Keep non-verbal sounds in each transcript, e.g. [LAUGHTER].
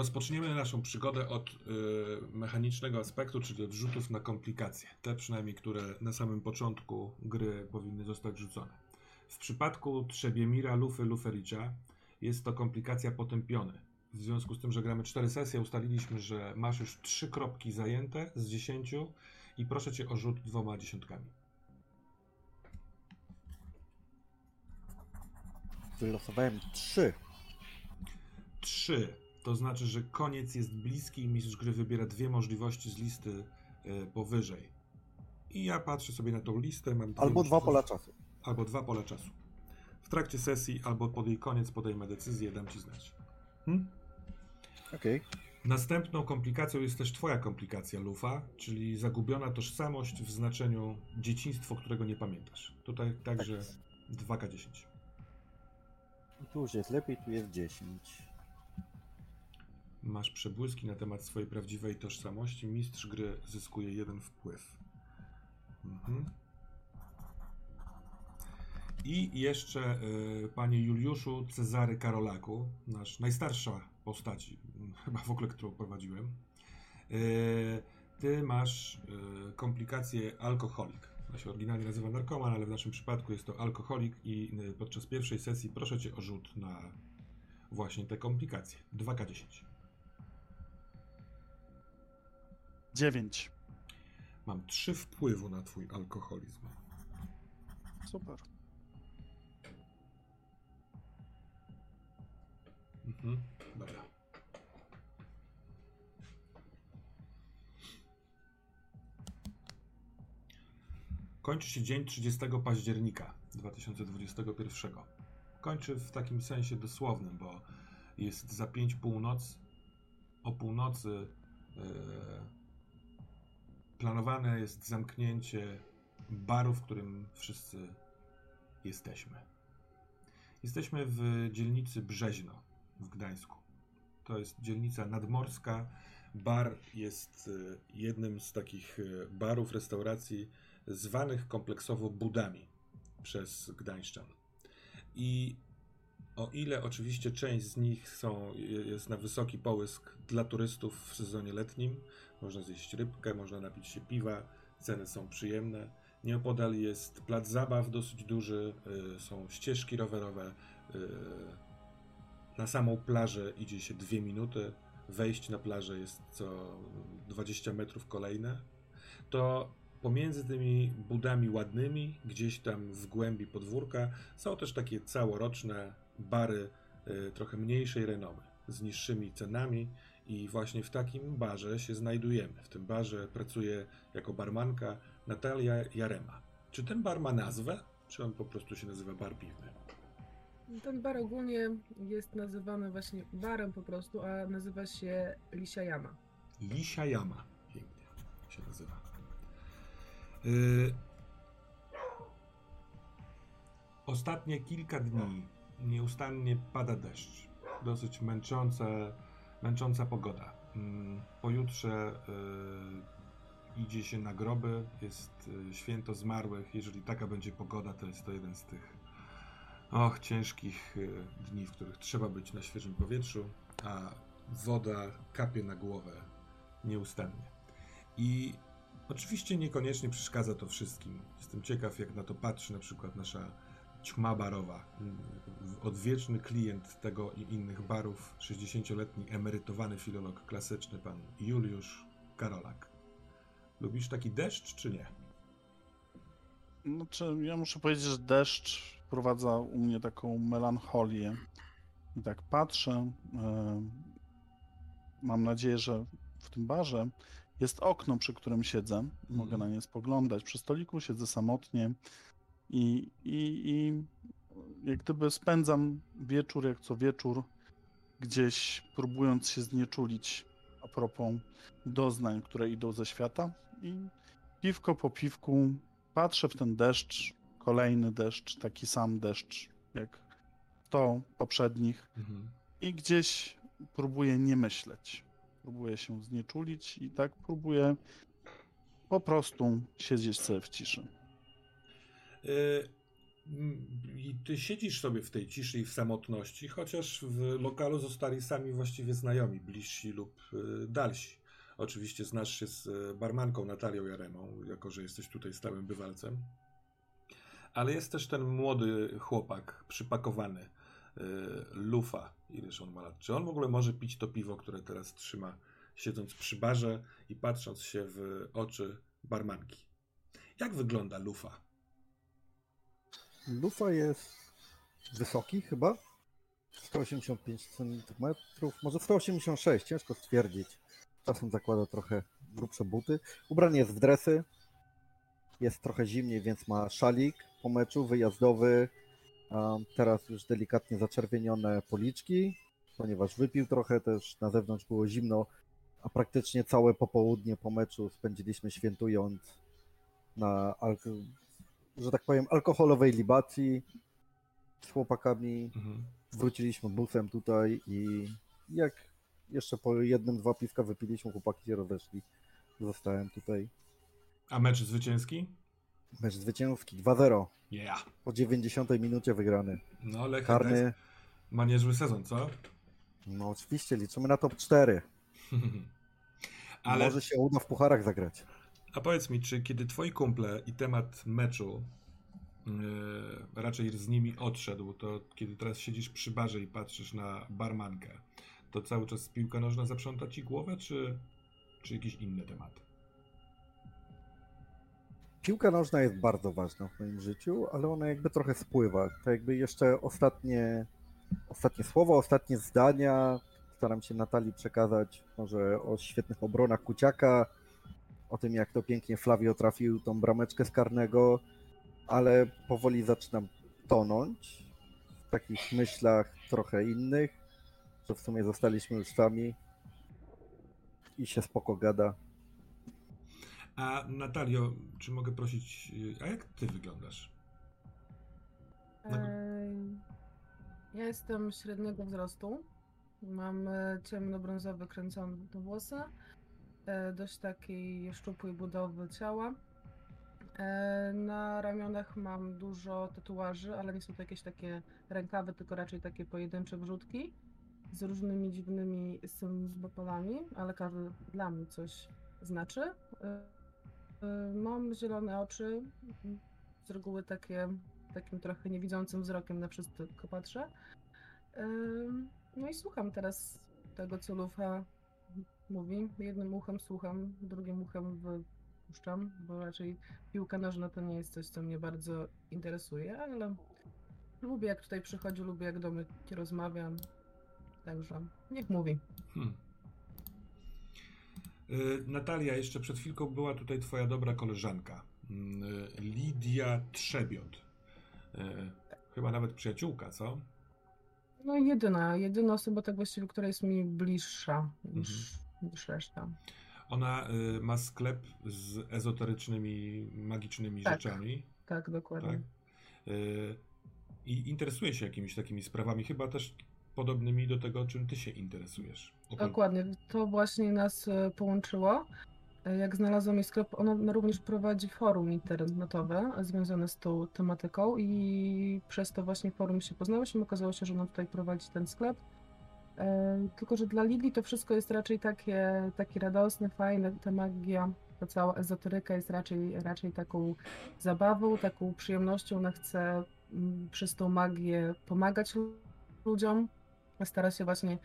Rozpoczniemy naszą przygodę od y, mechanicznego aspektu, czyli od rzutów na komplikacje. Te przynajmniej, które na samym początku gry powinny zostać rzucone. W przypadku Trzebiemira Lufy Lufericza jest to komplikacja potępiony. W związku z tym, że gramy cztery sesje, ustaliliśmy, że masz już trzy kropki zajęte z dziesięciu i proszę cię o rzut dwoma dziesiątkami. Wylosowałem trzy. Trzy. To znaczy, że koniec jest bliski i mistrz gry wybiera dwie możliwości z listy e, powyżej. I ja patrzę sobie na tą listę. Mam Albo dwa pola czasu. Albo dwa pola czasu. W trakcie sesji, albo pod jej koniec podejmę decyzję, dam ci znać. Hmm? Okej. Następną komplikacją jest też twoja komplikacja, Lufa, czyli zagubiona tożsamość w znaczeniu dzieciństwo, którego nie pamiętasz. Tutaj także 2K10. I Tu już jest lepiej, tu jest 10. Masz przebłyski na temat swojej prawdziwej tożsamości. Mistrz gry zyskuje jeden wpływ. Mhm. I jeszcze, y, panie Juliuszu Cezary Karolaku, nasz najstarsza postać, m, chyba w ogóle, którą prowadziłem. Y, ty masz y, komplikację alkoholik. To się oryginalnie nazywa narkoman, ale w naszym przypadku jest to alkoholik i y, podczas pierwszej sesji proszę cię o rzut na właśnie te komplikacje. 2K10. 9. Mam trzy wpływu na twój alkoholizm. Super. Mhm. Dobra. Kończy się dzień 30 października 2021. Kończy w takim sensie dosłownym, bo jest za 5 północ. O północy e, planowane jest zamknięcie baru, w którym wszyscy jesteśmy. Jesteśmy w dzielnicy Brzeźno w Gdańsku. To jest dzielnica nadmorska. Bar jest e, jednym z takich e, barów, restauracji zwanych kompleksowo budami przez Gdańszczan. I o ile oczywiście część z nich są, jest na wysoki połysk dla turystów w sezonie letnim, można zjeść rybkę, można napić się piwa, ceny są przyjemne. Nieopodal jest plac zabaw dosyć duży, y, są ścieżki rowerowe. y, Na samą plażę idzie się dwie minuty. Wejść na plażę jest co 20 metrów kolejne. To pomiędzy tymi budami ładnymi, gdzieś tam w głębi podwórka, są też takie całoroczne bary y, trochę mniejszej renomy, z niższymi cenami i właśnie w takim barze się znajdujemy. W tym barze pracuje jako barmanka Natalia Jarema. Czy ten bar ma nazwę, czy on po prostu się nazywa bar piwny? Ten bar ogólnie jest nazywany właśnie barem po prostu, a nazywa się Lisia Jama. Lisia Jama. Pięknie się nazywa. Y... Ostatnie kilka dni nieustannie pada deszcz. Dosyć męczące, męcząca pogoda. Mm, Pojutrze y, idzie się na groby, jest y, święto zmarłych. Jeżeli taka będzie pogoda, to jest to jeden z tych och, ciężkich y, dni, w których trzeba być na świeżym powietrzu, a woda kapie na głowę nieustannie. I oczywiście niekoniecznie przeszkadza to wszystkim. Jestem ciekaw, jak na to patrzy na przykład nasza ćma barowa, odwieczny klient tego i innych barów, 60-letni emerytowany filolog klasyczny, pan Juliusz Karolak. Lubisz taki deszcz, czy nie? Znaczy, ja muszę powiedzieć, że deszcz wprowadza u mnie taką melancholię. I tak patrzę. e, Mam nadzieję, że w tym barze jest okno, przy którym siedzę. Mogę na nie spoglądać. Przy stoliku siedzę samotnie i, i, i jak gdyby spędzam wieczór jak co wieczór, gdzieś próbując się znieczulić a propos doznań, które idą ze świata. I piwko po piwku patrzę w ten deszcz, kolejny deszcz, taki sam deszcz jak to poprzednich Mhm. i gdzieś próbuję nie myśleć. Próbuję się znieczulić i tak próbuję po prostu siedzieć sobie w ciszy. Y, I ty siedzisz sobie w tej ciszy i w samotności, chociaż w lokalu zostali sami właściwie znajomi, bliżsi lub y, dalsi. Oczywiście znasz się z y, barmanką Natalią Jaremą, jako że jesteś tutaj stałym bywalcem. Ale jest też ten młody chłopak, przypakowany, Lufa. Ileż on ma lat? Czy on w ogóle może pić to piwo, które teraz trzyma, siedząc przy barze i patrząc się w oczy barmanki? Jak wygląda Lufa? Lufa jest wysoki chyba. 185 cm, może 186, ciężko stwierdzić. Czasem zakłada trochę grubsze buty. Ubrany jest w dresy. Jest trochę zimniej, więc ma szalik po meczu wyjazdowy. Teraz już delikatnie zaczerwienione policzki, ponieważ wypił trochę też. Na zewnątrz było zimno, a praktycznie całe popołudnie po meczu spędziliśmy świętując na że tak powiem, alkoholowej libacji z chłopakami. Mhm. Wróciliśmy busem tutaj i jak jeszcze po jednym, dwa piwka wypiliśmy, chłopaki się rozeszli. Zostałem tutaj. A mecz zwycięski? Mecz zwycięski 2-0 Yeah. po 90 minucie wygrany. No, Lech Karny, ma niezły sezon, co? no oczywiście, liczymy na top 4. [LAUGHS] Ale, Może się uda w pucharach zagrać. A powiedz mi, czy kiedy twoi kumple i temat meczu yy, raczej z nimi odszedł, to kiedy teraz siedzisz przy barze i patrzysz na barmankę, to cały czas piłka nożna zaprząta ci głowę, czy, czy jakiś inny temat? Piłka nożna jest bardzo ważna w moim życiu, ale ona jakby trochę spływa. To jakby jeszcze ostatnie, ostatnie słowa, ostatnie zdania. Staram się Natalii przekazać może o świetnych obronach Kuciaka, o tym jak to pięknie Flavio trafił tą brameczkę z karnego, ale powoli zaczynam tonąć w takich myślach trochę innych, że w sumie zostaliśmy już sami i się spoko gada. A Natalio, czy mogę prosić, a jak ty wyglądasz? Ja jestem średniego wzrostu. Mam e, ciemnobrązowe kręcone włosy, dość takiej szczupłej budowy ciała. E, Na ramionach mam dużo tatuaży, ale nie są to jakieś takie rękawy, tylko raczej takie pojedyncze wrzutki z różnymi dziwnymi symbolami, ale każdy dla mnie coś znaczy. E, e, Mam zielone oczy, z reguły takie takim trochę niewidzącym wzrokiem na wszystko patrzę. No i słucham teraz tego, co Lufa mówi. Jednym uchem słucham, drugim uchem wypuszczam, bo raczej piłka nożna to nie jest coś, co mnie bardzo interesuje, ale lubię jak tutaj przychodzi, lubię jak do mnie rozmawiam. Także niech mówi. Hmm. Yy, Natalia, jeszcze przed chwilką była tutaj twoja dobra koleżanka, yy, Lidia Trzebiot. Yy, Chyba nawet przyjaciółka, co? No jedyna, jedyna osoba tak właściwie, która jest mi bliższa niż, niż reszta. Ona y, ma sklep z ezoterycznymi, magicznymi Tak. rzeczami. Tak, dokładnie. Tak. Y, I interesuje się jakimiś takimi sprawami, chyba też podobnymi do tego, czym ty się interesujesz. Oprócz- Dokładnie, to właśnie nas e, połączyło. E, Jak znalazłam jej sklep, ona ona również prowadzi forum internetowe związane z tą tematyką i przez to właśnie forum się poznałyśmy. Okazało się, że ona tutaj prowadzi ten sklep. Tylko, że dla Lidii to wszystko jest raczej takie, takie radosne, fajne, ta magia, ta cała ezoteryka jest raczej, raczej taką zabawą, taką przyjemnością. Ona chce mm, przez tą magię pomagać ludziom. Stara się właśnie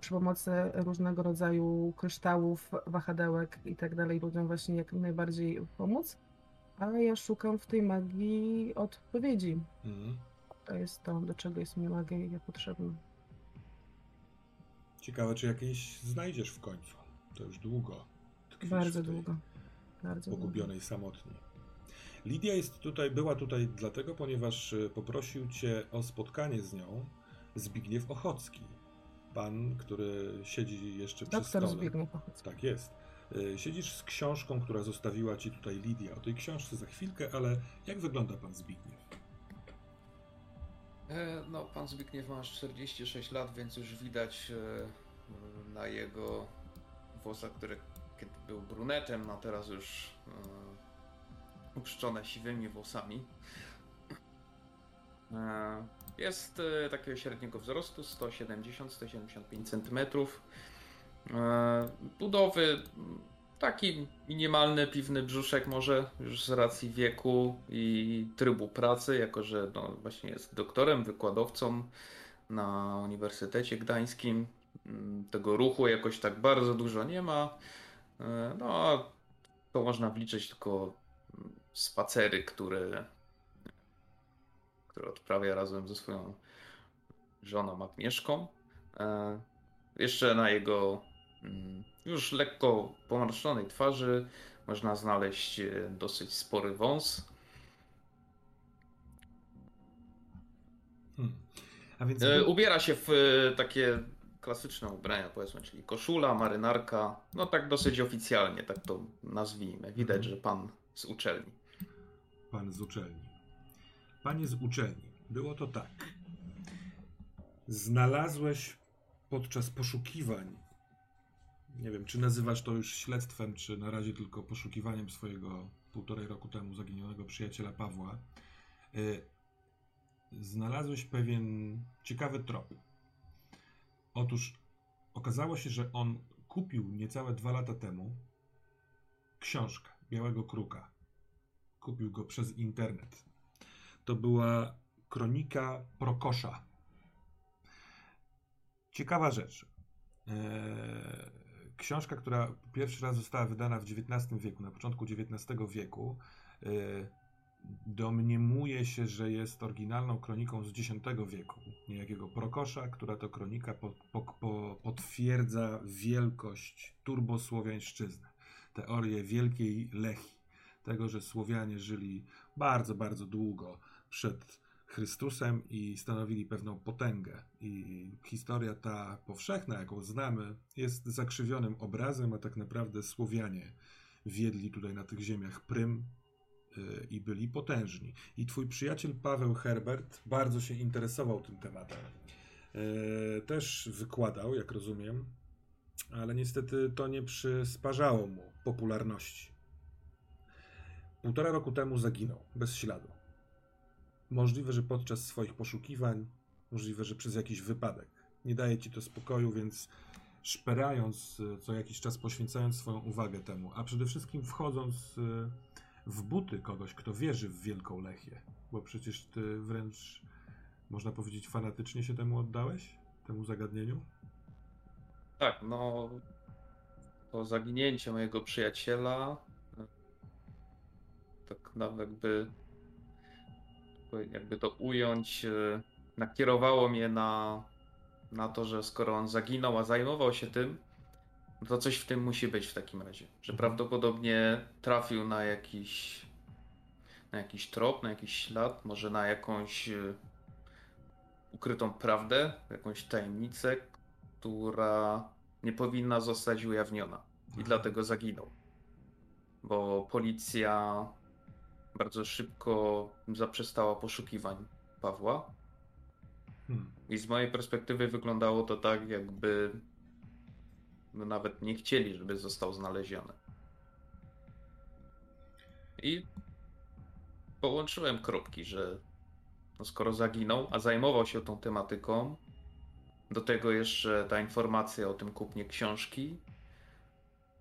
przy pomocy różnego rodzaju kryształów, wahadełek i tak dalej ludziom właśnie jak najbardziej pomóc. Ale ja szukam w tej magii odpowiedzi. Mhm. To jest to, do czego jest mi magia potrzebna. Ciekawe, czy jakieś znajdziesz w końcu. To już długo. Bardzo długo. Bardzo długo. Pogubionej samotnie. Lidia jest tutaj, była tutaj dlatego, ponieważ y, poprosił cię o spotkanie z nią Zbigniew Ochocki. Pan, który siedzi jeszcze przy Doktor stole. Zbigniew Ochocki. Tak jest. Y, Siedzisz z książką, która zostawiła ci tutaj Lidia. O tej książce za chwilkę, ale jak wygląda pan Zbigniew? E, No, pan Zbigniew ma 46 lat, więc już widać e, na jego włosach, które kiedy był brunetem, no teraz już e, uprzczone siwymi włosami. Jest takiego średniego wzrostu 170-175 cm. Budowy taki minimalny piwny brzuszek może już z racji wieku i trybu pracy, jako że no, właśnie jest doktorem, wykładowcą na Uniwersytecie Gdańskim. Mm, Tego ruchu jakoś tak bardzo dużo nie ma. E, No, to można wliczyć tylko mm, spacery, które, które odprawia razem ze swoją żoną Agnieszką. E, Jeszcze na jego już lekko pomarszczonej twarzy można znaleźć e, dosyć spory wąs. Hmm. A więc E, Ubiera się w e, takie klasyczne ubrania, powiedzmy, czyli koszula, marynarka. No tak dosyć oficjalnie, tak to nazwijmy. Widać, Mhm. że pan z uczelni. pan z uczelni. Panie z uczelni, było to tak. Znalazłeś podczas poszukiwań, nie wiem, czy nazywasz to już śledztwem, czy na razie tylko poszukiwaniem swojego półtorej roku temu zaginionego przyjaciela Pawła, y, znalazłeś pewien ciekawy trop. Otóż okazało się, że on kupił niecałe dwa lata temu książkę Białego Kruka. Kupił go przez internet. To była kronika Prokosza. Ciekawa rzecz. Eee, książka, która pierwszy raz została wydana w XIX wieku, na początku XIX wieku, eee, domniemuje się, że jest oryginalną kroniką z X wieku, niejakiego Prokosza, która to kronika po, po, po, potwierdza wielkość turbosłowiańszczyzny, teorię wielkiej Lechii, tego, że Słowianie żyli bardzo, bardzo długo przed Chrystusem i stanowili pewną potęgę. I historia ta powszechna, jaką znamy, jest zakrzywionym obrazem, a tak naprawdę Słowianie wiedli tutaj na tych ziemiach prym y, i byli potężni. I twój przyjaciel Paweł Herbert bardzo się interesował tym tematem. Y, Też wykładał, jak rozumiem, ale niestety to nie przysparzało mu popularności. Półtora roku temu zaginął, bez śladu. Możliwe, że podczas swoich poszukiwań, możliwe, że przez jakiś wypadek. Nie daje ci to spokoju, więc szperając y, co jakiś czas, poświęcając swoją uwagę temu, a przede wszystkim wchodząc y, w buty kogoś, kto wierzy w Wielką Lechię, bo przecież ty wręcz, można powiedzieć, fanatycznie się temu oddałeś, temu zagadnieniu. Tak, no to zaginięcie mojego przyjaciela e, tak nawet jakby jakby to ująć e, nakierowało mnie na, na to, że skoro on zaginął, a zajmował się tym, no to coś w tym musi być w takim razie. Że Mhm. prawdopodobnie trafił na jakiś na jakiś trop, na jakiś ślad, może na jakąś e, ukrytą prawdę, jakąś tajemnicę, która nie powinna zostać ujawniona. I dlatego zaginął. Bo policja bardzo szybko zaprzestała poszukiwań Pawła. Hmm. I z mojej perspektywy wyglądało to tak, jakby no nawet nie chcieli, żeby został znaleziony. I połączyłem kropki, że no skoro zaginął, a zajmował się tą tematyką, do tego jeszcze ta informacja o tym kupnie książki,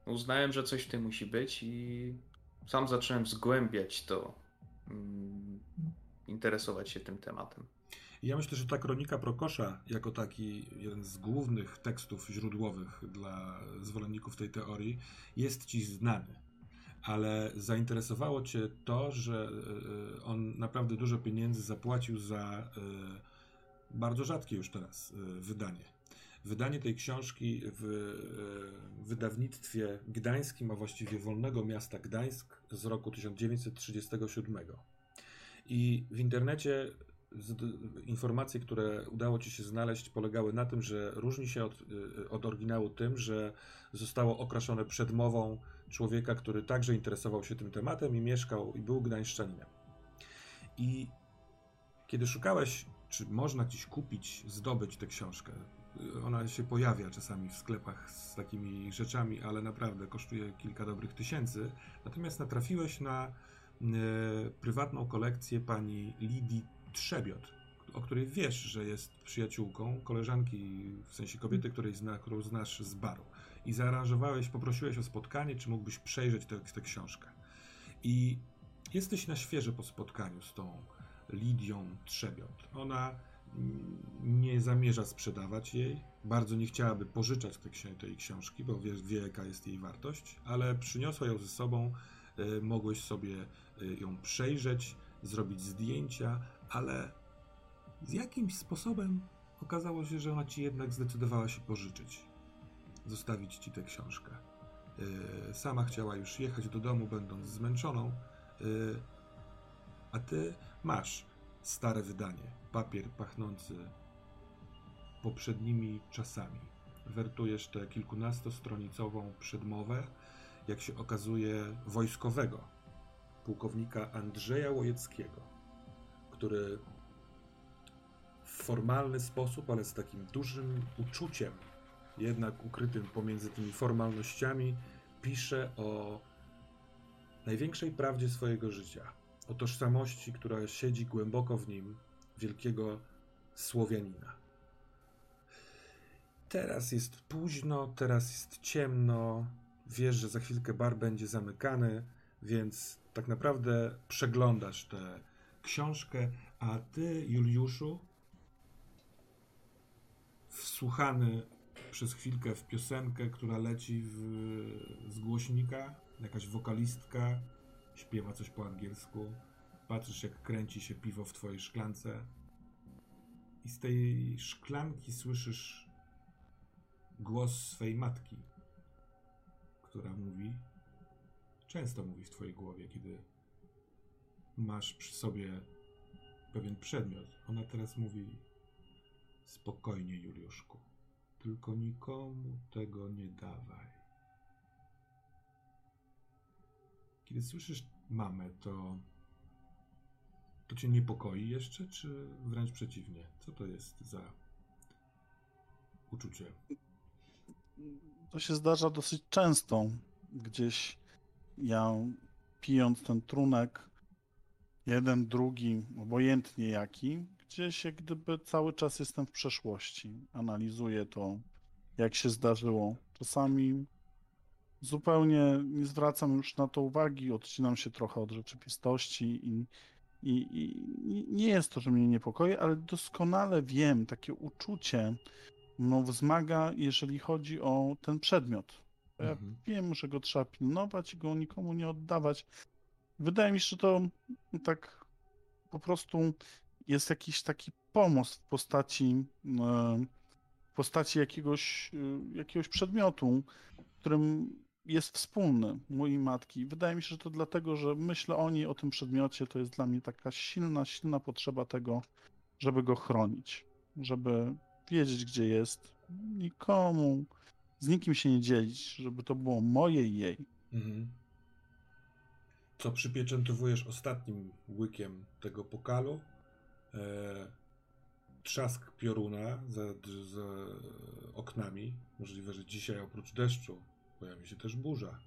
uznałem, że coś w tym musi być i sam zacząłem zgłębiać to, mm, interesować się tym tematem. Ja myślę, że ta kronika Prokosza, jako taki jeden z głównych tekstów źródłowych dla zwolenników tej teorii, jest ci znany. Ale zainteresowało cię to, że e, on naprawdę dużo pieniędzy zapłacił za e, bardzo rzadkie już teraz e, wydanie. Wydanie tej książki w e, wydawnictwie gdańskim, a właściwie Wolnego Miasta Gdańsk z roku 1937. I w internecie informacje, które udało ci się znaleźć, polegały na tym, że różni się od, y, od oryginału tym, że zostało okraszone przedmową człowieka, który także interesował się tym tematem i mieszkał i był gdańszczaninem. I kiedy szukałeś, czy można gdzieś kupić, zdobyć tę książkę, ona się pojawia czasami w sklepach z takimi rzeczami, ale naprawdę kosztuje kilka dobrych tysięcy. Natomiast natrafiłeś na e, prywatną kolekcję pani Lidii Trzebiot, o której wiesz, że jest przyjaciółką koleżanki, w sensie kobiety, której zna, którą znasz z baru. I zaaranżowałeś, poprosiłeś o spotkanie, czy mógłbyś przejrzeć tę, tę książkę. I jesteś na świeże po spotkaniu z tą Lidią Trzebiot. Ona nie zamierza sprzedawać jej, bardzo nie chciałaby pożyczać tej, ksi- tej książki, bo wie, wie, jaka jest jej wartość, ale przyniosła ją ze sobą, y, mogłeś sobie y, ją przejrzeć, zrobić zdjęcia, ale z jakimś sposobem okazało się, że ona ci jednak zdecydowała się pożyczyć, zostawić ci tę książkę. Y, Sama chciała już jechać do domu, będąc zmęczoną, a ty masz stare wydanie, papier pachnący poprzednimi czasami. Wertujesz tę kilkunastostronicową przedmowę, jak się okazuje, wojskowego, pułkownika Andrzeja Łojeckiego, który w formalny sposób, ale z takim dużym uczuciem, jednak ukrytym pomiędzy tymi formalnościami, pisze o największej prawdzie swojego życia, o tożsamości, która siedzi głęboko w nim, wielkiego Słowianina. Teraz jest późno, teraz jest ciemno, wiesz, że za chwilkę bar będzie zamykany, więc tak naprawdę przeglądasz tę książkę, a ty, Juliuszu, wsłuchany przez chwilkę w piosenkę, która leci w, z głośnika, jakaś wokalistka śpiewa coś po angielsku, patrzysz jak kręci się piwo w twojej szklance i z tej szklanki słyszysz głos swej matki, która mówi, często mówi w twojej głowie, kiedy masz przy sobie pewien przedmiot. Ona teraz mówi spokojnie, Juliuszku, tylko nikomu tego nie dawaj. Kiedy słyszysz mamę, to to cię niepokoi jeszcze, czy wręcz przeciwnie? Co to jest za uczucie? To się zdarza dosyć często. Gdzieś ja pijąc ten trunek, jeden, drugi, obojętnie jaki, gdzieś jak gdyby cały czas jestem w przeszłości. Analizuję to, jak się zdarzyło. Czasami zupełnie nie zwracam już na to uwagi, odcinam się trochę od rzeczywistości i, i, i nie jest to, że mnie niepokoi, ale doskonale wiem, takie uczucie mną wzmaga, jeżeli chodzi o ten przedmiot. Ja Mhm. wiem, że go trzeba pilnować i go nikomu nie oddawać. Wydaje mi się, że to tak po prostu jest jakiś taki pomost w postaci, e, w postaci jakiegoś, e, jakiegoś przedmiotu, którym jest wspólny mojej matki. Wydaje mi się, że to dlatego, że myślę o niej, o tym przedmiocie, to jest dla mnie taka silna, silna potrzeba tego, żeby go chronić, żeby wiedzieć, gdzie jest, nikomu, z nikim się nie dzielić, żeby to było moje i jej. Mhm. Co przypieczętowujesz ostatnim łykiem tego pokalu? E, trzask pioruna za, za oknami. Możliwe, że dzisiaj oprócz deszczu pojawi się też burza.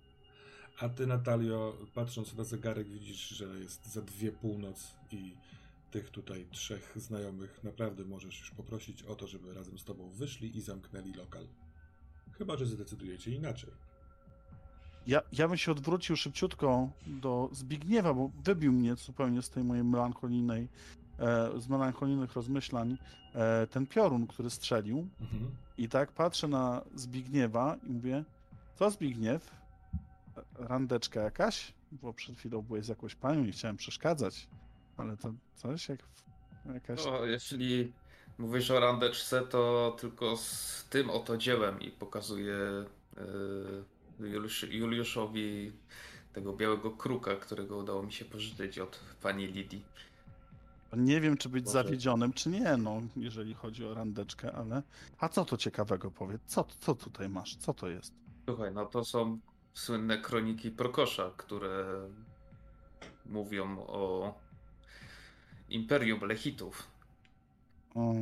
A ty, Natalio, patrząc na zegarek, widzisz, że jest za dwie północ i tych tutaj trzech znajomych naprawdę możesz już poprosić o to, żeby razem z tobą wyszli i zamknęli lokal. Chyba, że zdecydujecie inaczej. Ja, ja bym się odwrócił szybciutko do Zbigniewa, bo wybił mnie zupełnie z tej mojej melancholijnej, e, z melancholijnych rozmyślań e, ten piorun, który strzelił. Mhm. I tak patrzę na Zbigniewa i mówię, co Zbigniew? Randeczka jakaś? Bo przed chwilą byłeś z jakąś panią, nie chciałem przeszkadzać, ale to coś jak jakaś... O, jeśli mówisz o randeczce, to tylko z tym oto dziełem i pokazuję yy, Juliusz, Juliuszowi tego białego kruka, którego udało mi się pożyczyć od pani Lidii. Nie wiem, czy być Może- zawiedzionym, czy nie, no, jeżeli chodzi o randeczkę, ale... A co to ciekawego powiedz? Co, co tutaj masz? Co to jest? Słuchaj, no to są słynne kroniki Prokosza, które mówią o Imperium Lechitów. O,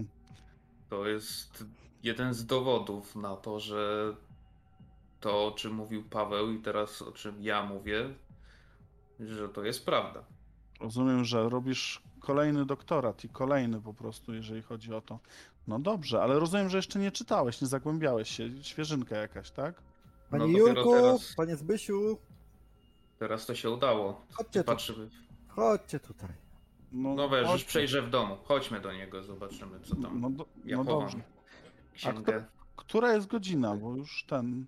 To jest jeden z dowodów na to, że to, o czym mówił Paweł i teraz o czym ja mówię, że to jest prawda. Rozumiem, że robisz kolejny doktorat i kolejny po prostu, jeżeli chodzi o to. No dobrze, ale rozumiem, że jeszcze nie czytałeś, nie zagłębiałeś się. Świeżynka jakaś, tak? Panie dopiero Julku, teraz. panie Zbysiu, Teraz to się udało. chodźcie tu, Patrzymy. chodźcie tutaj. No weź, już przejrzę w domu. Chodźmy do niego, zobaczymy co tam. No, do, ja no dobrze. księgę. Która jest godzina? Bo już ten.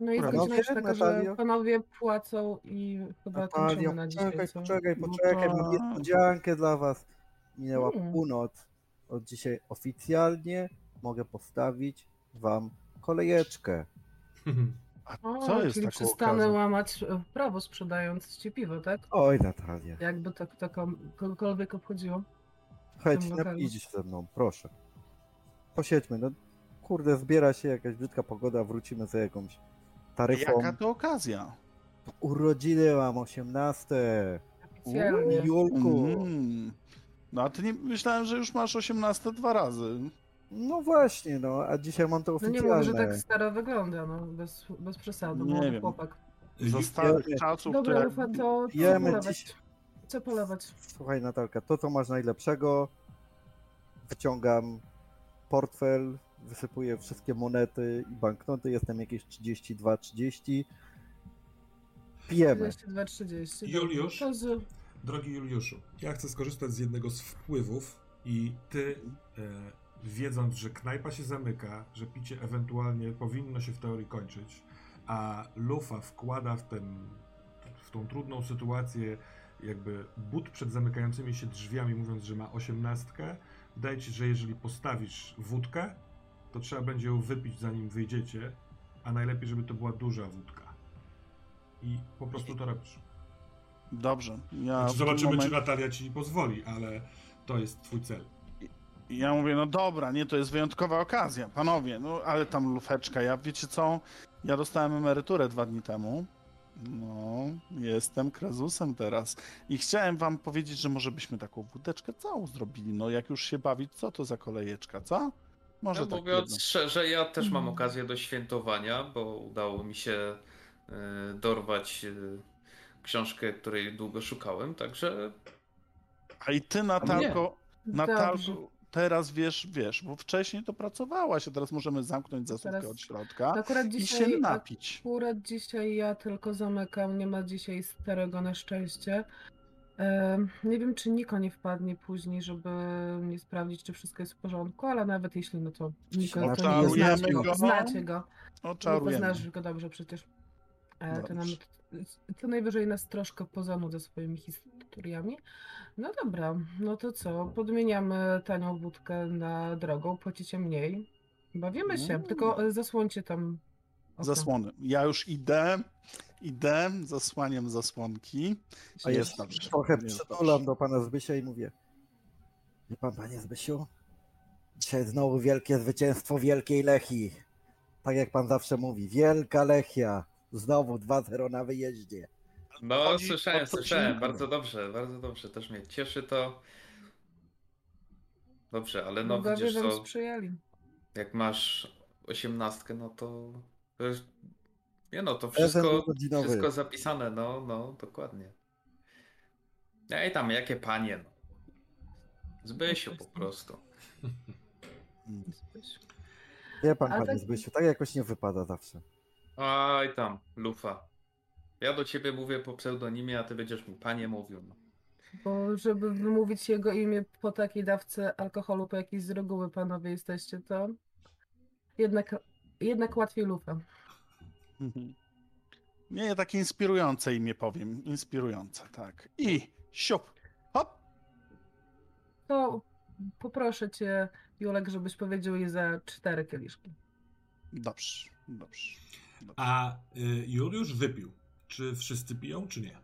No i Panowie, godzina już taka, że Natalio? panowie płacą i chyba Natalia, kończymy na dzisiaj. poczekaj, co? poczekaj, No poczekaj, mam tak. niespodziankę dla was. Minęła Mm. północ. Od dzisiaj oficjalnie mogę postawić wam kolejeczkę. [LAUGHS] A O, co jest czyli przestanę okazją? łamać e, prawo sprzedając ci piwo, tak? Oj, Natalia. Jakby to, to kom- kogokolwiek obchodziło. Chodź, się ze mną, proszę. Posiedźmy, no kurde, zbiera się jakaś brzydka pogoda, wrócimy za jakąś taryfą. Jaka to okazja? Urodziny mam 18. Oficjalnie. Julku. Mm. No a ty nie myślałem, że już masz 18 dwa razy. No właśnie, no, a dzisiaj mam to No nie oficjalne. że tak staro wygląda, no bez, bez przesady, Nie młody wiem. chłopak. Za Ju- starych czasów Dobra, to Rufa, to co Pijemy polewać? dziś. Co polewać? Słuchaj Natalka, to co masz najlepszego, wyciągam portfel, wysypuję wszystkie monety i banknoty, jestem jakieś 32-30. Pijemy. 22-30. Juliusz? To z... Drogi Juliuszu, ja chcę skorzystać z jednego z wpływów i ty, e, wiedząc, że knajpa się zamyka, że picie ewentualnie powinno się w teorii kończyć, a Lufa wkłada w, ten, w tą trudną sytuację jakby but przed zamykającymi się drzwiami, mówiąc, że ma osiemnastkę, wydaje ci że jeżeli postawisz wódkę, to trzeba będzie ją wypić zanim wyjdziecie, a najlepiej, żeby to była duża wódka. I po prostu to robisz. Dobrze. Ja, Znaczy, zobaczymy, momencie- czy Natalia ci pozwoli, ale to jest twój cel. Ja mówię, no dobra, nie, to jest wyjątkowa okazja, panowie, no ale tam lufeczka, ja wiecie co, ja dostałem emeryturę dwa dni temu, no, jestem krezusem teraz i chciałem wam powiedzieć, że może byśmy taką wódeczkę całą zrobili, no jak już się bawić, co to za kolejeczka, co? Może Ja tak mówiąc jedno. szczerze, ja też mam Mhm. okazję do świętowania, bo udało mi się e, dorwać e, książkę, której długo szukałem, także A i ty, Natalko. Natalko, teraz wiesz, wiesz, bo wcześniej to pracowałaś, a teraz możemy zamknąć zasłówkę Teraz- od środka Akurat i się dzisiaj, napić. akurat dzisiaj ja tylko zamykam, nie ma dzisiaj starego na szczęście. Nie wiem, czy Niko nie wpadnie później, żeby mnie sprawdzić, czy wszystko jest w porządku, ale nawet jeśli, no to Niko, to nie znacie go. go. Znacie go. No, Oczarujemy. znasz go dobrze przecież. E, To, nam. Co najwyżej nas troszkę pozanudzę swoimi historiami. No dobra, no to co? Podmieniamy tanią wódkę na drogą, płacicie mniej. Bawimy się, Mm. tylko e, zasłońcie tam okno. Zasłony. Ja już idę, idę, zasłaniam zasłonki. A Jest dobrze. trochę przytulam do pana Zbysia i mówię, wie pan, panie Zbysiu, dzisiaj znowu wielkie zwycięstwo Wielkiej Lechii. Tak jak pan zawsze mówi, Wielka Lechia, znowu 2-0 na wyjeździe. no Chodzi słyszałem, słyszałem, bardzo dobrze, bardzo dobrze, też mnie cieszy to. Dobrze, ale no Bogowie widzisz sprzyjali. jak masz osiemnastkę, no to, to jest, nie no, to wszystko, wszystko zapisane, no, no, dokładnie. Ej tam, jakie panie, no. Zbysiu po prostu. Wie pan, panie tak- Zbysiu, tak jakoś nie wypada zawsze. Aj tam, lufa. Ja do ciebie mówię po pseudonimie, a ty będziesz mi panie mówił. No. Bo żeby wymówić jego imię po takiej dawce alkoholu, po jakiej z reguły panowie jesteście, to jednak, jednak łatwiej lufę. Mhm. [LAUGHS] Nie, takie inspirujące imię powiem. Inspirujące, tak. I siup, hop. To poproszę cię, Julek, żebyś powiedział jej za cztery kieliszki. Dobrze, dobrze. A y, Juliusz wypił. Czy wszyscy piją, czy nie?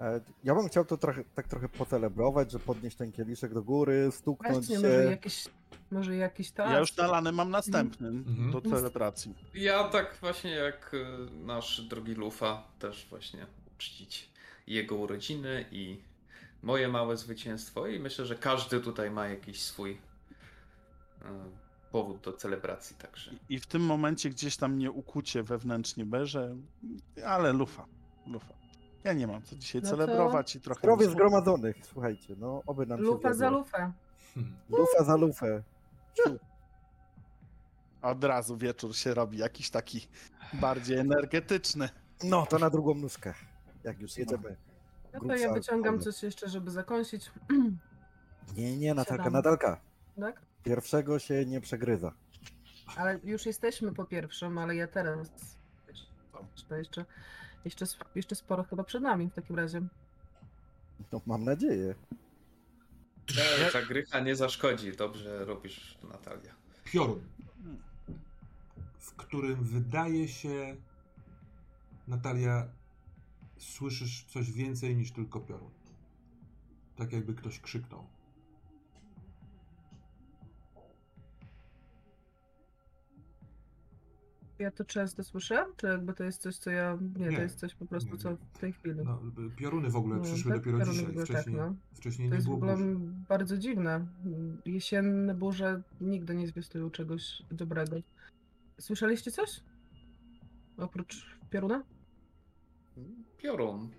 E, Ja bym chciał to trochę, tak trochę pocelebrować, że podnieść ten kieliszek do góry, stuknąć Właśnie, się. może jakiś, może jakiś. Ja już nalany mam następny Mhm. do celebracji. Ja tak właśnie jak y, nasz drogi lufa też właśnie uczcić jego urodziny i moje małe zwycięstwo i myślę, że każdy tutaj ma jakiś swój y, powód do celebracji także. I w tym momencie gdzieś tam mnie ukucie wewnętrznie berze, ale lufa, lufa. Ja nie mam co dzisiaj No to celebrować i trochę... Zdrowie zgromadzonych, słuchajcie, no oby nam się Lufa za wiodło. lufę. Hmm. Lufa za lufę. Ciu. A Od razu wieczór się robi jakiś taki bardziej energetyczny. No, to na drugą nóżkę, jak już jedziemy. No to Grubsza ja wyciągam coś jeszcze, żeby zakończyć. Nie, nie, Natalka, Siadamy. Natalka. Tak? Pierwszego się nie przegryza. Ale już jesteśmy po pierwszym, ale ja teraz. To jeszcze, jeszcze, jeszcze sporo chyba przed nami w takim razie. No, mam nadzieję. Ta, ta grycha nie zaszkodzi. Dobrze robisz, Natalia. Piorun, w którym wydaje się, Natalia, słyszysz coś więcej niż tylko piorun. Tak jakby ktoś krzyknął. Ja to często słyszę? Czy jakby to jest coś, co ja. Nie, Nie. to jest coś po prostu, Nie, co w tej chwili. No, pioruny w ogóle No, przyszły tak, dopiero pioruny dzisiaj. ogóle Wcześniej, tak, no. wcześniej To nie jest w było ogóle burz. bardzo dziwne. Jesienne burze nigdy nie zwiastują czegoś dobrego. Słyszeliście coś? Oprócz pioruna? Piorun.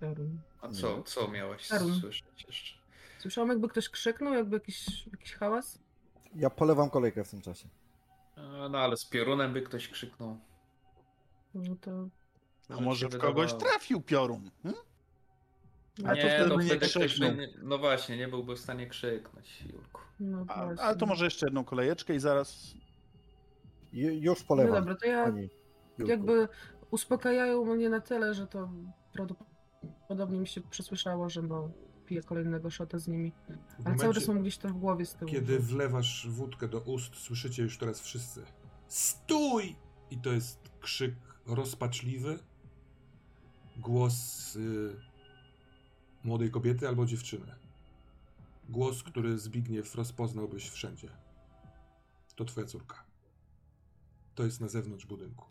Piorun. A co, co miałeś Piorun. słyszeć jeszcze? Słyszałam jakby ktoś krzyknął, jakby jakiś, jakiś hałas? Ja polewam kolejkę w tym czasie. No ale z piorunem by ktoś krzyknął. No to... A Że może w kogoś wydawało. trafił piorun? Hmm? No, A to nie, wtedy no, by nie wtedy ktoś krzyknął. by nie, no właśnie, nie byłby w stanie krzyknąć, Julku. no A, ale to może jeszcze jedną kolejeczkę i zaraz... Ju, już No polewam. dobra, to ja Pani jakby uspokajają mnie na tyle, że to prawdopodobnie mi się przesłyszało, że no piję kolejnego szota z nimi. Ale cały czas mam gdzieś to w głowie z tyłu. kiedy wlewasz wódkę do ust, słyszycie już teraz wszyscy. Stój! I to jest krzyk rozpaczliwy. Głos y, młodej kobiety albo dziewczyny. Głos, który Zbigniew rozpoznałbyś wszędzie. To twoja córka. To jest na zewnątrz budynku.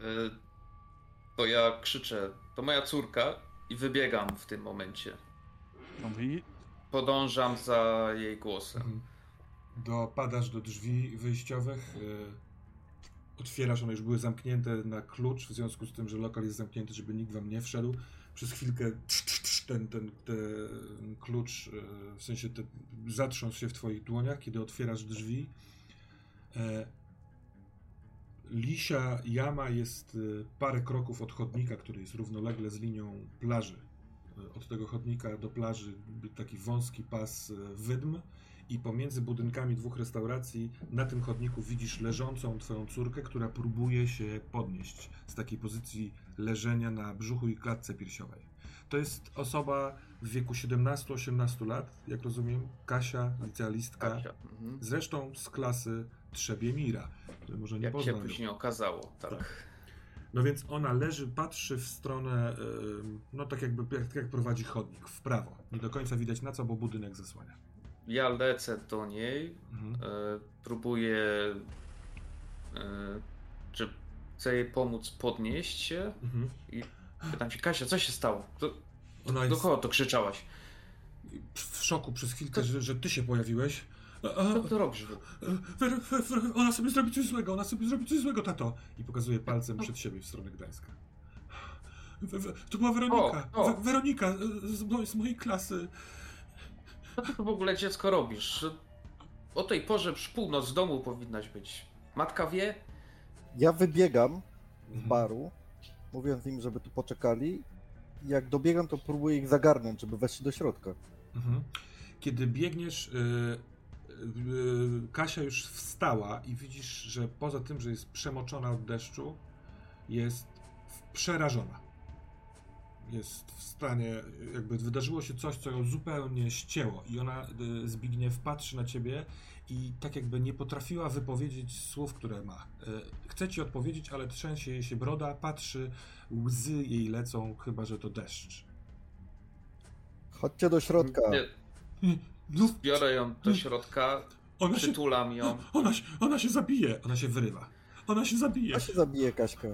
Y, To ja krzyczę, to moja córka i wybiegam w tym momencie. Podążam za jej głosem. Mhm. Dopadasz do drzwi wyjściowych. y, Otwierasz, one już były zamknięte na klucz, w związku z tym, że lokal jest zamknięty, żeby nikt wam nie wszedł. Przez chwilkę ten, ten, ten klucz, y, w sensie te, zatrząsł się w twoich dłoniach, kiedy otwierasz drzwi. E, Lisia jama jest y, parę kroków od chodnika, który jest równolegle z linią plaży. Od tego chodnika do plaży taki wąski pas y, wydm i pomiędzy budynkami dwóch restauracji na tym chodniku widzisz leżącą twoją córkę, która próbuje się podnieść z takiej pozycji leżenia na brzuchu i klatce piersiowej. To jest osoba w wieku 17-18 lat, jak rozumiem, Kasia, licealistka, Kasia. Mhm. zresztą z klasy Trzebiemira, który może nie Jak się poznał. później okazało, tak. Tak. No więc ona leży, patrzy w stronę, no tak jakby jak, jak prowadzi chodnik, w prawo. Nie do końca widać na co, bo budynek zasłania. Ja lecę do niej, Mhm. e, próbuję, e, czy chcę jej pomóc podnieść się Mhm. i pytam się, Kasia, co się stało? Do, do jest kogo to krzyczałaś? w szoku przez chwilkę, że, że ty się pojawiłeś. Co ty robisz? Wer- wer- wer- ona sobie zrobi coś złego, ona sobie zrobi coś złego, tato. I pokazuje palcem przed siebie w stronę Gdańska. We, we, to była Weronika. O, o. We, Weronika z, mo- z mojej klasy. Co ty w ogóle dziecko robisz? O tej porze przy północ z domu powinnaś być. Matka wie? Ja wybiegam z Mhm. baru, mówiąc im, żeby tu poczekali. Jak dobiegam, to próbuję ich zagarnąć, żeby weszli do środka. Mhm. Kiedy biegniesz, y, Kasia już wstała i widzisz, że poza tym, że jest przemoczona od deszczu, jest w- przerażona. Jest w stanie, jakby wydarzyło się coś, co ją zupełnie ścięło. I ona, y, Zbigniew, patrzy na ciebie i tak jakby nie potrafiła wypowiedzieć słów, które ma. Y, Chce ci odpowiedzieć, ale trzęsie jej się broda, patrzy, łzy jej lecą, chyba że to deszcz. Chodźcie do środka. Nie, [LAUGHS] No, biorę ją do środka, ona się przytulam ją. Ona się, ona się zabije. Ona się wyrywa. Ona się zabije. Ja się zabiję, Kaśka.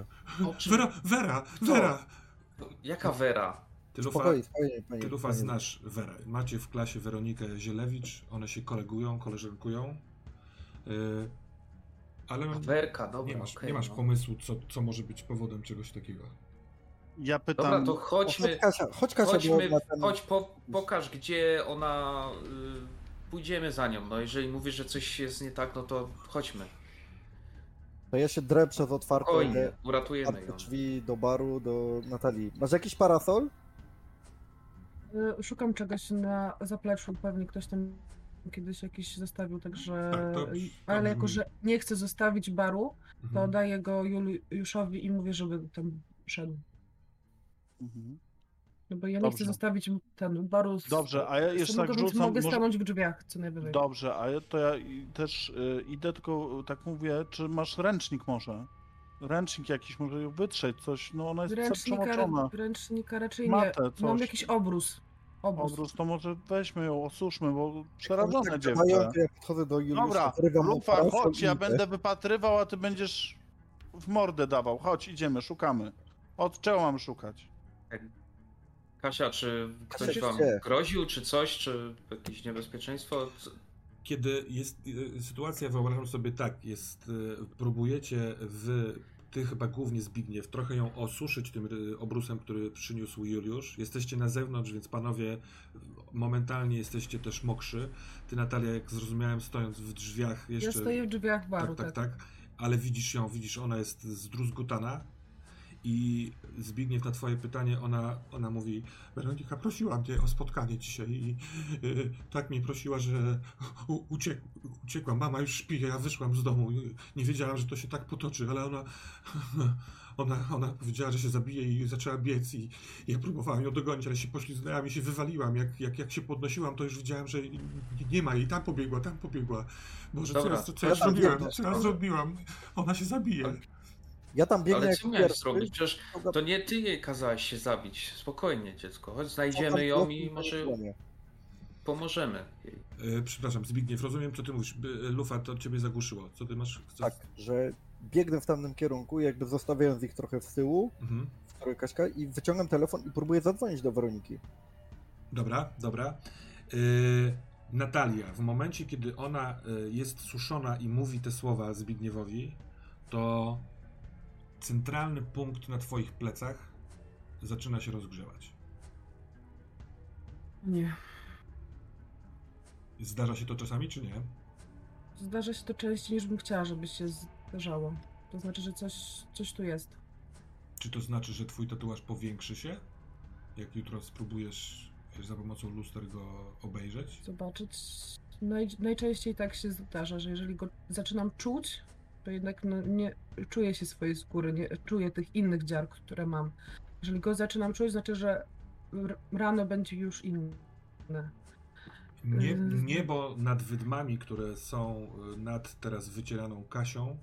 Wera, Wera, Wera. Jaka Wera? Ty Lufa, Spokojnie, spokojnie, panie. ty Lufa panie. znasz Werę. Macie w klasie Weronikę Zielewicz. One się kolegują, koleżankują. Yy, ale A Werka, dobra, nie masz, okej, nie masz no. pomysłu, co, co może być powodem czegoś takiego. Ja pytam. Dobra, to Chodź chodźmy. Kasia, chodź Kasia, Chodźmy, chodź, po, pokaż gdzie ona. Y, pójdziemy za nią. No jeżeli mówisz, że coś jest nie tak, no to chodźmy. To ja się drę przez otwarte, Spokojnie, uratujemy otwarte ją. drzwi do baru, do Natalii. Masz jakiś parasol? Y, Szukam czegoś na zapleczu, pewnie ktoś tam kiedyś jakiś zostawił, także... Tak, to- Ale jako, że nie chcę zostawić baru, to Mhm. daję go Juliuszowi i mówię, żeby tam szedł. Mhm. No bo ja nie Dobrze. chcę zostawić ten baru z... Dobrze, a ja jeszcze tak rzucam. Mogę może- stanąć w drzwiach co najwyżej. Dobrze, a ja, to ja też y, idę, tylko tak mówię, czy masz ręcznik może? Ręcznik jakiś, może ją wytrzeć, coś, no ona jest Ręcznika, ręcznika raczej Matę, nie. Mam coś. jakiś obrus. Obrus. Obrus, to może weźmy ją, osuszmy, bo przerażone Tak, dziewczę. działający, Ja podchodzę do Juliusza, Dobra, Lufa, chodź, ja będę wypatrywał, a ty będziesz w mordę dawał. Chodź, idziemy, szukamy. Od czego mam szukać? Kasia, czy ktoś Kasia, wam groził, czy coś, czy jakieś niebezpieczeństwo? Kiedy jest y, sytuacja, wyobrażam sobie tak, jest, y, próbujecie wy, ty chyba głównie Zbigniew, trochę ją osuszyć tym y, obrusem, który przyniósł Juliusz. Jesteście na zewnątrz, więc panowie momentalnie jesteście też mokrzy. Ty Natalia, jak zrozumiałem, stojąc w drzwiach jeszcze... Ja stoję w drzwiach baru, tak, tak. tak, tak, ale widzisz ją, widzisz, ona jest zdruzgotana i Zbigniew na twoje pytanie, ona, ona mówi Weronika, prosiłam cię o spotkanie dzisiaj i y, tak mnie prosiła, że u, uciek, uciekłam, mama już śpi, ja wyszłam z domu, nie wiedziałam, że to się tak potoczy, ale ona [LAUGHS] ona, ona powiedziała, że się zabije i zaczęła biec i ja próbowałem ją dogonić, ale się poślizgnęłam i się wywaliłam, jak, jak, jak się podnosiłam, to już widziałam, że nie, ma jej, tam pobiegła, tam pobiegła, Boże, co, Dobra, ja, co to ja biegnę. co ja zrobiłam, ona się zabije. Ja tam biegnę Ale co miałeś pierwszy. zrobić? Przecież to nie ty jej kazałaś się zabić. Spokojnie, dziecko. Chodź, znajdziemy ją i może pomożemy jej. E, przepraszam, Zbigniew, rozumiem, co ty mówisz. By- Lufa, to ciebie zagłuszyło. Co ty masz? Chcesz? Tak, że biegnę w tamtym kierunku, jakby zostawiając ich trochę z tyłu, Mhm. w której Kaśka, i wyciągam telefon i próbuję zadzwonić do Weroniki. Dobra, dobra. E, Natalia, w momencie, kiedy ona e, jest suszona i mówi te słowa Zbigniewowi, to centralny punkt na twoich plecach zaczyna się rozgrzewać. Nie. Zdarza się to czasami, czy nie? Zdarza się to częściej niż bym chciała, żeby się zdarzało. To znaczy, że coś, coś tu jest. Czy to znaczy, że twój tatuaż powiększy się? Jak jutro spróbujesz za pomocą luster go obejrzeć? Zobaczyć. Naj, najczęściej tak się zdarza, że jeżeli go zaczynam czuć, to jednak no, nie czuję się swojej skóry, nie czuję tych innych dziar, które mam. Jeżeli go zaczynam czuć, znaczy, że rano będzie już inne. Nie, Yy. niebo nad wydmami, które są y, nad teraz wycieraną Kasią,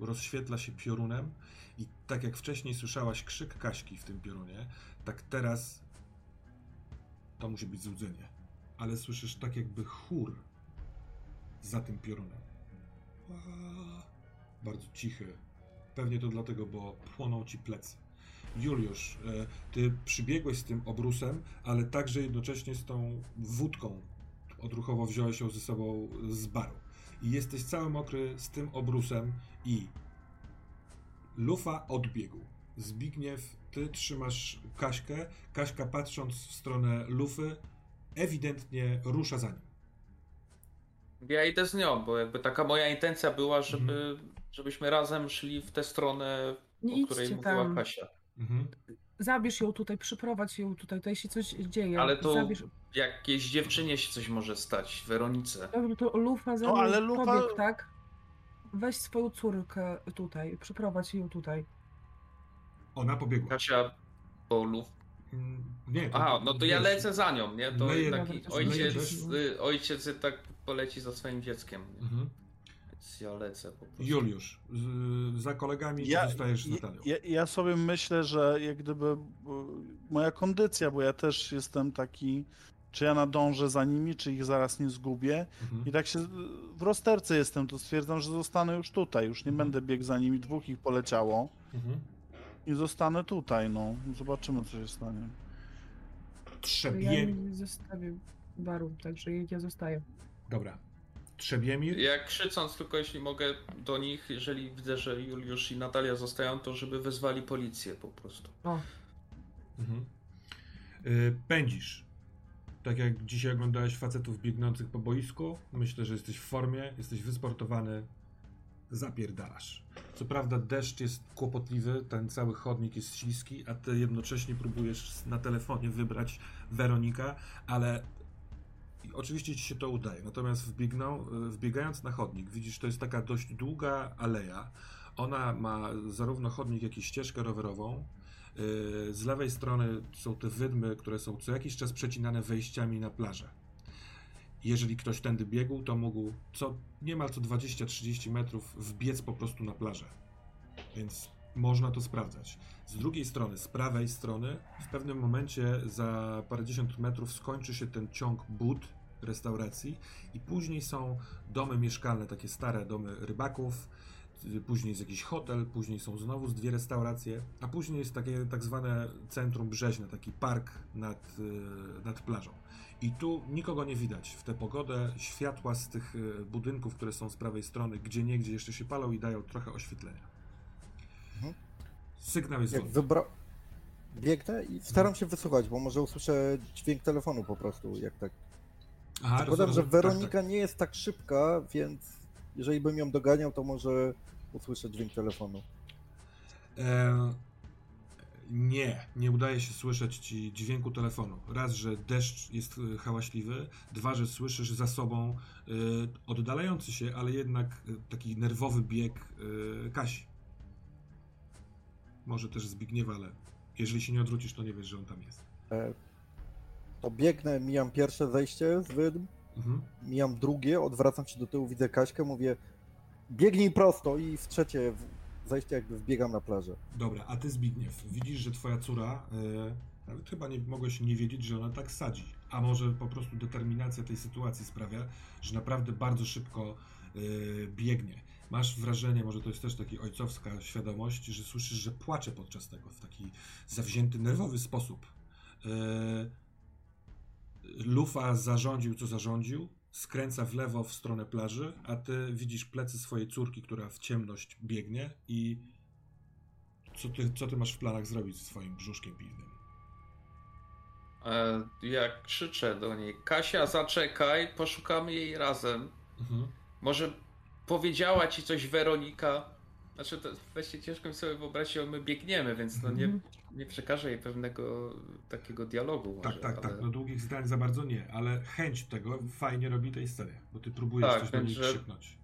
rozświetla się piorunem i tak jak wcześniej słyszałaś krzyk Kaśki w tym piorunie, tak teraz to musi być złudzenie. Ale słyszysz tak jakby chór za tym piorunem. Bardzo cichy. Pewnie to dlatego, bo płoną ci plecy. Juliusz, e, ty przybiegłeś z tym obrusem, ale także jednocześnie z tą wódką. Odruchowo wziąłeś ją ze sobą z baru. I jesteś cały mokry z tym obrusem i Lufa odbiegł. Zbigniew, ty trzymasz Kaśkę. Kaśka patrząc w stronę Lufy, ewidentnie rusza za nim. Ja idę z nią, bo jakby taka moja intencja była, żeby, Mhm. żebyśmy razem szli w tę stronę, Nie o której mówiła tam. Kasia. Mhm. Zabierz ją tutaj, przyprowadź ją tutaj, tutaj się coś dzieje. Ale to Zabierz... jakiejś dziewczynie się coś może stać, Weronice. Dobrze, to Lufa za No, ale Lufa- pobiegł, tak? Weź swoją córkę tutaj, przyprowadź ją tutaj. Ona pobiegła. Kasia po luf. Mm, Nie, to- Aha, no to ja lecę za nią, nie? To Leje- taki Dobra, to ojciec, leje- y, ojciec tak poleci za swoim dzieckiem. Mhm. Więc ja lecę po prostu. Juliusz, za kolegami Ja, zostajesz z ja, Natalią. ja, ja sobie myślę, że jak gdyby moja kondycja, bo ja też jestem taki, czy ja nadążę za nimi, czy ich zaraz nie zgubię. Mhm. I tak się w rozterce jestem, to stwierdzam, że zostanę już tutaj. Już nie Mhm. będę biegł za nimi, dwóch ich poleciało. Mhm. I zostanę tutaj, no. Zobaczymy, co się stanie. Ja Trzebie... nie zostawię baru, także ja zostaję. Dobra. Trzebiemir? Ja krzycząc tylko, jeśli mogę do nich, jeżeli widzę, że Juliusz i Natalia zostają, to żeby wezwali policję po prostu. O, Mhm. Y, Pędzisz. Tak jak dzisiaj oglądałeś facetów biegnących po boisku, myślę, że jesteś w formie, jesteś wysportowany, zapierdalasz. Co prawda deszcz jest kłopotliwy, ten cały chodnik jest śliski, a ty jednocześnie próbujesz na telefonie wybrać Weronika, ale oczywiście ci się to udaje. Natomiast wbiegną, wbiegając na chodnik, widzisz, to jest taka dość długa aleja. Ona ma zarówno chodnik, jak i ścieżkę rowerową. Yy, Z lewej strony są te wydmy, które są co jakiś czas przecinane wejściami na plażę. Jeżeli ktoś tędy biegł, to mógł co niemal co 20-30 metrów wbiec po prostu na plażę. Więc można to sprawdzać. Z drugiej strony, z prawej strony, w pewnym momencie za parędziesiąt metrów skończy się ten ciąg bud restauracji i później są domy mieszkalne, takie stare domy rybaków, później jest jakiś hotel, później są znowu dwie restauracje, a później jest takie tak zwane centrum brzeźne, taki park nad, y, nad plażą. I tu nikogo nie widać w tę pogodę. Światła z tych y, budynków, które są z prawej strony, gdzie niegdzie jeszcze się palą i dają trochę oświetlenia. Mhm. Sygnał jest Jak wybra... Biegnę i staram się wysłuchać, bo może usłyszę dźwięk telefonu po prostu, jak tak. Aha, Zakładam, że rozumiem. Tak, Weronika nie jest tak szybka, więc jeżeli bym ją doganiał, to może usłyszę dźwięk telefonu. E, nie, nie udaje się słyszeć ci dźwięku telefonu. Raz, że deszcz jest e, hałaśliwy, dwa, że słyszysz za sobą e, oddalający się, ale jednak e, taki nerwowy bieg e, Kasi. Może też Zbigniewa, ale jeżeli się nie odwrócisz, to nie wiesz, że on tam jest. E, To biegnę, mijam pierwsze zejście z wydm, Mhm. mijam drugie, odwracam się do tyłu, widzę Kaśkę, mówię biegnij prosto i w trzecie w- zejście jakby wbiegam na plażę. Dobra, a ty Zbigniew, widzisz, że twoja córa, e, nawet chyba nie mogłeś nie wiedzieć, że ona tak sadzi. A może po prostu determinacja tej sytuacji sprawia, że naprawdę bardzo szybko e, biegnie. Masz wrażenie, może to jest też taka ojcowska świadomość, że słyszysz, że płacze podczas tego w taki zawzięty, nerwowy sposób. E, Lufa zarządził, co zarządził, skręca w lewo w stronę plaży, a ty widzisz plecy swojej córki, która w ciemność biegnie i co ty, co ty masz w planach zrobić ze swoim brzuszkiem piwnym? E, Ja krzyczę do niej, Kasia, zaczekaj, poszukamy jej razem. Mhm. Może powiedziała ci coś Weronika? Znaczy, to właśnie ciężko mi sobie wyobrazić, że my biegniemy, więc no nie, Mhm. Nie przekażę jej pewnego takiego dialogu. Tak, może, tak, tak. ale- No długich zdań za bardzo nie, ale chęć tego fajnie robi tej scenie, bo ty próbujesz Tak, coś do niej że- krzyknąć.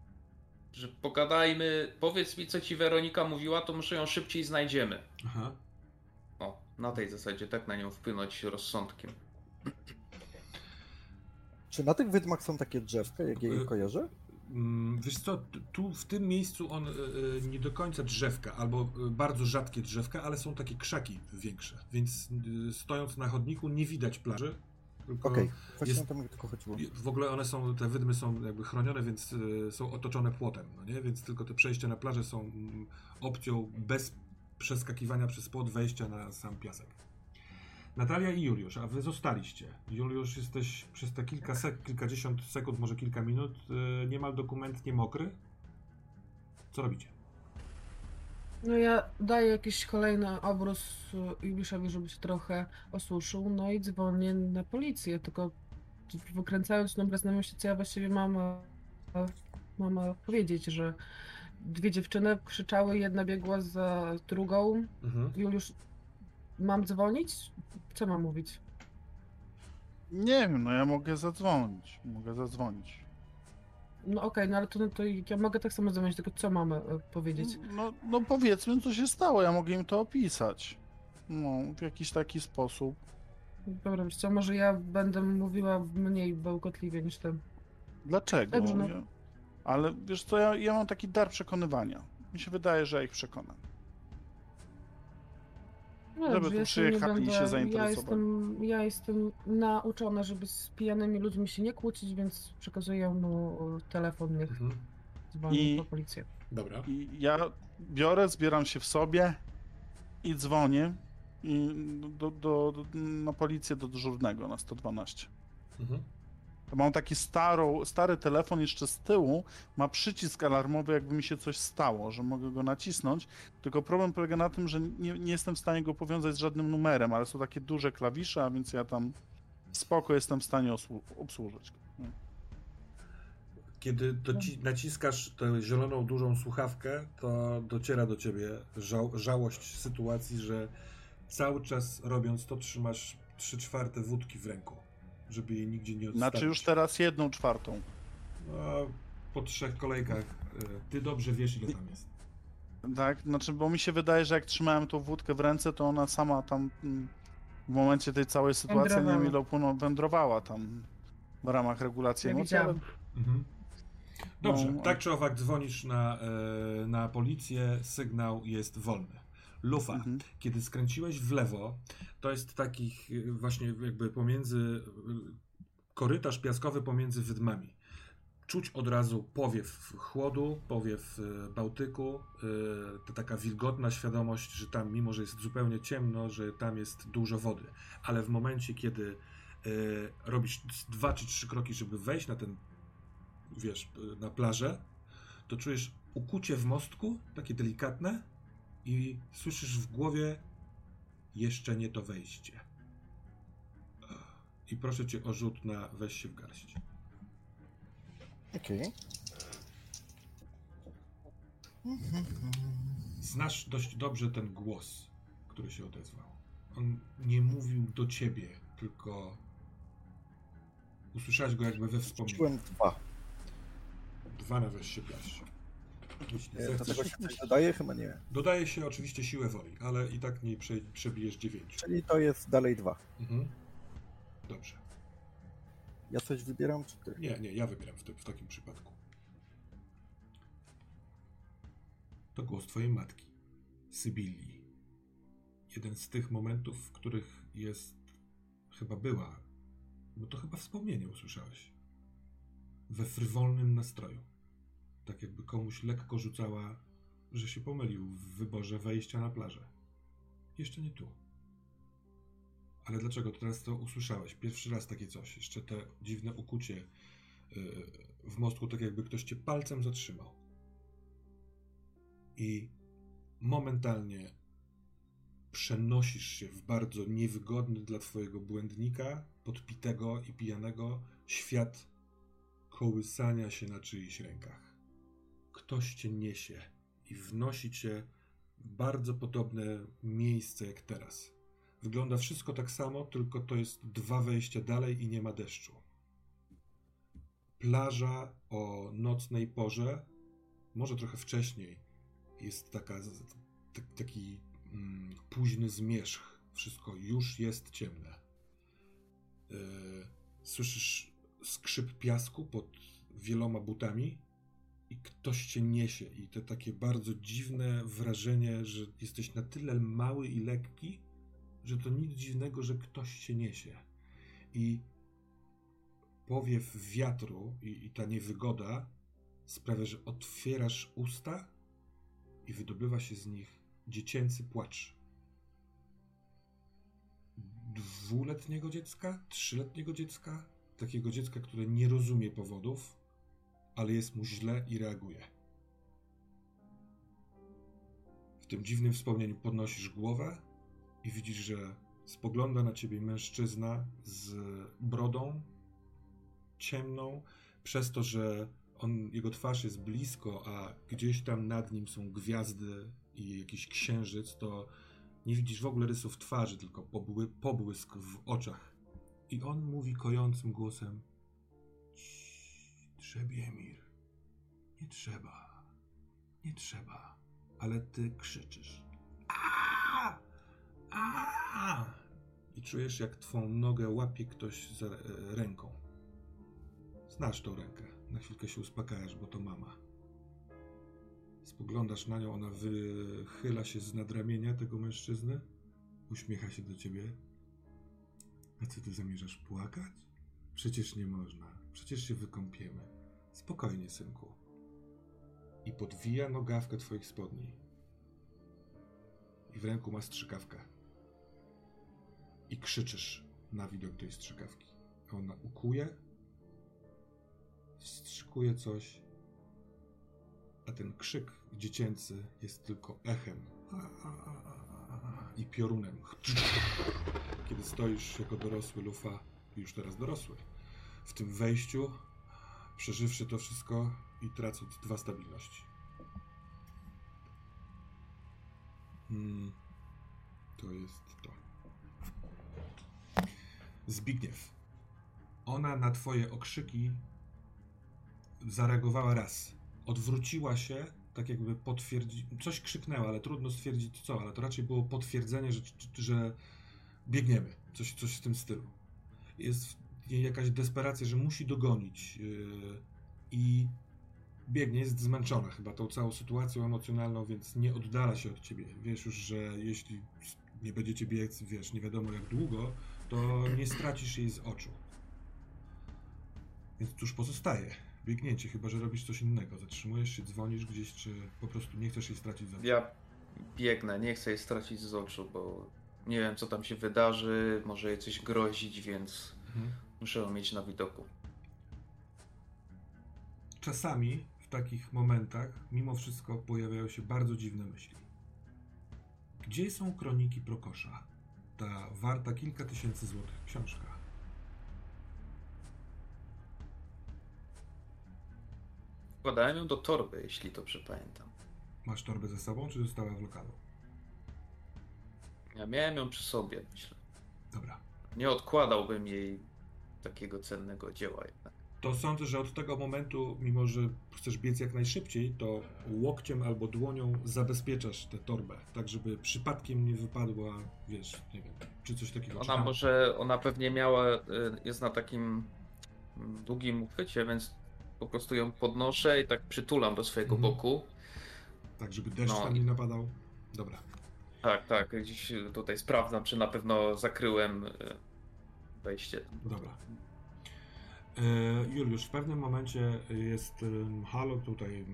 Że pogadajmy, powiedz mi, co ci Weronika mówiła, to może ją szybciej znajdziemy. Aha. O, na tej zasadzie tak na nią wpłynąć rozsądkiem. Czy na tych wydmach są takie drzewka, jak je Y- kojarzę? Mm, Wiesz co, tu w tym miejscu on y, y, nie do końca drzewka, albo y, bardzo rzadkie drzewka, ale są takie krzaki większe, więc stojąc na chodniku nie widać plaży. Okej, właśnie jest- mi tylko chodziło. W ogóle one są, te wydmy są jakby chronione, więc są otoczone płotem, no nie? Więc tylko te przejścia na plażę są mm, opcją bez przeskakiwania przez płot wejścia na sam piasek. Natalia i Juliusz, a wy zostaliście. Juliusz, jesteś przez te kilka sek, kilkadziesiąt sekund, może kilka minut, y, niemal dokumentnie mokry. Co robicie? No ja daję jakiś kolejny obrus Juliuszowi, żeby się trochę osuszył, no i dzwonię na policję, tylko wykręcając numer znajomości, co ja właściwie mam, mam powiedzieć, że dwie dziewczyny krzyczały, jedna biegła za drugą. Mhm. Juliusz, mam dzwonić? Co mam mówić? Nie wiem, no ja mogę zadzwonić. Mogę zadzwonić. No okej, no ale to, no to ja mogę tak samo dzwonić, tylko co mamy e, powiedzieć? No, no powiedzmy, co się stało. Ja mogę im to opisać. No, w jakiś taki sposób. Dobra, wiesz co, może ja będę mówiła mniej bełkotliwie niż ty. Dlaczego? Dobrze, no. Ja... Ale wiesz co, ja, ja mam taki dar przekonywania. Mi się wydaje, że ja ich przekonam. No Żeby dobrze, tu nie przyjechali i się zainteresowali. Ja jestem, ja jestem nauczona, żeby z pijanymi ludźmi się nie kłócić, więc przekazuję mu telefon, niech Mhm. dzwoni I- po policję. Dobra. I ja biorę, zbieram się w sobie i dzwonię i do, do, do, na policję do dyżurnego na 112. Mhm. Mam taki starą, stary telefon jeszcze z tyłu, ma przycisk alarmowy, jakby mi się coś stało, że mogę go nacisnąć. Tylko problem polega na tym, że nie, nie jestem w stanie go powiązać z żadnym numerem, ale są takie duże klawisze, a więc ja tam spoko jestem w stanie obsłużyć. Kiedy doci- naciskasz tę zieloną, dużą słuchawkę, to dociera do ciebie żał- żałość sytuacji, że cały czas robiąc to trzymasz trzy czwarte wódki w ręku, żeby jej nigdzie nie odstawić. Znaczy już teraz jedną czwartą. No, po trzech kolejkach y, ty dobrze wiesz, ile tam jest. Tak, znaczy, bo mi się wydaje, że jak trzymałem tą wódkę w ręce, to ona sama tam mm, w momencie tej całej sytuacji, nie Wędrowała. wiem ile upłynęło, wędrowała tam w ramach regulacji Ja emocji, ale. Mhm. Dobrze, No, tak czy owak dzwonisz na, e, na policję, sygnał jest wolny. Lufa, Mhm. kiedy skręciłeś w lewo, to jest takich e, właśnie jakby pomiędzy, e, korytarz piaskowy pomiędzy wydmami. Czuć od razu powiew chłodu, powiew e, Bałtyku, to taka wilgotna świadomość, że tam, mimo że jest zupełnie ciemno, że tam jest dużo wody. Ale w momencie, kiedy robisz dwa czy trzy kroki, żeby wejść na ten wiesz, na plażę, to czujesz ukucie w mostku, takie delikatne i słyszysz w głowie jeszcze nie to wejście. I proszę cię o rzut na weź się w garść. Okej. Znasz dość dobrze ten głos, który się odezwał. On nie mówił do ciebie, tylko usłyszałeś go jakby we wspomnieniu. Rzuciłem dwa. Dwa na weź się w garść. E, Do tego się coś dodaje? Chyba nie. dodaje się oczywiście siłę woli, ale i tak nie prze, przebijesz dziewięciu. Czyli to jest dalej dwa. Mhm. Dobrze. Ja coś wybieram, czy ty? Nie, nie, ja wybieram w, te, w takim przypadku. To głos twojej matki, Sybilii. Jeden z tych momentów, w których jest, chyba była, no to chyba wspomnienie usłyszałeś. We frywolnym nastroju. Tak jakby komuś lekko rzucała, że się pomylił w wyborze wejścia na plażę. Jeszcze nie tu. Ale dlaczego teraz to usłyszałeś? Pierwszy raz takie coś. Jeszcze te dziwne ukucie yy, w mostku, tak jakby ktoś cię palcem zatrzymał. I momentalnie przenosisz się w bardzo niewygodny dla twojego błędnika, podpitego i pijanego świat kołysania się na czyichś rękach. Ktoś cię niesie i wnosi cię w bardzo podobne miejsce jak teraz. Wygląda wszystko tak samo, tylko to jest dwa wejścia dalej i nie ma deszczu. Plaża o nocnej porze, może trochę wcześniej, jest taka, t- taki mm, późny zmierzch. Wszystko już jest ciemne. Yy, słyszysz skrzyp piasku pod wieloma butami i ktoś cię niesie. I to takie bardzo dziwne wrażenie, że jesteś na tyle mały i lekki, że to nic dziwnego, że ktoś się niesie. I powiew wiatru i, i ta niewygoda sprawia, że otwierasz usta i wydobywa się z nich dziecięcy płacz. Dwuletniego dziecka, trzyletniego dziecka, takiego dziecka, które nie rozumie powodów, ale jest mu źle i reaguje. W tym dziwnym wspomnieniu podnosisz głowę i widzisz, że spogląda na ciebie mężczyzna z brodą ciemną, przez to, że on, jego twarz jest blisko, a gdzieś tam nad nim są gwiazdy i jakiś księżyc, to nie widzisz w ogóle rysów twarzy, tylko pobły, pobłysk w oczach. I on mówi kojącym głosem: "Cii, Trzebiemir, nie trzeba, nie trzeba, ale ty krzyczysz. A! A! I czujesz, jak twą nogę łapie ktoś za e, ręką. Znasz tą rękę. Na chwilkę się uspokajasz, bo to mama. Spoglądasz na nią, ona wychyla się z nadramienia tego mężczyzny, uśmiecha się do ciebie. A co ty zamierzasz płakać? Przecież nie można. Przecież się wykąpiemy. Spokojnie, synku. I podwija nogawkę twoich spodni. I w ręku ma strzykawkę. I krzyczysz na widok tej strzykawki. Ona ukuje Strzykuje coś, a ten krzyk dziecięcy jest tylko echem i piorunem. Kiedy stoisz jako dorosły lufa, już teraz dorosły, w tym wejściu, przeżywszy to wszystko i tracąc dwa stabilności. Hmm, to jest to. Zbigniew. Ona na twoje okrzyki zareagowała raz. Odwróciła się, tak jakby potwierdzi... Coś krzyknęła, ale trudno stwierdzić co, ale to raczej było potwierdzenie, że, że biegniemy. Coś, coś w tym stylu. Jest jakaś desperacja, że musi dogonić yy, i biegnie, jest zmęczona chyba tą całą sytuacją emocjonalną, więc nie oddala się od ciebie. Wiesz już, że jeśli nie będziecie biec, wiesz, nie wiadomo jak długo, to nie stracisz jej z oczu. Więc cóż pozostaje? Biegnięcie, chyba że robisz coś innego. Zatrzymujesz się, dzwonisz gdzieś, czy po prostu nie chcesz jej stracić z oczu. Ja biegnę, nie chcę jej stracić z oczu, bo nie wiem co tam się wydarzy, może jej coś grozić, więc Mhm. Muszę ją mieć na widoku. Czasami w takich momentach, mimo wszystko, pojawiają się bardzo dziwne myśli. Gdzie są kroniki Prokosza? Ta warta kilka tysięcy złotych książka. Wkładałem ją do torby, jeśli dobrze pamiętam. Masz torbę ze sobą, czy została w lokalu? Ja miałem ją przy sobie, myślę. Dobra. Nie odkładałbym jej takiego cennego dzieła jednak. To sądzę, że od tego momentu, mimo że chcesz biec jak najszybciej, to łokciem albo dłonią zabezpieczasz tę torbę, tak żeby przypadkiem nie wypadła, wiesz, nie wiem, czy coś takiego. czy Ona tam- może, ona pewnie miała, y, jest na takim mm, długim uchwycie, więc po prostu ją podnoszę i tak przytulam do swojego Mhm. boku. Tak, żeby deszcz No tam nie napadał. Dobra. Tak, tak, gdzieś tutaj sprawdzam, czy na pewno zakryłem y, wejście. Dobra. E, Juliusz, w pewnym momencie jest halo tutaj.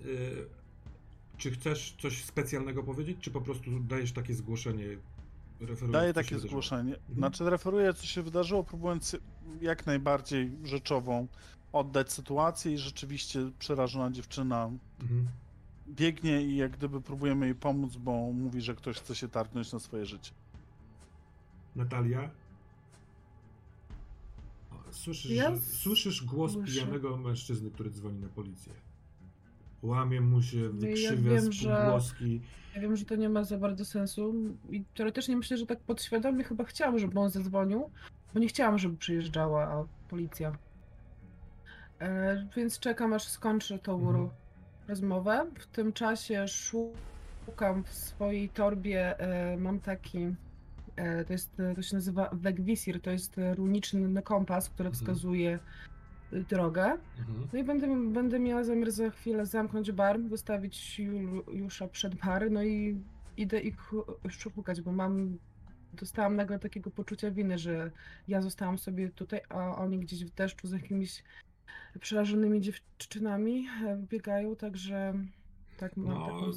e, czy chcesz coś specjalnego powiedzieć, czy po prostu dajesz takie zgłoszenie? Daję takie wydarzyło? zgłoszenie. Mhm. Znaczy referuję, co się wydarzyło, próbując jak najbardziej rzeczową oddać sytuację i rzeczywiście przerażona dziewczyna Mhm. biegnie i jak gdyby próbujemy jej pomóc, bo mówi, że ktoś chce się targnąć na swoje życie. Natalia? Słyszysz, Ja słyszysz głos słyszę. pijanego mężczyzny, który dzwoni na policję. Łamie mu się, ja wykrzywia wiem, z że- półgłoski. Ja wiem, że to nie ma za bardzo sensu i teoretycznie myślę, że tak podświadomie chyba chciałam, żeby on zadzwonił, bo nie chciałam, żeby przyjeżdżała policja. E, więc czekam, aż skończy tą Mhm. rozmowę. W tym czasie szukam w swojej torbie, e, mam taki, to jest, to się nazywa Wegwisir, to jest e, runiczny kompas, który Mhm. wskazuje y, drogę. Mhm. No i będę, będę miała zamiar za chwilę zamknąć bar, wystawić Juliusza przed bar, no i idę ich szukać, bo mam, dostałam nagle takiego poczucia winy, że ja zostałam sobie tutaj, a oni gdzieś w deszczu z jakimiś przerażonymi dziewczynami e, biegają, także tak mam No, taką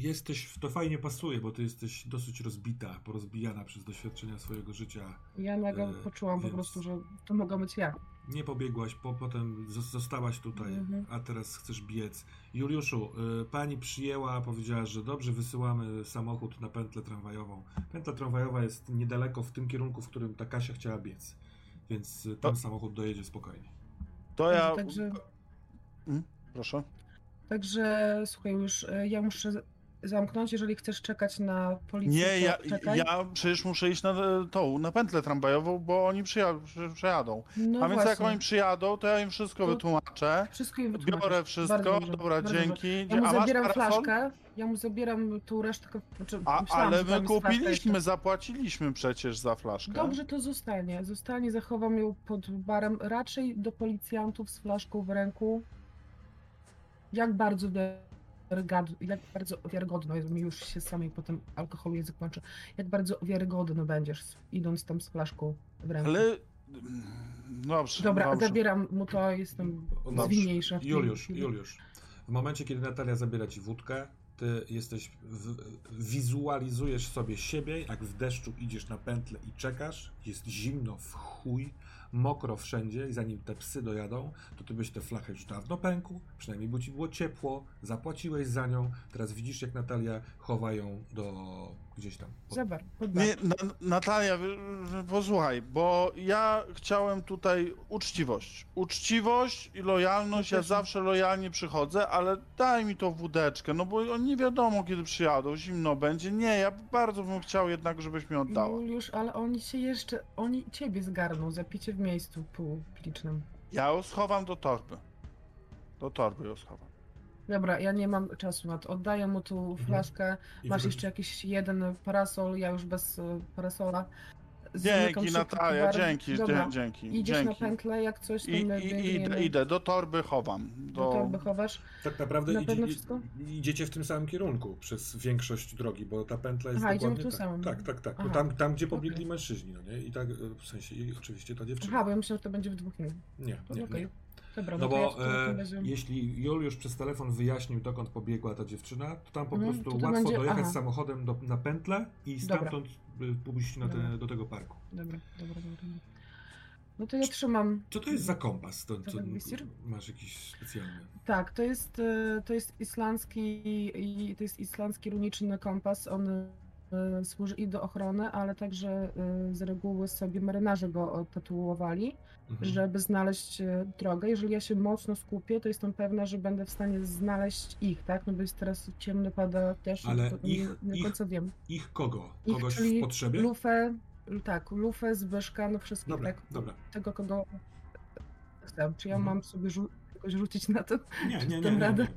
jesteś, to fajnie pasuje, bo ty jesteś dosyć rozbita, porozbijana przez doświadczenia swojego życia. Ja nagle e, poczułam po prostu, że to mogła być ja. Nie pobiegłaś, po, potem zos- zostałaś tutaj, Mhm. a teraz chcesz biec. Juliuszu, y, pani przyjęła, powiedziała, że dobrze, wysyłamy samochód na pętlę tramwajową. Pętla tramwajowa jest niedaleko w tym kierunku, w którym ta Kasia chciała biec, więc ten To- samochód dojedzie spokojnie. To ja... Także, Proszę. Także słuchaj, już e, ja muszę zamknąć, jeżeli chcesz czekać na policję, Nie, ja, ja przecież muszę iść na e, tą, na pętlę tramwajową, bo oni przyja. No A więc jak oni przyjadą, to ja im wszystko To- wytłumaczę. Wszystko im wytłumaczysz. Biorę wszystko, dobrze, dobra, dzięki. Ja mu A zabieram flaszkę, ja mu zabieram tą resztkę. Znaczy, A, ale my kupiliśmy, zapłaciliśmy przecież za flaszkę. Dobrze, to zostanie. Zostanie, zachowam ją pod barem. Raczej do policjantów z flaszką w ręku. Jak bardzo wiarygodny, jak bardzo wiarygodno, jest mi już się samej po tym alkoholu język kończy, jak bardzo wiarygodny będziesz idąc tam z flaszką w ręku. Ale... Dobrze, Dobra, dobrze. zabieram mu to, jestem Dobrze. zwinniejsza. w tej Juliusz, chwili. Juliusz, w momencie, kiedy Natalia zabiera ci wódkę, ty jesteś, w, wizualizujesz sobie siebie, jak w deszczu idziesz na pętlę i czekasz, jest zimno w chuj, mokro wszędzie i zanim te psy dojadą, to ty byś tę flachę już dawno pękł, przynajmniej by ci było ciepło, zapłaciłeś za nią, teraz widzisz jak Natalia chowa ją do gdzieś tam. pod- Zabar, pod bar. Nie, na, Natalia, posłuchaj, bo ja chciałem tutaj uczciwość. Uczciwość i lojalność, ja zawsze lojalnie przychodzę, ale daj mi tą wódeczkę, no bo on nie wiadomo kiedy przyjadą, zimno będzie. Nie, ja bardzo bym chciał jednak, żebyś mi oddała. Juliusz, ale oni się jeszcze, oni ciebie zgarną za picie w miejscu publicznym. Ja ją schowam do torby. Do torby ją schowam. Dobra, ja nie mam czasu na to. Oddaję mu tu Mhm. flaszkę. I Masz jeszcze jakiś jeden parasol, ja już bez e, parasola. Dzięki szybko Natalia, bar. dzięki, Dobra, dzie- dzięki. Idziesz na dzięki. pętlę, jak coś, to I, my i, biegniemy. idę, idę, do torby chowam. Do Do... torby chowasz. Tak naprawdę Na idzie, pewno i- wszystko? idziecie w tym samym kierunku przez większość drogi, bo ta pętla jest Aha, idziemy dokładnie w tym tak. samym. Tak, tak, tak. Bo Aha. tam, tam, gdzie pobiegli Okej. mężczyźni, no nie? I tak, e, w sensie, i oczywiście ta dziewczyna. Aha, bo ja myślałam, że to będzie w dwóch innych. Nie, To nie, okej. Dobra, No to bo e, jeśli Juliusz przez telefon wyjaśnił, dokąd pobiegła ta dziewczyna, to tam po Mhm, prostu to to łatwo będzie- dojechać aha. samochodem do, na pętlę i stamtąd y, pójść na te, do tego parku. Dobra, dobra, dobra. No to ja trzymam. Co to jest za kompas? To, wisir? masz jakiś specjalny? Tak, to jest, e, to jest islandzki to jest islandzki runiczny kompas. On e, służy i do ochrony, ale także e, z reguły sobie marynarze go tatuowali, Mhm. żeby znaleźć e, drogę. Jeżeli ja się mocno skupię, to jestem pewna, że będę w stanie znaleźć ich, tak? No bo jest teraz ciemny, pada deszcz, Ale to ich- nie, nie ich- końca wiem. Ich kogo? Ich, Kogoś w czyli potrzebie? Lufę, tak, Lufę, Zbyszka, no wszystkich, Dobra, tak? dobra. Tego, kogo chcę. Czy ja Mhm. mam sobie jakoś rzucić na to? Nie, nie, nie, nie, nie.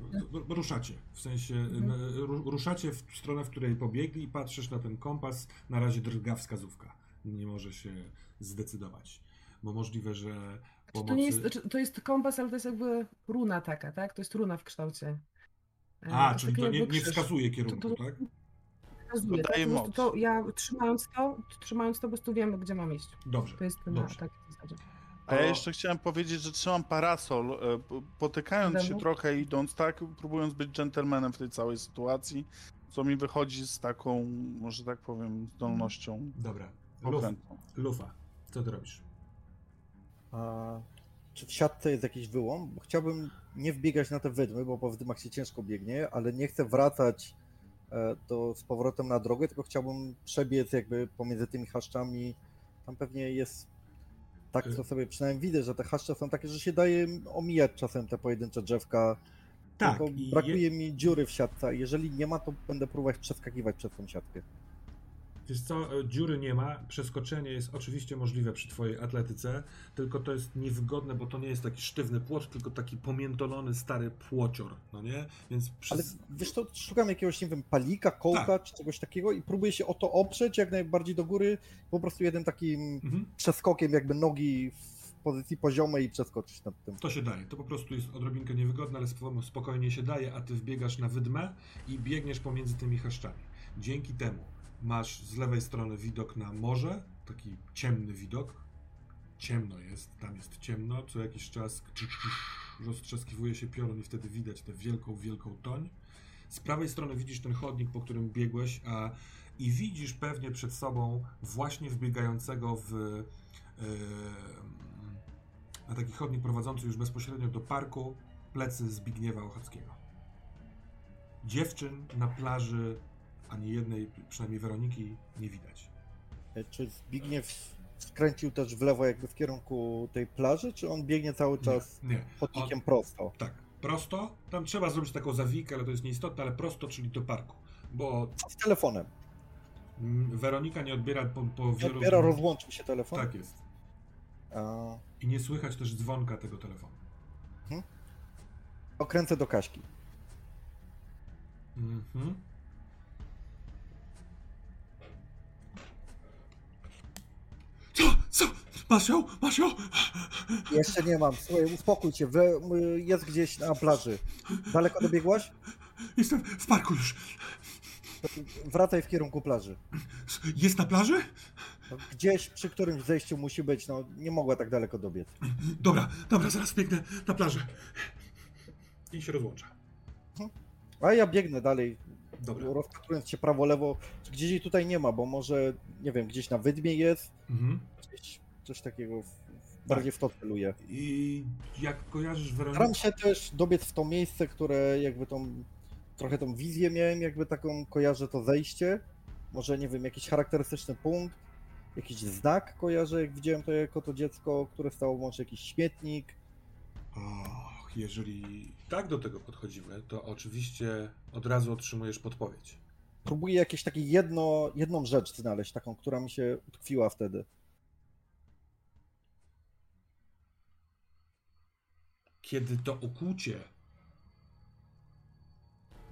Ruszacie. W sensie Mhm. n- ru- ruszacie w stronę, w której pobiegli i patrzysz na ten kompas. Na razie drga wskazówka. Nie może się zdecydować. Bo możliwe, że pomocy... To nie jest, znaczy, to jest kompas, ale to jest jakby runa taka, tak? To jest runa w kształcie. E, A, jest czyli to nie, nie wskazuje kierunku, To- to- tak? Wskazuje, tak? Dodaje Po prostu moc. to ja trzymając to, trzymając to po prostu wiemy, gdzie mam iść. Dobrze. To jest na Dobrze. takiej zasadzie. A ja jeszcze chciałem powiedzieć, że trzymam parasol, e, potykając się Demu? trochę, idąc tak, próbując być dżentelmenem w tej całej sytuacji, co mi wychodzi z taką, może tak powiem, zdolnością Dobra. Luf, okrętną. lufa, co ty robisz? A czy w siatce jest jakiś wyłom? Bo chciałbym nie wbiegać na te wydmy, bo po wydmach się ciężko biegnie, ale nie chcę wracać e, do, z powrotem na drogę, tylko chciałbym przebiec jakby pomiędzy tymi chaszczami. Tam pewnie jest tak, co sobie przynajmniej widzę, że te chaszcze są takie, że się daje omijać czasem te pojedyncze drzewka. Tak, brakuje je- mi dziury w siatce, jeżeli nie ma, to będę próbować przeskakiwać przez tą siatkę. Wiesz co, e, dziury nie ma, przeskoczenie jest oczywiście możliwe przy twojej atletyce, tylko to jest niewygodne, bo to nie jest taki sztywny płot, tylko taki pomiętolony stary płocior, no nie? Więc Ale przez... wiesz to, szukam jakiegoś, nie wiem, palika, kołka Tak. czy czegoś takiego i próbuję się o to oprzeć jak najbardziej do góry, po prostu jednym takim Mhm. przeskokiem jakby nogi w pozycji poziomej i przeskoczyć nad tym. To się daje. To po prostu jest odrobinkę niewygodne, ale spo- spokojnie się daje, a ty wbiegasz na wydmę i biegniesz pomiędzy tymi chaszczami. Dzięki temu masz z lewej strony widok na morze, taki ciemny widok. Ciemno jest, tam jest ciemno, co jakiś czas roztrzaskiwuje się piorun i wtedy widać tę wielką, wielką toń. Z prawej strony widzisz ten chodnik, po którym biegłeś, a i widzisz pewnie przed sobą właśnie wbiegającego w em, na taki chodnik prowadzący już bezpośrednio do parku plecy Zbigniewa Ochockiego. Dziewczyn na plaży ani jednej, przynajmniej Weroniki, nie widać. E, Czy Zbigniew skręcił też w lewo jakby w kierunku tej plaży, czy on biegnie cały czas Nie, nie. chodnikiem prosto? Tak, prosto. Tam trzeba zrobić taką zawikę, ale to jest nieistotne, ale prosto, czyli do parku. Bo Co z telefonem? mm, Weronika nie odbiera po, po Nie wielu... odbiera, rozłączył się telefon? Tak jest. A, I nie słychać też dzwonka tego telefonu. okręcę do Kaśki. Mhm. Co? Masz ją? Masz ją? Jeszcze nie mam, słuchaj, uspokój się, we, jest gdzieś na plaży. Daleko dobiegłaś? Jestem w parku już. Wracaj w kierunku plaży. Jest na plaży? No, Gdzieś przy którymś zejściu musi być, no nie mogła tak daleko dobiec. Dobra, dobra, zaraz biegnę na plażę. I się rozłącza. A ja biegnę dalej, Dobra. rozpatrując się prawo, lewo, czy gdzieś jej tutaj nie ma, bo może, nie wiem, gdzieś na wydmie jest, Mhm. gdzieś coś takiego w, w bardziej w to celuję. I jak kojarzysz Weronikę... Staram się też dobiec w to miejsce, które jakby tą, trochę tą wizję miałem, jakby taką kojarzę to zejście. Może, nie wiem, jakiś charakterystyczny punkt, jakiś znak kojarzę, jak widziałem to jako to dziecko, które stało, może jakiś śmietnik. Och, jeżeli tak do tego podchodzimy, to oczywiście od razu otrzymujesz podpowiedź. Próbuję jakieś takie jedno, jedną rzecz znaleźć, taką, która mi się utkwiła wtedy. Kiedy to ukłucie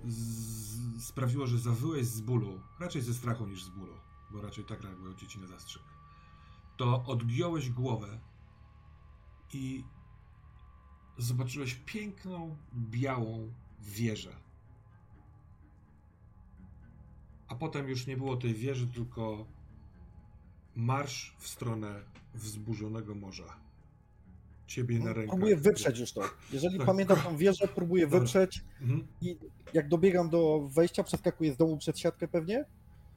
z- sprawiło, że zawyłeś z bólu, raczej ze strachu niż z bólu, bo raczej tak reagują dzieci na zastrzyk, to odgiąłeś głowę i zobaczyłeś piękną, białą wieżę. A potem już nie było tej wieży, tylko marsz w stronę wzburzonego morza. Ciebie na rękach. Próbuję wyprzeć już to. Jeżeli Tak. pamiętam tą wieżę, próbuję Dobra. wyprzeć Mhm. i jak dobiegam do wejścia, przeskakuję z domu przed siatkę pewnie.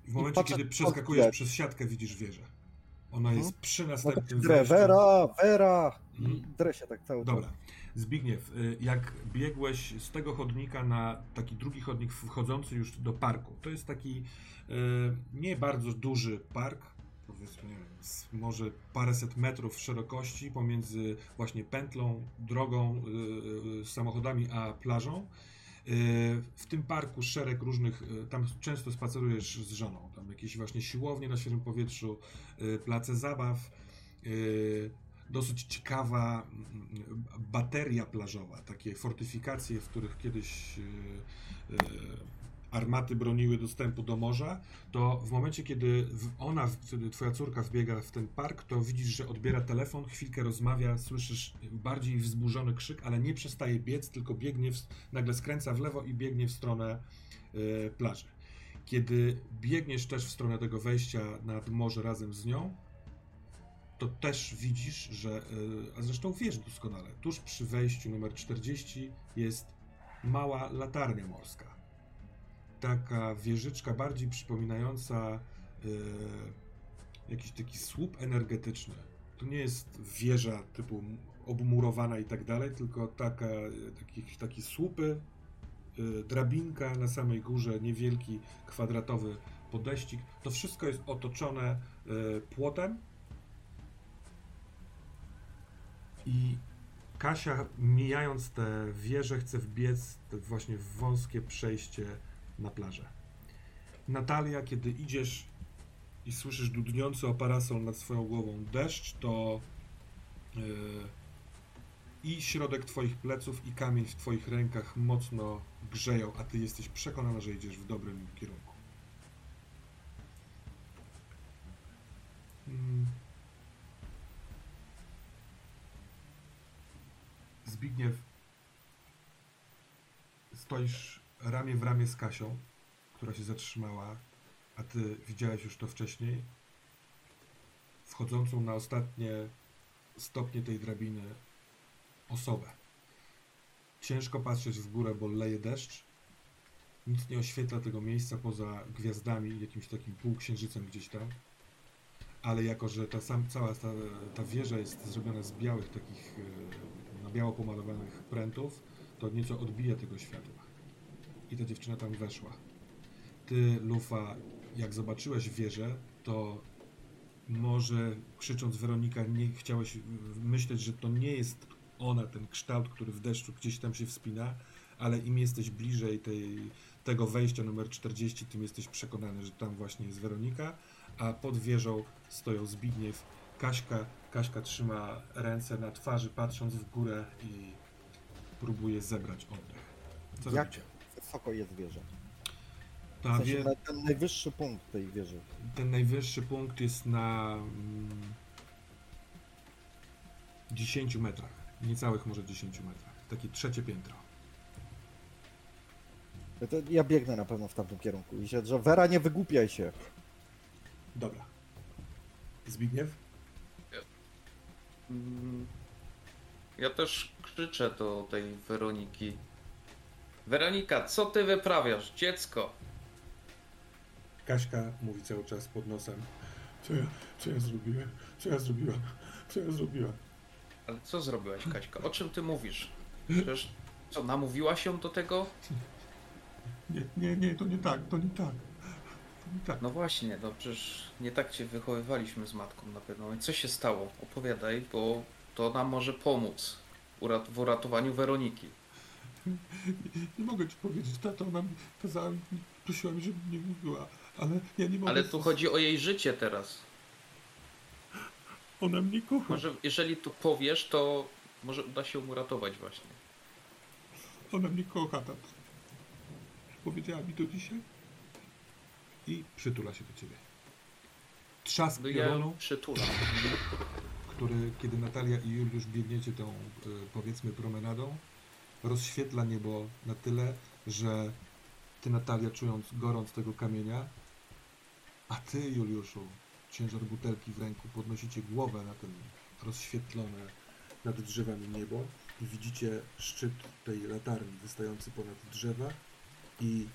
W momencie, patrzę, kiedy przeskakujesz widać. przez siatkę, widzisz wieżę. Ona Mhm. jest przy No następnym wejściu. Vera, Vera! Mhm. się tak cały Dobra. czas. Zbigniew, y, jak biegłeś z tego chodnika na taki drugi chodnik wchodzący już do parku, to jest taki y, nie bardzo duży park, powiedzmy, wiem, może paręset metrów szerokości pomiędzy właśnie pętlą, drogą, y, samochodami a plażą. W tym parku szereg różnych, tam często spacerujesz z żoną, tam jakieś właśnie siłownie na świeżym powietrzu, place zabaw, dosyć ciekawa mm, bateria plażowa, takie fortyfikacje, w których kiedyś y, y, armaty broniły dostępu do morza, to w momencie, kiedy ona, kiedy twoja córka wbiega w ten park, to widzisz, że odbiera telefon, chwilkę rozmawia, słyszysz bardziej wzburzony krzyk, ale nie przestaje biec, tylko biegnie, w, nagle skręca w lewo i biegnie w stronę y, plaży. Kiedy biegniesz też w stronę tego wejścia nad morze razem z nią, to też widzisz, że, y, a zresztą wiesz doskonale, tuż przy wejściu numer 40 jest mała latarnia morska. Taka wieżyczka bardziej przypominająca y, jakiś taki słup energetyczny. To nie jest wieża typu obmurowana i tak dalej, tylko taka, taki, taki słupy, y, drabinka na samej górze, niewielki kwadratowy podeścik. To wszystko jest otoczone płotem, I Kasia, mijając tę wieżę, chce wbiec te właśnie w wąskie przejście na plażę. Natalia, kiedy idziesz i słyszysz dudniący o parasol nad swoją głową deszcz, to yy, i środek twoich pleców, i kamień w twoich rękach mocno grzeją, a ty jesteś przekonana, że idziesz w dobrym kierunku. Mm. Zbigniew, stoisz ramię w ramię z Kasią, która się zatrzymała, a ty widziałeś już to wcześniej, wchodzącą na ostatnie stopnie tej drabiny osobę. Ciężko patrzeć w górę, bo leje deszcz. Nic nie oświetla tego miejsca poza gwiazdami jakimś takim półksiężycem gdzieś tam. Ale jako, że ta sam, cała ta, ta wieża jest zrobiona z białych takich e, biało pomalowanych prętów, to nieco odbija tego światła. I ta dziewczyna tam weszła. Ty, Lufa, jak zobaczyłeś wieżę, to może krzycząc Weronika, nie chciałeś myśleć, że to nie jest ona, ten kształt, który w deszczu gdzieś tam się wspina, ale im jesteś bliżej tej, tego wejścia numer 40, tym jesteś przekonany, że tam właśnie jest Weronika, a pod wieżą stoją Zbigniew, Kaśka. Kaśka trzyma ręce na twarzy, patrząc w górę i próbuje zebrać oddech. Co Jak robicie? wysoko jest wieża? W Ta sensie wie, ten najwyższy punkt tej wieży. ten najwyższy punkt jest na mm, 10 metrach. Niecałych może 10 metrach. Takie trzecie piętro. Ja, to, ja biegnę na pewno w tamtym kierunku i się, że Vera nie wygłupiaj się. Dobra. Zbigniew? Mm, Ja też krzyczę do tej Weroniki. Weronika, co ty wyprawiasz, dziecko? Kaśka mówi cały czas pod nosem. Co ja, co ja zrobiłem? Co ja zrobiłam? Co ja zrobiłam? Ale co zrobiłaś, Kaśka? O czym ty mówisz? Przecież co, namówiłaś ją do tego? Nie, nie, nie, to nie tak, to nie tak. Tak. No właśnie, no przecież nie tak cię wychowywaliśmy z matką na pewno. I co się stało? Opowiadaj, bo to nam może pomóc w uratowaniu Weroniki. Nie, mogę ci powiedzieć, tato, ona mi kazała, prosiła mnie, żebym nie mówiła, ale ja nie mogę. Ale tu chodzi o jej życie teraz. Ona mnie kocha. Może jeżeli tu powiesz, to może uda się ją uratować właśnie. Ona mnie kocha, tato. Powiedziała mi to dzisiaj. I przytula się do ciebie. Trzask No ja piorunu, przytulam. który, kiedy Natalia i Juliusz biegniecie tą, y, powiedzmy, promenadą, rozświetla niebo na tyle, że ty, Natalia, czując gorąc tego kamienia, a ty, Juliuszu, ciężar butelki w ręku, podnosicie głowę na ten rozświetlone nad drzewami niebo i widzicie szczyt tej latarni wystający ponad drzewa i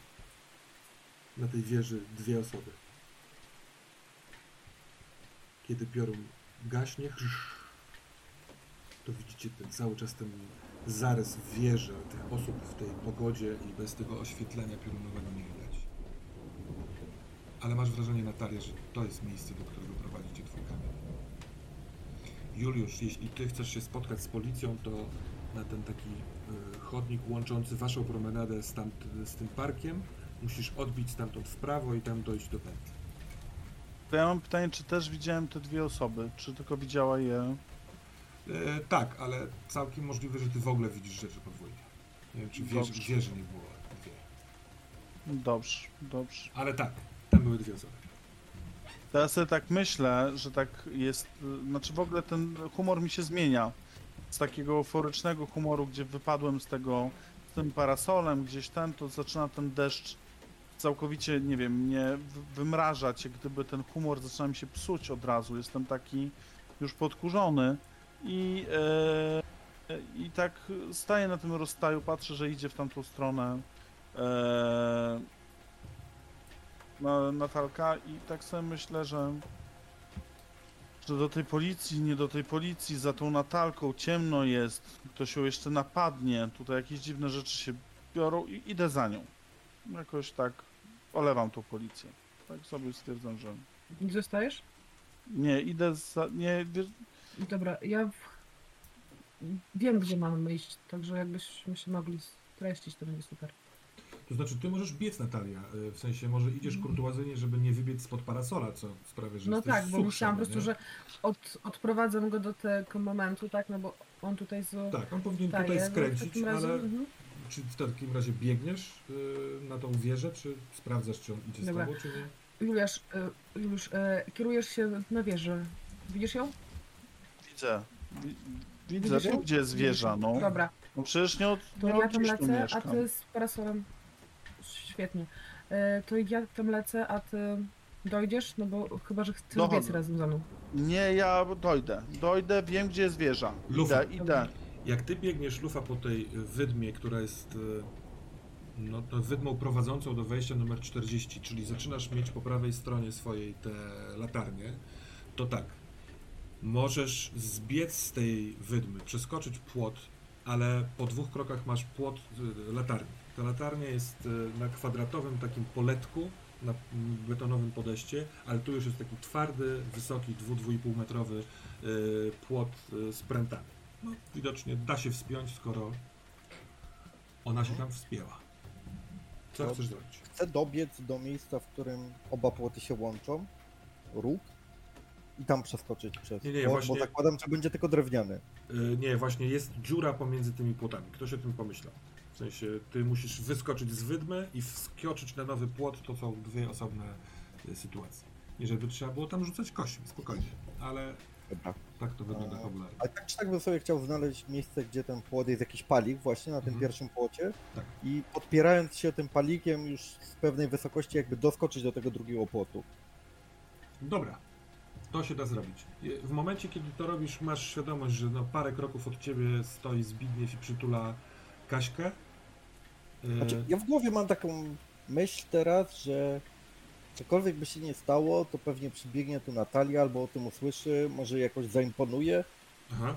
na tej wieży dwie osoby. Kiedy piorun gaśnie, to widzicie ten cały czas ten zarys wieży, tych osób w tej pogodzie i bez tego oświetlenia piorunowego nie widać. Ale masz wrażenie, Natalia, że to jest miejsce, do którego prowadzi cię twój kamień. Juliusz, jeśli ty chcesz się spotkać z policją, to na ten taki y, chodnik łączący waszą promenadę z, tamt, z tym parkiem musisz odbić stamtąd w prawo i tam dojść do pętli. To ja mam pytanie, czy też widziałem te dwie osoby, czy tylko widziała je... E, tak, ale całkiem możliwe, że ty w ogóle widzisz rzeczy podwójnie. Nie wiem, czy wieży, Dobrze. wieży nie było dwie. Dobrze, dobrze. Ale tak, tam były dwie osoby. Teraz sobie tak myślę, że tak jest, y, znaczy w ogóle ten humor mi się zmienia. Z takiego euforycznego humoru, gdzie wypadłem z tego, z tym parasolem, gdzieś ten, to zaczyna ten deszcz całkowicie, nie wiem, mnie wymrażać, gdyby ten humor zaczyna mi się psuć od razu. Jestem taki już podkurzony i, e, i tak staję na tym rozstaju, patrzę, że idzie w tamtą stronę. E, na, Natalka i tak sobie myślę, że, że do tej policji, nie do tej policji, za tą Natalką ciemno jest, ktoś ją jeszcze napadnie, tutaj jakieś dziwne rzeczy się biorą i idę za nią. Jakoś tak olewam tą policję. Tak sobie stwierdzam, że I Zostajesz? nie, idę za, nie, wiesz, Dobra, ja w... wiem, gdzie mamy iść, także jakbyśmy się mogli streścić, to będzie super. To znaczy, ty możesz biec, Natalia. e, W sensie, może idziesz kurtuazyjnie, żeby nie wybiec spod parasola, co sprawia, że No tak, bo myślałam po no prostu, że od, odprowadzam go do tego momentu, tak, no bo on tutaj z... Tak, on powinien tutaj no w skręcić, takim razie, ale mhm. Czy w takim razie biegniesz y, na tą wieżę, czy sprawdzasz, czy on idzie Dobra. z tobą, czy nie? Juliusz, y, Juliusz y, kierujesz się na wieżę. Widzisz ją? widzę. Wi- Widzę, Widzisz wiem ją? gdzie jest wieża, no. Dobra, No przecież nie od, to nie ja od tam dziś tu lecę, a mieszkam. ty z parasolem. Świetnie. Y, to ja tam lecę, a ty dojdziesz, no bo chyba, że chcesz Dochodzę. biec razem ze mną. Nie, ja dojdę. Dojdę, wiem gdzie jest wieża. Lufa. Idę, idę. Jak ty biegniesz lufa po tej wydmie, która jest y, no, wydmą prowadzącą do wejścia numer 40, czyli zaczynasz mieć po prawej stronie swojej te latarnie, to tak, możesz zbiec z tej wydmy, przeskoczyć płot, ale po dwóch krokach masz płot y, latarni. Ta latarnia jest y, na kwadratowym takim poletku, na betonowym podejście, ale tu już jest taki twardy, wysoki, 2-2,5 metrowy płot y, z prętami. No, widocznie da się wspiąć, skoro ona się tam wspięła. Co chcesz zrobić? Chcę dobiec do miejsca, w którym oba płoty się łączą, róg, i tam przeskoczyć przez Nie, nie, płot, właśnie- bo zakładam, że będzie tylko drewniany. Y, nie, właśnie jest dziura pomiędzy tymi płotami. Ktoś o tym pomyślał. W sensie, ty musisz wyskoczyć z wydmy i wskoczyć na nowy płot. To są dwie osobne y, sytuacje. Nie, żeby trzeba było tam rzucać kośćmi, spokojnie. Ale Dobra. tak to wygląda A, fabularnie. Ale tak czy tak bym sobie chciał znaleźć miejsce, gdzie ten płot jest jakiś palik właśnie na tym Mhm. pierwszym płocie Tak. i podpierając się tym palikiem już z pewnej wysokości jakby doskoczyć do tego drugiego płotu. Dobra, to się da zrobić. W momencie, kiedy to robisz, masz świadomość, że no parę kroków od ciebie stoi Zbigniew i przytula Kaśkę. Znaczy, ja w głowie mam taką myśl teraz, że cokolwiek by się nie stało, to pewnie przybiegnie tu Natalia albo o tym usłyszy, może jakoś zaimponuje Aha.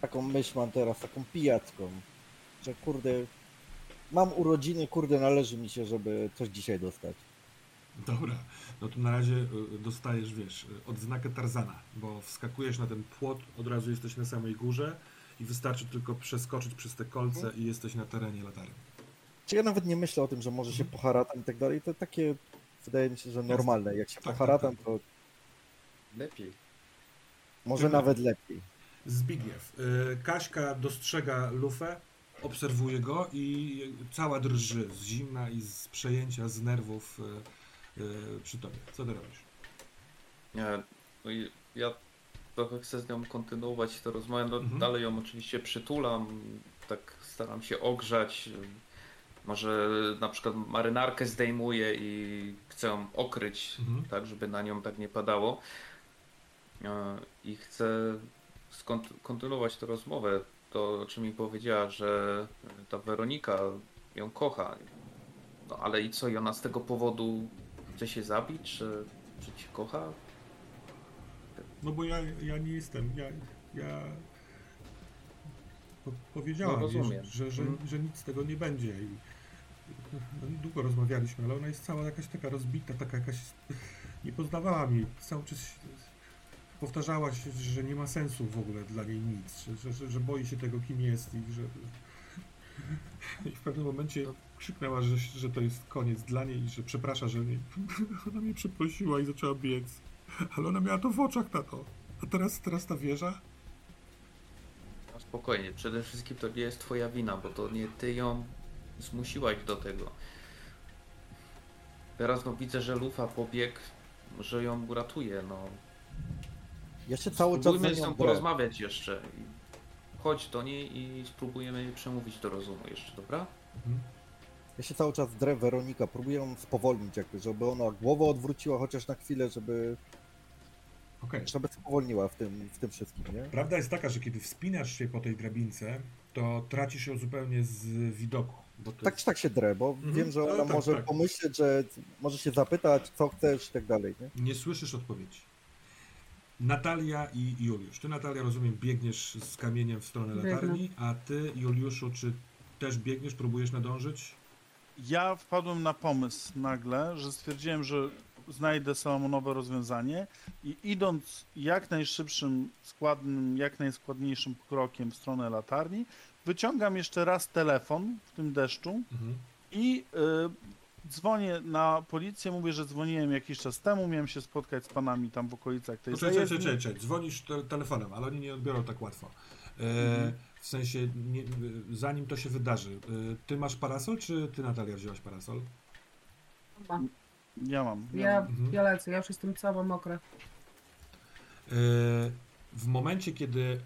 taką myśl mam teraz, taką pijacką, że kurde, mam urodziny, kurde, należy mi się, żeby coś dzisiaj dostać. Dobra, no to na razie y, dostajesz, wiesz, odznakę Tarzana, bo wskakujesz na ten płot, od razu jesteś na samej górze i wystarczy tylko przeskoczyć przez te kolce i jesteś na terenie latarni. Czy ja nawet nie myślę o tym, że może się poharatam i tak dalej, to takie, wydaje mi się, że normalne. Jak się Tak, tak, poharatam, tak. to Lepiej. może nawet lepiej. Zbigniew. y, Kaśka dostrzega lufę, obserwuje go i cała drży z zimna i z przejęcia, z nerwów y, y, przy tobie. Co ty robisz? Nie, no i ja trochę chcę z nią kontynuować tę rozmowę. No, Mhm. Dalej ją oczywiście przytulam, tak staram się ogrzać. Może na przykład marynarkę zdejmuję i chcę ją okryć, Mhm. tak, żeby na nią tak nie padało. E, I chcę kontynuować tę rozmowę. To, o czym mi powiedziała, że ta Weronika ją kocha. No ale i co, i ona z tego powodu chce się zabić, czy, czy cię kocha? No bo ja, ja nie jestem, ja, ja po, powiedziałam No, jej, rozumiem. że, że, Mhm. że nic z tego nie będzie i długo rozmawialiśmy, ale ona jest cała jakaś taka rozbita, taka jakaś nie poznawała mnie, cały czas powtarzała się, że nie ma sensu w ogóle dla niej nic, że, że, że, boi się tego, kim jest i że [LAUGHS] i w pewnym momencie krzyknęła, że, że to jest koniec dla niej i że przeprasza, że nie, [LAUGHS] ona mnie przeprosiła i zaczęła biec. Ale ona miała to w oczach na to. A teraz, teraz ta wieża? No spokojnie, przede wszystkim to nie jest twoja wina, bo to nie ty ją zmusiłaś do tego. Teraz no widzę, że Lufa pobiegł, że ją uratuje, no. Ja się cały czas za Spróbujmy z nią porozmawiać jeszcze. Chodź do niej i spróbujemy jej przemówić do rozumu jeszcze, dobra? Mhm. Ja się cały czas drę Weronika, próbuję ją spowolnić jakby, żeby ona głowę odwróciła chociaż na chwilę, żeby, Okej. żeby spowolniła w tym, w tym wszystkim, nie? Prawda jest taka, że kiedy wspinasz się po tej drabince, to tracisz ją zupełnie z widoku. Tak jest... czy tak się drę, bo Mhm. wiem, że No ona tak, może tak. pomyśleć, że może się zapytać, co chcesz i tak dalej, nie? Nie słyszysz odpowiedzi. Natalia i Juliusz. Ty, Natalia, rozumiem, biegniesz z kamieniem w stronę latarni, a ty, Juliuszu, czy też biegniesz, próbujesz nadążyć? Ja wpadłem na pomysł nagle, że stwierdziłem, że znajdę salomonowe rozwiązanie i idąc jak najszybszym, składnym, jak najskładniejszym krokiem w stronę latarni, wyciągam jeszcze raz telefon w tym deszczu Mhm. i y, dzwonię na policję, mówię, że dzwoniłem jakiś czas temu, miałem się spotkać z panami tam w okolicach tej czekaj, zajezdni. czekaj, czekaj. Dzwonisz te, telefonem, ale oni nie odbiorą tak łatwo. E, Mhm. W sensie, nie, zanim to się wydarzy, e, ty masz parasol, czy ty, Natalia, wzięłaś parasol? Ma. Ja mam. Ja, Mhm. ja lecę, ja już jestem cała mokra. E, W momencie, kiedy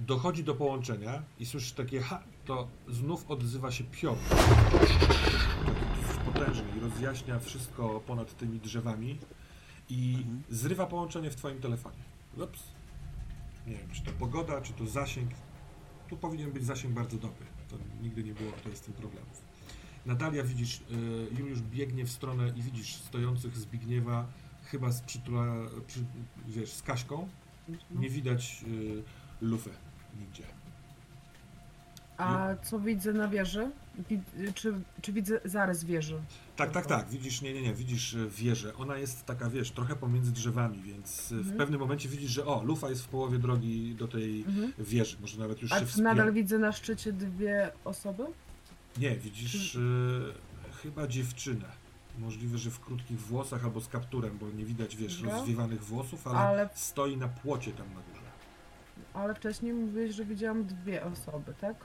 dochodzi do połączenia i słyszysz takie ha, to znów odzywa się piotr. Taki potężny i rozjaśnia wszystko ponad tymi drzewami i Mhm. zrywa połączenie w twoim telefonie. Ups. Nie wiem, czy to pogoda, czy to zasięg. Tu powinien być zasięg bardzo dobry. To nigdy nie było tutaj z tym problemów. Natalia, widzisz, y, Juliusz biegnie w stronę i widzisz stojących Zbigniewa, chyba z przytula, przy, wiesz, z Kaśką. Nie widać y, lufy nigdzie. A co widzę na wieży? Wid- czy, czy widzę zarys wieży? Tak, tak, tak, widzisz, nie, nie, nie, widzisz y, wieżę. Ona jest taka, wiesz, trochę pomiędzy drzewami, więc y, w Mhm. pewnym momencie widzisz, że o, lufa jest w połowie drogi do tej Mhm. wieży. Może nawet już A się czy wspina. nadal widzę na szczycie dwie osoby? Nie, widzisz y, chyba dziewczynę. Możliwe, że w krótkich włosach albo z kapturem, bo nie widać, wiesz, Dobra. rozwiewanych włosów, ale, Ale- stoi na płocie tam na górze. Ale wcześniej mówiłeś, że widziałam dwie osoby, tak?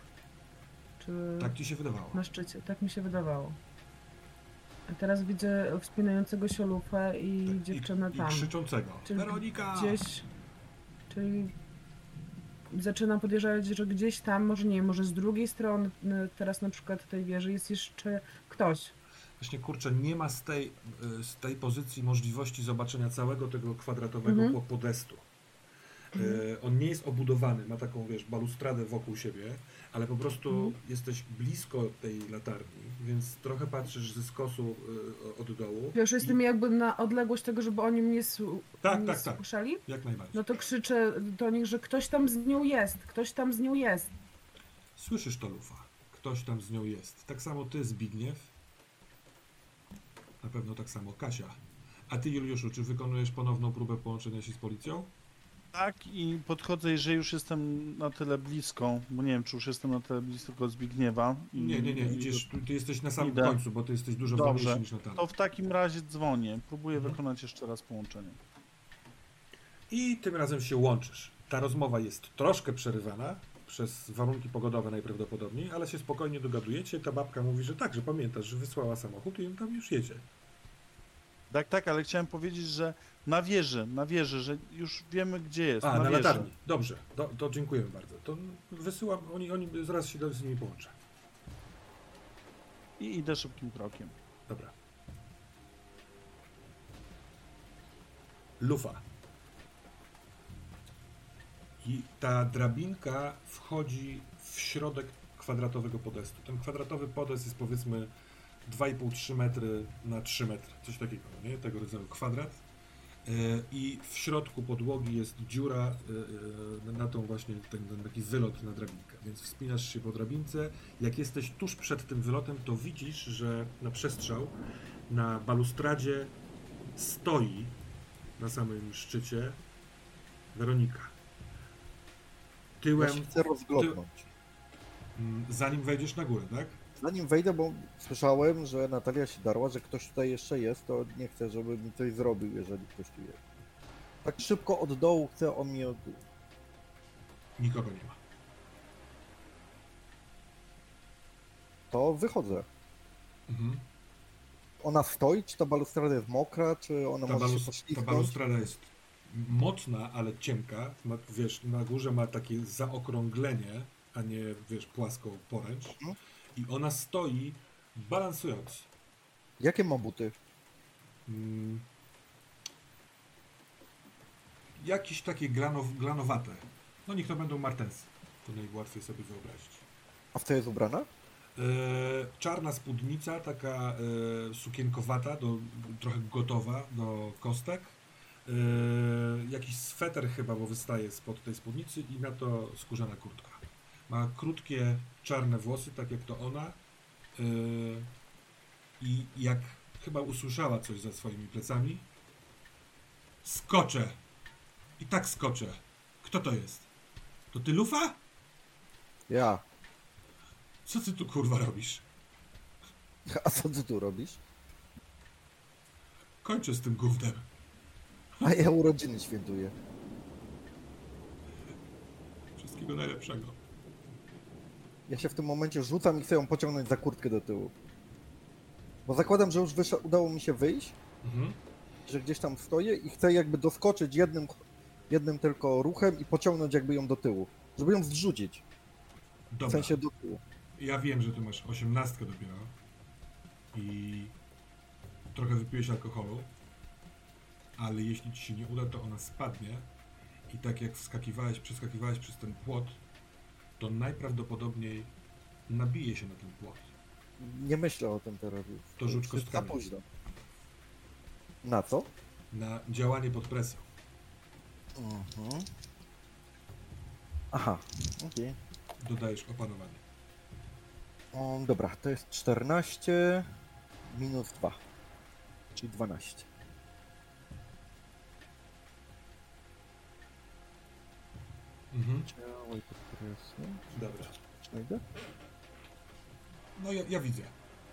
Czy Tak ci się wydawało. na szczycie? Tak mi się wydawało. A teraz widzę wspinającego się lufę i Tak, dziewczynę I, tam. I krzyczącego. Czyli Weronika! Gdzieś. Czyli zaczynam podejrzewać, że gdzieś tam, może nie wiem, może z drugiej strony n- teraz na przykład tej wieży jest jeszcze ktoś. Właśnie kurczę, nie ma z tej, y, z tej pozycji możliwości zobaczenia całego tego kwadratowego Mhm. po- podestu. E, on nie jest obudowany, ma taką, wiesz, balustradę wokół siebie, ale po prostu Mhm. jesteś blisko tej latarni, więc trochę patrzysz ze skosu e, od dołu. Wiesz, i- jestem jakby na odległość tego, żeby oni mnie su- Tak, tak, tak. słyszeli. Jak najbardziej. No to krzyczę do nich, że ktoś tam z nią jest, ktoś tam z nią jest. Słyszysz to, Lufa. Ktoś tam z nią jest. Tak samo ty, Zbigniew. Na pewno tak samo Kasia. A ty, Juliuszu, czy wykonujesz ponowną próbę połączenia się z policją? Tak, i podchodzę, jeżeli już jestem na tyle blisko, bo nie wiem, czy już jestem na tyle blisko Zbigniewa. I, Nie, nie, nie. Idziesz, tu, ty jesteś na samym Idę. końcu, bo ty jesteś dużo Dobrze. niż Natalia. To w takim razie dzwonię. Próbuję Mhm. wykonać jeszcze raz połączenie. I tym razem się łączysz. Ta rozmowa jest troszkę przerywana przez warunki pogodowe najprawdopodobniej, ale się spokojnie dogadujecie. Ta babka mówi, że tak, że pamiętasz, że wysłała samochód i on tam już jedzie. Tak, tak, ale chciałem powiedzieć, że na wieży, na wieży, że już wiemy, gdzie jest. A, na, wieży. latarni. Dobrze, do, to dziękujemy bardzo. To wysyłam, oni, oni zaraz się z nimi połączę. I idę szybkim krokiem. Dobra. Lufa. I ta drabinka wchodzi w środek kwadratowego podestu. Ten kwadratowy podest jest powiedzmy 2,5-3 metry na 3 metry. Coś takiego, nie? Tego rodzaju kwadrat. I w środku podłogi jest dziura e, e, na tą właśnie ten, ten taki wylot na drabinkę. Więc wspinasz się po drabince. Jak jesteś tuż przed tym wylotem, to widzisz, że na przestrzał na balustradzie stoi na samym szczycie Weronika. Ja Tyłem, się chcę rozglądnąć. mm, zanim wejdziesz na górę, tak? Zanim wejdę, bo słyszałem, że Natalia się darła, że ktoś tutaj jeszcze jest, to nie chcę, żeby mi coś zrobił, jeżeli ktoś tu jest. Tak szybko od dołu chcę on mi od... Nikogo nie ma. To wychodzę. Mhm. Ona stoi, czy ta balustrada jest mokra, czy ona Ta, może się balus- ta poślizgnąć? balustrada jest mocna, ale cienka. Ma, wiesz, na górze ma takie zaokrąglenie, a nie, wiesz, płaską poręcz. Mhm. I ona stoi balansując. Jakie ma buty? Mm, jakieś takie glanow, glanowate. No niech to będą martensy. To najłatwiej sobie wyobrazić. A w co jest ubrana? E, czarna spódnica, taka e, sukienkowata, do, trochę gotowa do kostek. E, jakiś sweter chyba, bo wystaje spod tej spódnicy i na to skórzana kurtka. Ma krótkie, czarne włosy, tak jak to ona. E, I jak chyba usłyszała coś za swoimi plecami, skoczę. I tak skoczę. Kto to jest? To ty, Lufa? Ja. Co ty tu kurwa robisz? A co ty tu robisz? Kończę z tym gównem. A ja urodziny świętuję. Wszystkiego najlepszego. Ja się w tym momencie rzucam i chcę ją pociągnąć za kurtkę do tyłu. Bo zakładam, że już udało mi się wyjść, Mhm. że gdzieś tam stoję i chcę jakby doskoczyć jednym, jednym tylko ruchem i pociągnąć jakby ją do tyłu. Żeby ją zrzucić. W Dobra. sensie do tyłu. Ja wiem, że ty masz osiemnastkę dopiero i trochę wypiłeś alkoholu, ale jeśli ci się nie uda, to ona spadnie i tak jak wskakiwałeś, przeskakiwałeś przez ten płot, to najprawdopodobniej nabije się na ten płot. Nie myślę o tym teraz. To rzuć za kostkami. późno. Na co? Na działanie pod presją. Mhm. Aha, okej. Dodajesz opanowanie. O, Dobra, to jest 14 minus 2, czyli 12. Mhm. Dobra. Znajdę? No ja, ja widzę.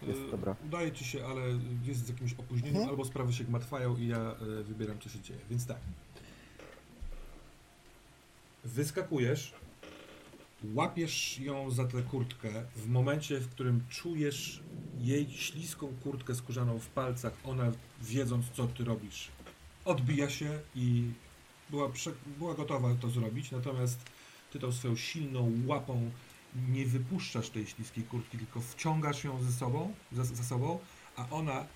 Jest, E, dobra. Udaje ci się, ale jest z jakimś opóźnieniem, Mhm. albo sprawy się gmatwają i ja e, wybieram, co się dzieje. Więc tak. Wyskakujesz, łapiesz ją za tę kurtkę w momencie, w którym czujesz jej śliską kurtkę skórzaną w palcach, ona wiedząc, co ty robisz, odbija się i była, była gotowa to zrobić, natomiast ty tą swoją silną łapą nie wypuszczasz tej śliskiej kurtki, tylko wciągasz ją ze sobą, za, za sobą, a ona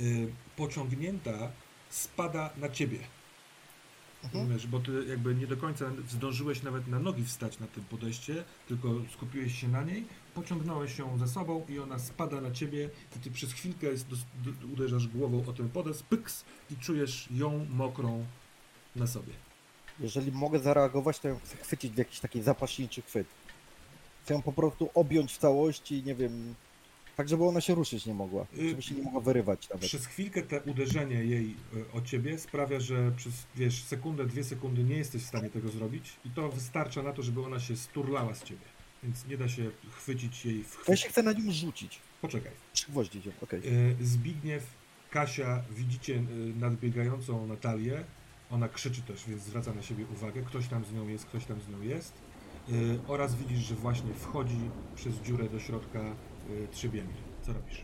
y, pociągnięta spada na ciebie. Mhm. Wiesz, bo ty jakby nie do końca zdążyłeś nawet na nogi wstać na tym podejście, tylko skupiłeś się na niej, pociągnąłeś ją za sobą i ona spada na ciebie i ty przez chwilkę jest, uderzasz głową o ten podest, pyks i czujesz ją mokrą na sobie. Jeżeli mogę zareagować, to ją chcę chwycić w jakiś taki zapaśniczy chwyt. Chcę ją po prostu objąć w całości, nie wiem, tak żeby ona się ruszyć nie mogła, Y, żeby się nie mogła wyrywać nawet. Przez chwilkę te uderzenie jej y, o ciebie sprawia, że przez wiesz, sekundę, dwie sekundy nie jesteś w stanie tego zrobić i to wystarcza na to, żeby ona się sturlała z ciebie. Więc nie da się chwycić jej w Ja chwyt. się chcę na nią rzucić. Poczekaj. Przygwoździć ją, okej. Y, Zbigniew, Kasia, widzicie y, nadbiegającą Natalię. Ona krzyczy też, więc zwraca na siebie uwagę. Ktoś tam z nią jest, ktoś tam z nią jest. Y, Oraz widzisz, że właśnie wchodzi przez dziurę do środka y, Trzybiemir. Co robisz?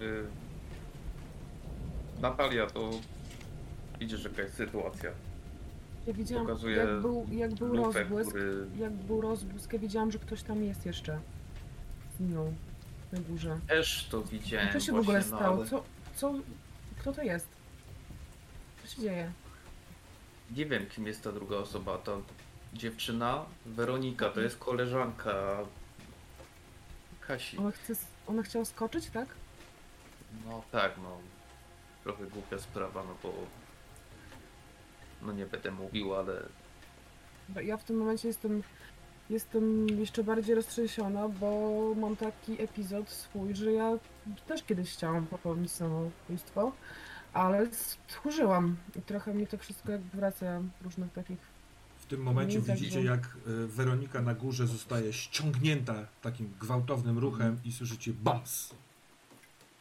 Y... Natalia, to widzisz jaka jest sytuacja. Ja widziałam, Pokazuje jak był, jak był Lufę, rozbłysk, który jak był rozbłysk, ja widziałam, że ktoś tam jest jeszcze z nią na górze. też to widziałem Co się w ogóle no, stało? ale Co, co, kto to jest? Się dzieje? Nie wiem kim jest ta druga osoba, ta dziewczyna, Weronika, to jest koleżanka Kasi. Ona, chce, ona chciała skoczyć, tak? No tak, no. Trochę głupia sprawa, no bo. No nie będę mówił, ale. Ja w tym momencie jestem, jestem jeszcze bardziej roztrzęsiona, bo mam taki epizod swój, że ja też kiedyś chciałam popełnić samobójstwo, ale stchórzyłam i trochę mi to wszystko jakby wraca w różnych takich... W tym momencie tak, widzicie, że- jak y, Weronika na górze zostaje ściągnięta takim gwałtownym ruchem i słyszycie BAMS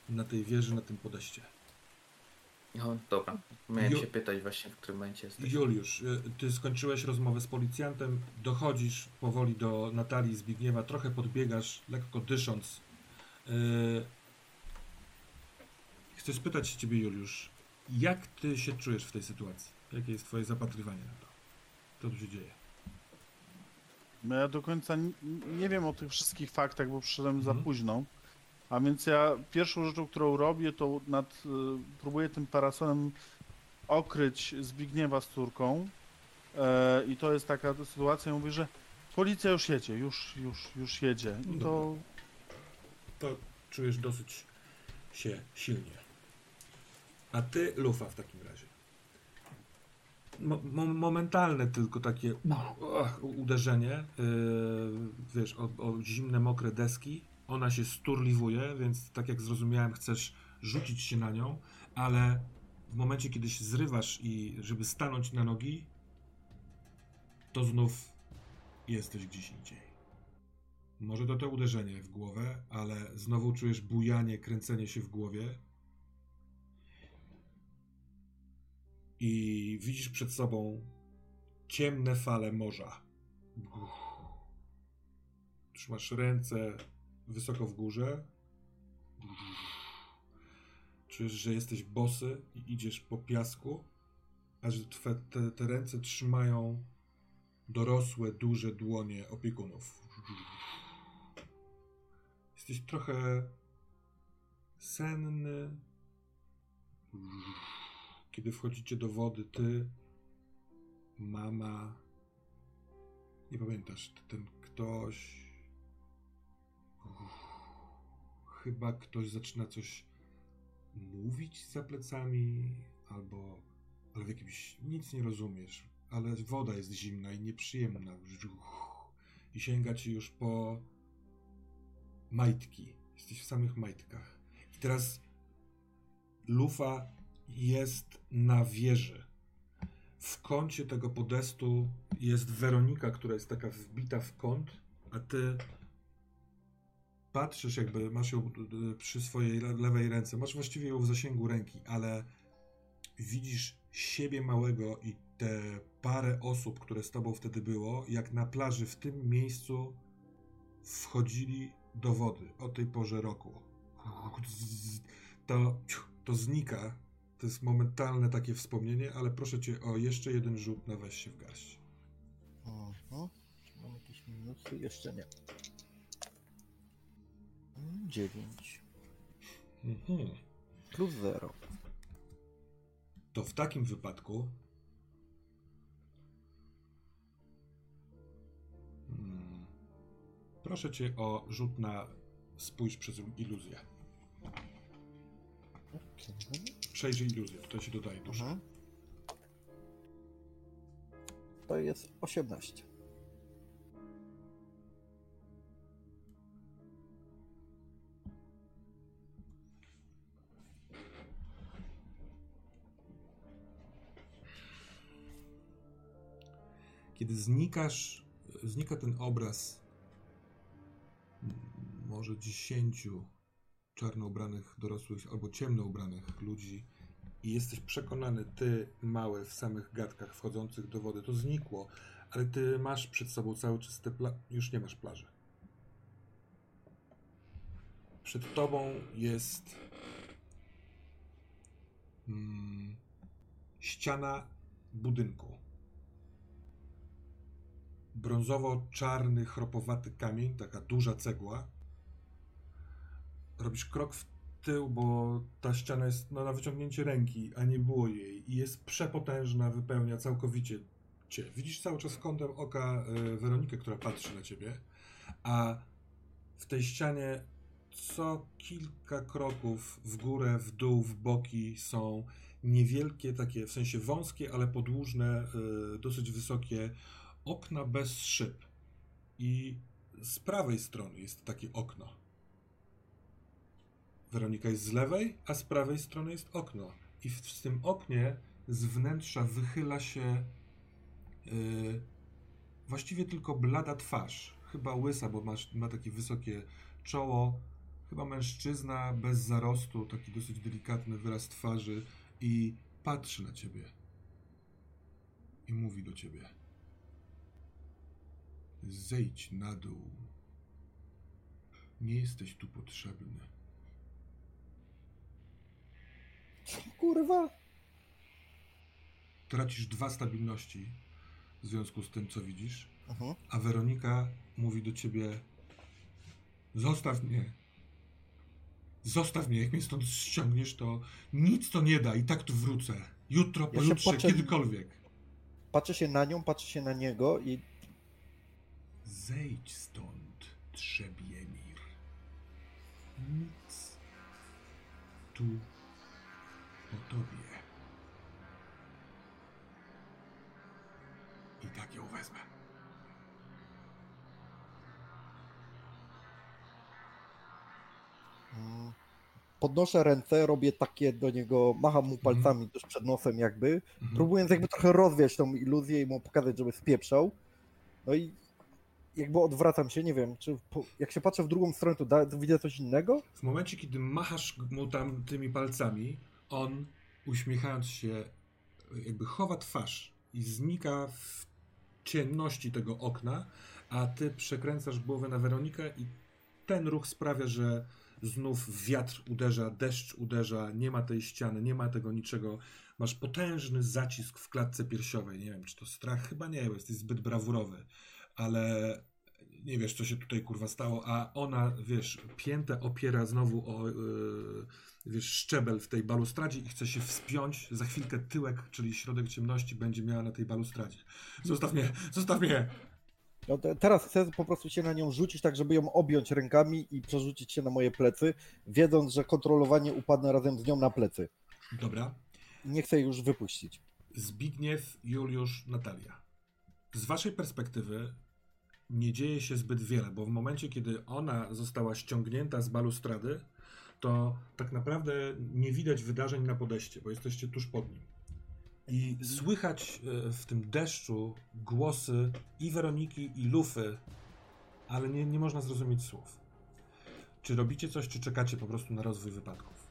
na tej wieży, na tym podejście. No dobra. Miałem Ju- się pytać właśnie, w którym momencie jesteś. Juliusz, y, ty skończyłeś rozmowę z policjantem, dochodzisz powoli do Natalii Zbigniewa, trochę podbiegasz, lekko dysząc. Y, Chcę spytać ciebie, Juliusz, jak ty się czujesz w tej sytuacji? Jakie jest twoje zapatrywanie na to? Co tu się dzieje? No Ja do końca nie, nie wiem o tych wszystkich faktach, bo przyszedłem za Mhm. późno. A więc ja pierwszą rzeczą, którą robię, to nad, y, próbuję tym parasolem okryć Zbigniewa z córką. E, I to jest taka sytuacja, ja mówię, że policja już jedzie, już, już, już jedzie. I to To czujesz dosyć się silnie. A ty, Lufa, w takim razie. Mo- mo- momentalne tylko takie uch, uderzenie, yy, wiesz, o, o zimne, mokre deski. Ona się sturliwuje, więc tak jak zrozumiałem, chcesz rzucić się na nią, ale w momencie, kiedy się zrywasz i żeby stanąć na nogi, to znów jesteś gdzieś indziej. Może to to uderzenie w głowę, ale znowu czujesz bujanie, kręcenie się w głowie. I widzisz przed sobą ciemne fale morza. Uff. Trzymasz ręce wysoko w górze. Czujesz, że jesteś bosy i idziesz po piasku, a że twe, te, te ręce trzymają dorosłe, duże dłonie opiekunów. Jesteś trochę senny. Kiedy wchodzicie do wody, ty, mama, nie pamiętasz, ten ktoś. Chyba ktoś zaczyna coś mówić za plecami, albo, ale w jakimś nic nie rozumiesz, ale woda jest zimna i nieprzyjemna. I sięga ci już po majtki. Jesteś w samych majtkach. I teraz lufa jest na wieży. W kącie tego podestu jest Weronika, która jest taka wbita w kąt, a ty patrzysz, jakby masz ją y, przy swojej le- lewej ręce. Masz właściwie ją w zasięgu ręki, ale widzisz siebie małego i te parę osób, które z tobą wtedy było, jak na plaży w tym miejscu wchodzili do wody o tej porze roku. To, to znika. To jest momentalne takie wspomnienie, ale proszę cię o jeszcze jeden rzut na weź się w garść. Mhm. Czy mam jakieś minusy? Jeszcze nie. Mm, 9 Mhm. plus 0. to w takim wypadku hmm, proszę cię o rzut na spójrz przez iluzję. Przejrzyj iluzję, to się dodaje dużo. Mhm. To jest 18. Kiedy znikasz, znika ten obraz może dziesięciu czarno ubranych dorosłych albo ciemno ubranych ludzi i jesteś przekonany, ty mały w samych gadkach wchodzących do wody, to znikło, ale ty masz przed sobą cały czysty pla... już nie masz plaży. Przed tobą jest mm, ściana budynku. Brązowo-czarny, chropowaty kamień, taka duża cegła. Robisz krok w tył, bo ta ściana jest no, na wyciągnięcie ręki, a nie było jej. I jest przepotężna, wypełnia całkowicie cię. Widzisz cały czas kątem oka y, Weronikę, która patrzy na ciebie, a w tej ścianie co kilka kroków w górę, w dół, w boki są niewielkie, takie w sensie wąskie, ale podłużne, y, dosyć wysokie okna bez szyb. I z prawej strony jest takie okno. Weronika jest z lewej, a z prawej strony jest okno. I w, w tym oknie z wnętrza wychyla się yy, właściwie tylko blada twarz. Chyba łysa, bo masz, ma takie wysokie czoło. Chyba mężczyzna bez zarostu, taki dosyć delikatny wyraz twarzy i patrzy na ciebie. I mówi do ciebie. Zejdź na dół. Nie jesteś tu potrzebny. Kurwa! Tracisz dwa stabilności w związku z tym, co widzisz, Mhm. a Weronika mówi do ciebie: Zostaw mnie. Zostaw mnie, jak mnie stąd ściągniesz, to nic to nie da i tak tu wrócę. Jutro, Ja pojutrze, patrzę- kiedykolwiek. Patrzę się na nią, patrzę się na niego i Zejdź stąd, Trzebiemir. Nic tu po tobie. I tak ją wezmę. mm, podnoszę ręce, robię takie do niego, macham mu palcami też przed nosem jakby, Mhm. próbując jakby trochę rozwiać tą iluzję i mu pokazać, żeby spieprzał. No i jakby odwracam się, nie wiem, czy po, jak się patrzę w drugą stronę, to, da, to widzę coś innego? W momencie, kiedy machasz mu tam tymi palcami, on uśmiechając się, jakby chowa twarz i znika w ciemności tego okna, a ty przekręcasz głowę na Weronikę i ten ruch sprawia, że znów wiatr uderza, deszcz uderza, nie ma tej ściany, nie ma tego niczego. Masz potężny zacisk w klatce piersiowej. Nie wiem, czy to strach? Chyba nie, bo jesteś zbyt brawurowy, ale nie wiesz, co się tutaj kurwa stało, a ona, wiesz, piętę opiera znowu o, yy, wiesz, szczebel w tej balustradzie i chce się wspiąć. Za chwilkę tyłek, czyli środek ciemności, będzie miała na tej balustradzie. Zostaw mnie, zostaw mnie! No te, teraz chcę po prostu się na nią rzucić, tak żeby ją objąć rękami i przerzucić się na moje plecy, wiedząc, że kontrolowanie upadnę razem z nią na plecy. Dobra. Nie chcę jej już wypuścić. Zbigniew, Juliusz, Natalia. Z waszej perspektywy nie dzieje się zbyt wiele, bo w momencie, kiedy ona została ściągnięta z balustrady, to tak naprawdę nie widać wydarzeń na podejście, bo jesteście tuż pod nim. I słychać e, w tym deszczu głosy i Weroniki, i Lufy, ale nie, nie można zrozumieć słów. Czy robicie coś, czy czekacie po prostu na rozwój wypadków?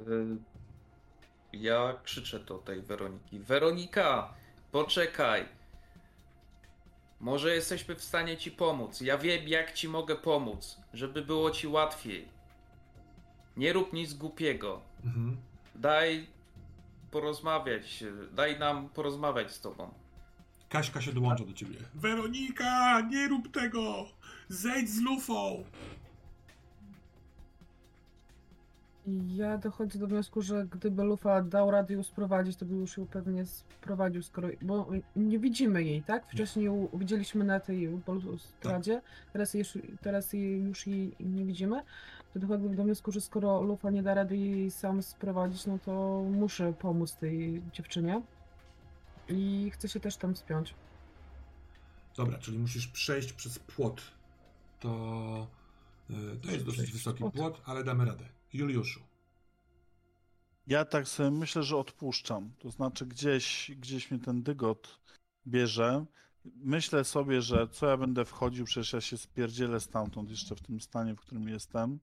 Y, Ja krzyczę do tej Weroniki. Weronika, poczekaj. Może jesteśmy w stanie ci pomóc. Ja wiem, jak ci mogę pomóc, żeby było ci łatwiej. Nie rób nic głupiego. Mhm. Daj porozmawiać. Daj nam porozmawiać z tobą. Kaśka się dołącza do ciebie. Weronika, nie rób tego! Zejdź z lufą! Ja dochodzę do wniosku, że gdyby Lufa dał radę ją sprowadzić, to by już ją pewnie sprowadził, skoro. Bo nie widzimy jej, tak? Wcześniej ją widzieliśmy na tej balustradzie, teraz, jej, już- teraz jej już jej nie widzimy. To dochodzę do wniosku, że skoro Lufa nie da rady jej sam sprowadzić, no to muszę pomóc tej dziewczynie. I chcę się też tam spiąć. Dobra, czyli musisz przejść przez płot. To, y, to jest dosyć wysoki płot, ale damy radę. Juliuszu. Ja tak sobie myślę, że odpuszczam. To znaczy gdzieś, gdzieś mnie ten dygot bierze. Myślę sobie, że co ja będę wchodził, przecież ja się spierdzielę stamtąd jeszcze w tym stanie, w którym jestem.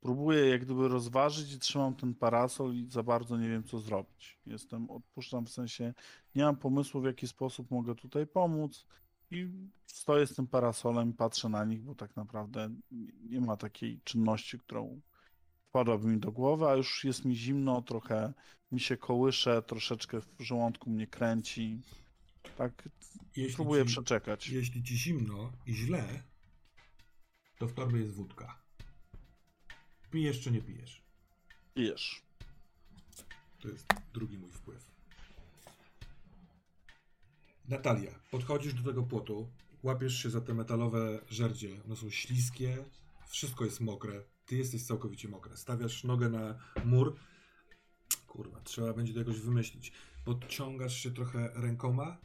Próbuję jak gdyby rozważyć i trzymam ten parasol i za bardzo nie wiem co zrobić. Jestem, odpuszczam w sensie, nie mam pomysłu w jaki sposób mogę tutaj pomóc i stoję z tym parasolem, patrzę na nich, bo tak naprawdę nie ma takiej czynności, którą wpadłaby mi do głowy, a już jest mi zimno, trochę mi się kołysze, troszeczkę w żołądku mnie kręci. Tak, Jeśli próbuję ci, przeczekać. jeśli ci zimno i źle, to w torbie jest wódka. Pijesz czy nie pijesz? Pijesz. To jest drugi mój wpływ. Natalia, podchodzisz do tego płotu, łapiesz się za te metalowe żerdzie. One są śliskie, wszystko jest mokre. Ty jesteś całkowicie mokre. Stawiasz nogę na mur. Kurwa, trzeba będzie to jakoś wymyślić. Podciągasz się trochę rękoma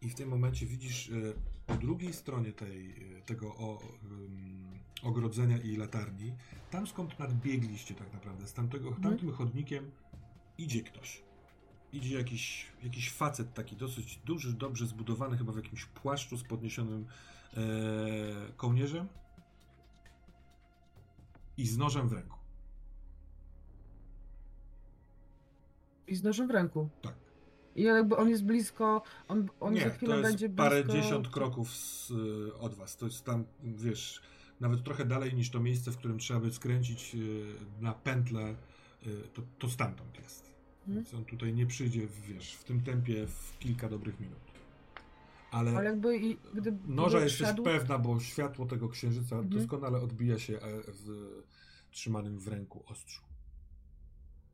i w tym momencie widzisz e, po drugiej stronie tej, e, tego o, ogrodzenia i latarni, tam skąd nadbiegliście tak naprawdę, z tamtego, tamtym chodnikiem idzie ktoś. Idzie jakiś, jakiś facet taki dosyć duży, dobrze zbudowany, chyba w jakimś płaszczu z podniesionym e, kołnierzem i z nożem w ręku. I z nożem w ręku. Tak. I jakby on jest blisko, on, on Nie, za chwilę to jest będzie blisko. parędziesiąt kroków z, y, od was. To jest tam, wiesz, nawet trochę dalej niż to miejsce, w którym trzeba by skręcić y, na pętlę, y, to, to stamtąd jest. Mhm. Więc on tutaj nie przyjdzie, w, wiesz, w tym tempie w kilka dobrych minut. Ale, Ale jakby i gdy noża gdy jesteś wszedł, pewna, bo światło tego księżyca Mhm. doskonale odbija się e, w trzymanym w ręku ostrzu.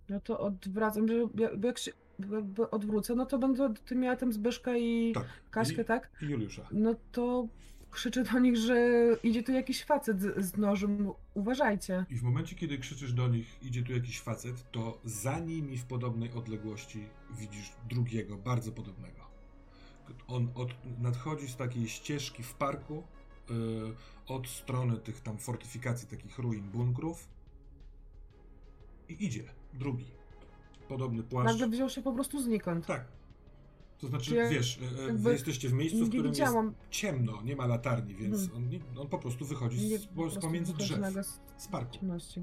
No to odwracam, że jak się jakby odwrócę, no to będę ty miała tam Zbyszka i Tak. Kaśkę, I, tak? I Juliusza. No to krzyczę do nich, że idzie tu jakiś facet z, z nożem, uważajcie. I w momencie, kiedy krzyczysz do nich, idzie tu jakiś facet, to za nimi w podobnej odległości widzisz drugiego, bardzo podobnego. On od, nadchodzi z takiej ścieżki w parku, yy, od strony tych tam fortyfikacji, takich ruin, bunkrów. I idzie, drugi. Podobny płaszcz. Nagle wziął się po prostu znikąd. Tak. To znaczy, Czy ja wiesz, e, e, wy jesteście w miejscu, w którym widziałam. jest ciemno, nie ma latarni, więc Mhm. on, on po prostu wychodzi Nie, z, po z pomiędzy drzew, z z parku. ciemności.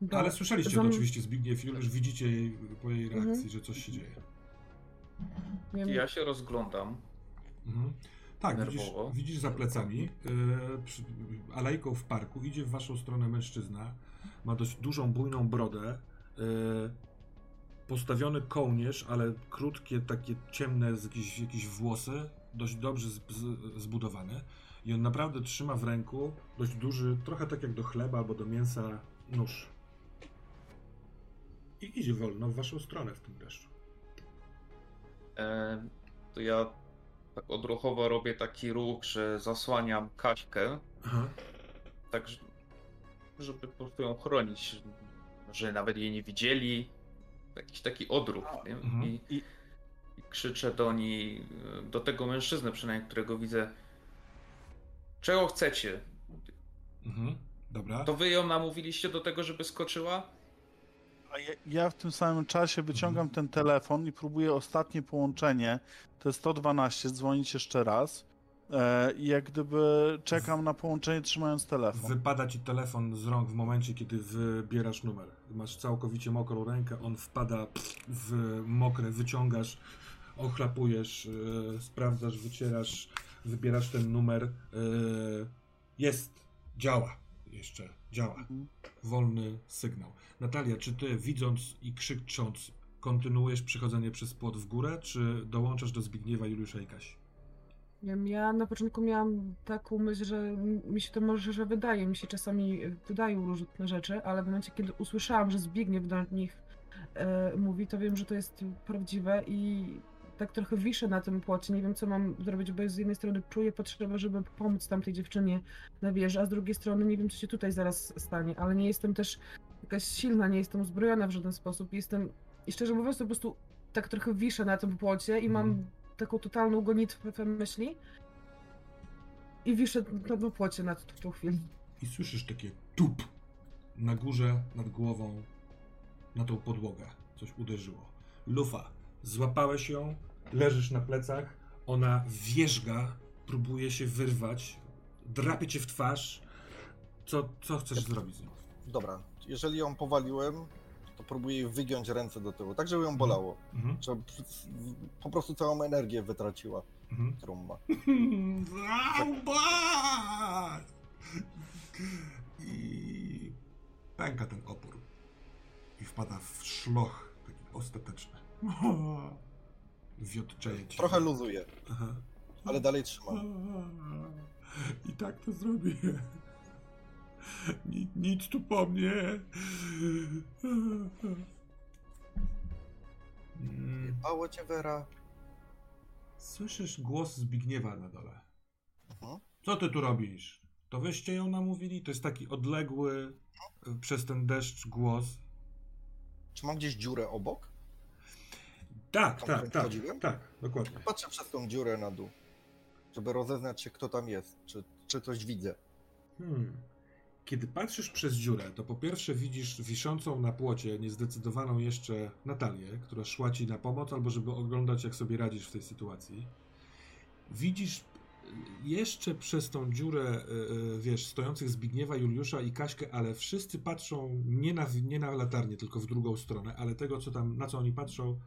Dobra. Ale słyszeliście Zam- to oczywiście, Zbigniew, już widzicie jej, po jej reakcji, Mhm. że coś się dzieje. Wiem, Ja się rozglądam. Mhm. Tak, widzisz, widzisz za plecami, yy, przy, alejką w parku, idzie w waszą stronę mężczyzna, ma dość dużą, bujną brodę, yy, postawiony kołnierz, ale krótkie, takie ciemne jakieś, jakieś włosy, dość dobrze z, z, zbudowany i on naprawdę trzyma w ręku dość duży, trochę tak jak do chleba albo do mięsa, nóż. I idzie wolno w waszą stronę w tym deszczu. E, to ja tak odruchowo robię taki ruch, że zasłaniam Kaśkę, Aha. tak żeby po prostu ją chronić, że nawet jej nie widzieli. Jakiś taki odruch, nie? Mhm. I, I- I krzyczę do niej, do tego mężczyzny przynajmniej, którego widzę. Czego chcecie? Mhm. Dobra. To wy ją namówiliście do tego, żeby skoczyła? A ja, ja w tym samym czasie wyciągam ten telefon i próbuję ostatnie połączenie. To jest 112, dzwonić jeszcze raz. E, I jak gdyby czekam na połączenie trzymając telefon. Wypada ci telefon z rąk w momencie, kiedy wybierasz numer. Masz całkowicie mokrą rękę, on wpada w mokre, wyciągasz, ochlapujesz, yy, sprawdzasz, wycierasz, wybierasz ten numer. Yy, jest, działa jeszcze, działa. Mhm. Wolny sygnał. Natalia, czy ty widząc i krzycząc kontynuujesz przechodzenie przez płot w górę, czy dołączasz do Zbigniewa, Juliusza i Kasi? Ja na początku miałam taką myśl, że mi się to może, że wydaje, mi się czasami e, wydają różne rzeczy, ale w momencie, kiedy usłyszałam, że Zbigniew do nich e, mówi, to wiem, że to jest prawdziwe i tak trochę wiszę na tym płocie, nie wiem co mam zrobić, bo z jednej strony czuję potrzebę, żeby pomóc tamtej dziewczynie na wieży, a z drugiej strony nie wiem, co się tutaj zaraz stanie, ale nie jestem też jakaś silna, nie jestem uzbrojona w żaden sposób, jestem, i szczerze mówiąc, to po prostu tak trochę wiszę na tym płocie i mam Mhm. taką totalną gonitwę myśli i wiszę na, na płocie tą, tą chwilę. I słyszysz takie tup na górze, nad głową, na tą podłogę. Coś uderzyło. Lufa, złapałeś ją, leżysz na plecach, ona wierzga, próbuje się wyrwać, drapie cię w twarz. Co, co chcesz zrobić z nią? Dobra, jeżeli ją powaliłem, to próbuję jej wygiąć ręce do tyłu, tak żeby ją bolało. Mhm. Żeby po prostu całą energię wytraciła, Mhm. którą ma. Zauba! I pęka ten opór. I wpada w szloch taki ostateczny. Wiotczeje cię. Trochę luzuje, Aha. ale dalej trzyma. I tak to zrobię. Ni- Nic tu po mnie. Mm. Mało cię, Vera. Słyszysz głos Zbigniewa na dole. Mhm. Co ty tu robisz? To wyście ją namówili? To jest taki odległy y, przez ten deszcz głos. Czy mam gdzieś dziurę obok? Tak, tak, tak, tak, dokładnie. Patrzę przez tą dziurę na dół, żeby rozeznać się, kto tam jest, czy, czy coś widzę. Hmm. Kiedy patrzysz przez dziurę, to po pierwsze widzisz wiszącą na płocie niezdecydowaną jeszcze Natalię, która szła ci na pomoc, albo żeby oglądać, jak sobie radzisz w tej sytuacji. Widzisz jeszcze przez tą dziurę, y, y, wiesz, stojących Zbigniewa, Juliusza i Kaśkę, ale wszyscy patrzą nie na, nie na latarnię, tylko w drugą stronę, ale tego, co tam, na co oni patrzą,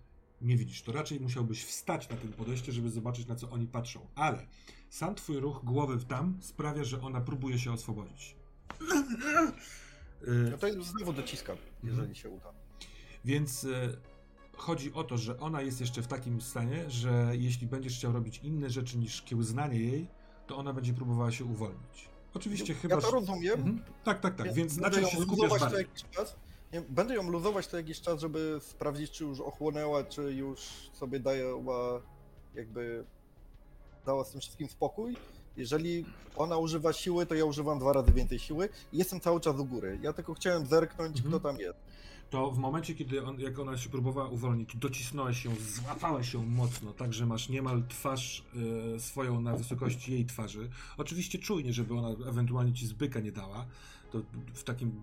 nie widzisz. To raczej musiałbyś wstać na tym podejście, żeby zobaczyć, na co oni patrzą. Ale sam twój ruch głowy w tam sprawia, że ona próbuje się oswobodzić. No to znowu dociskam, jeżeli się uda. Więc y, chodzi o to, że ona jest jeszcze w takim stanie, że jeśli będziesz chciał robić inne rzeczy niż kiełznanie jej, to ona będzie próbowała się uwolnić. Oczywiście chyba. Ja to rozumiem. Mhm. Tak, tak, tak. Więc na czym się skupiasz bardziej? czas. Będę ją luzować co jakiś czas, żeby sprawdzić, czy już ochłonęła, czy już sobie dała jakby dała z tym wszystkim spokój. Jeżeli ona używa siły, to ja używam dwa razy więcej siły i jestem cały czas u góry. Ja tylko chciałem zerknąć, Mhm. kto tam jest. To w momencie, kiedy on, jak ona się próbowała uwolnić, docisnąłeś ją, złapałeś ją mocno, tak że masz niemal twarz e, swoją na wysokości jej twarzy. Oczywiście czujnie, żeby ona ewentualnie ci zbyka nie dała. To w takim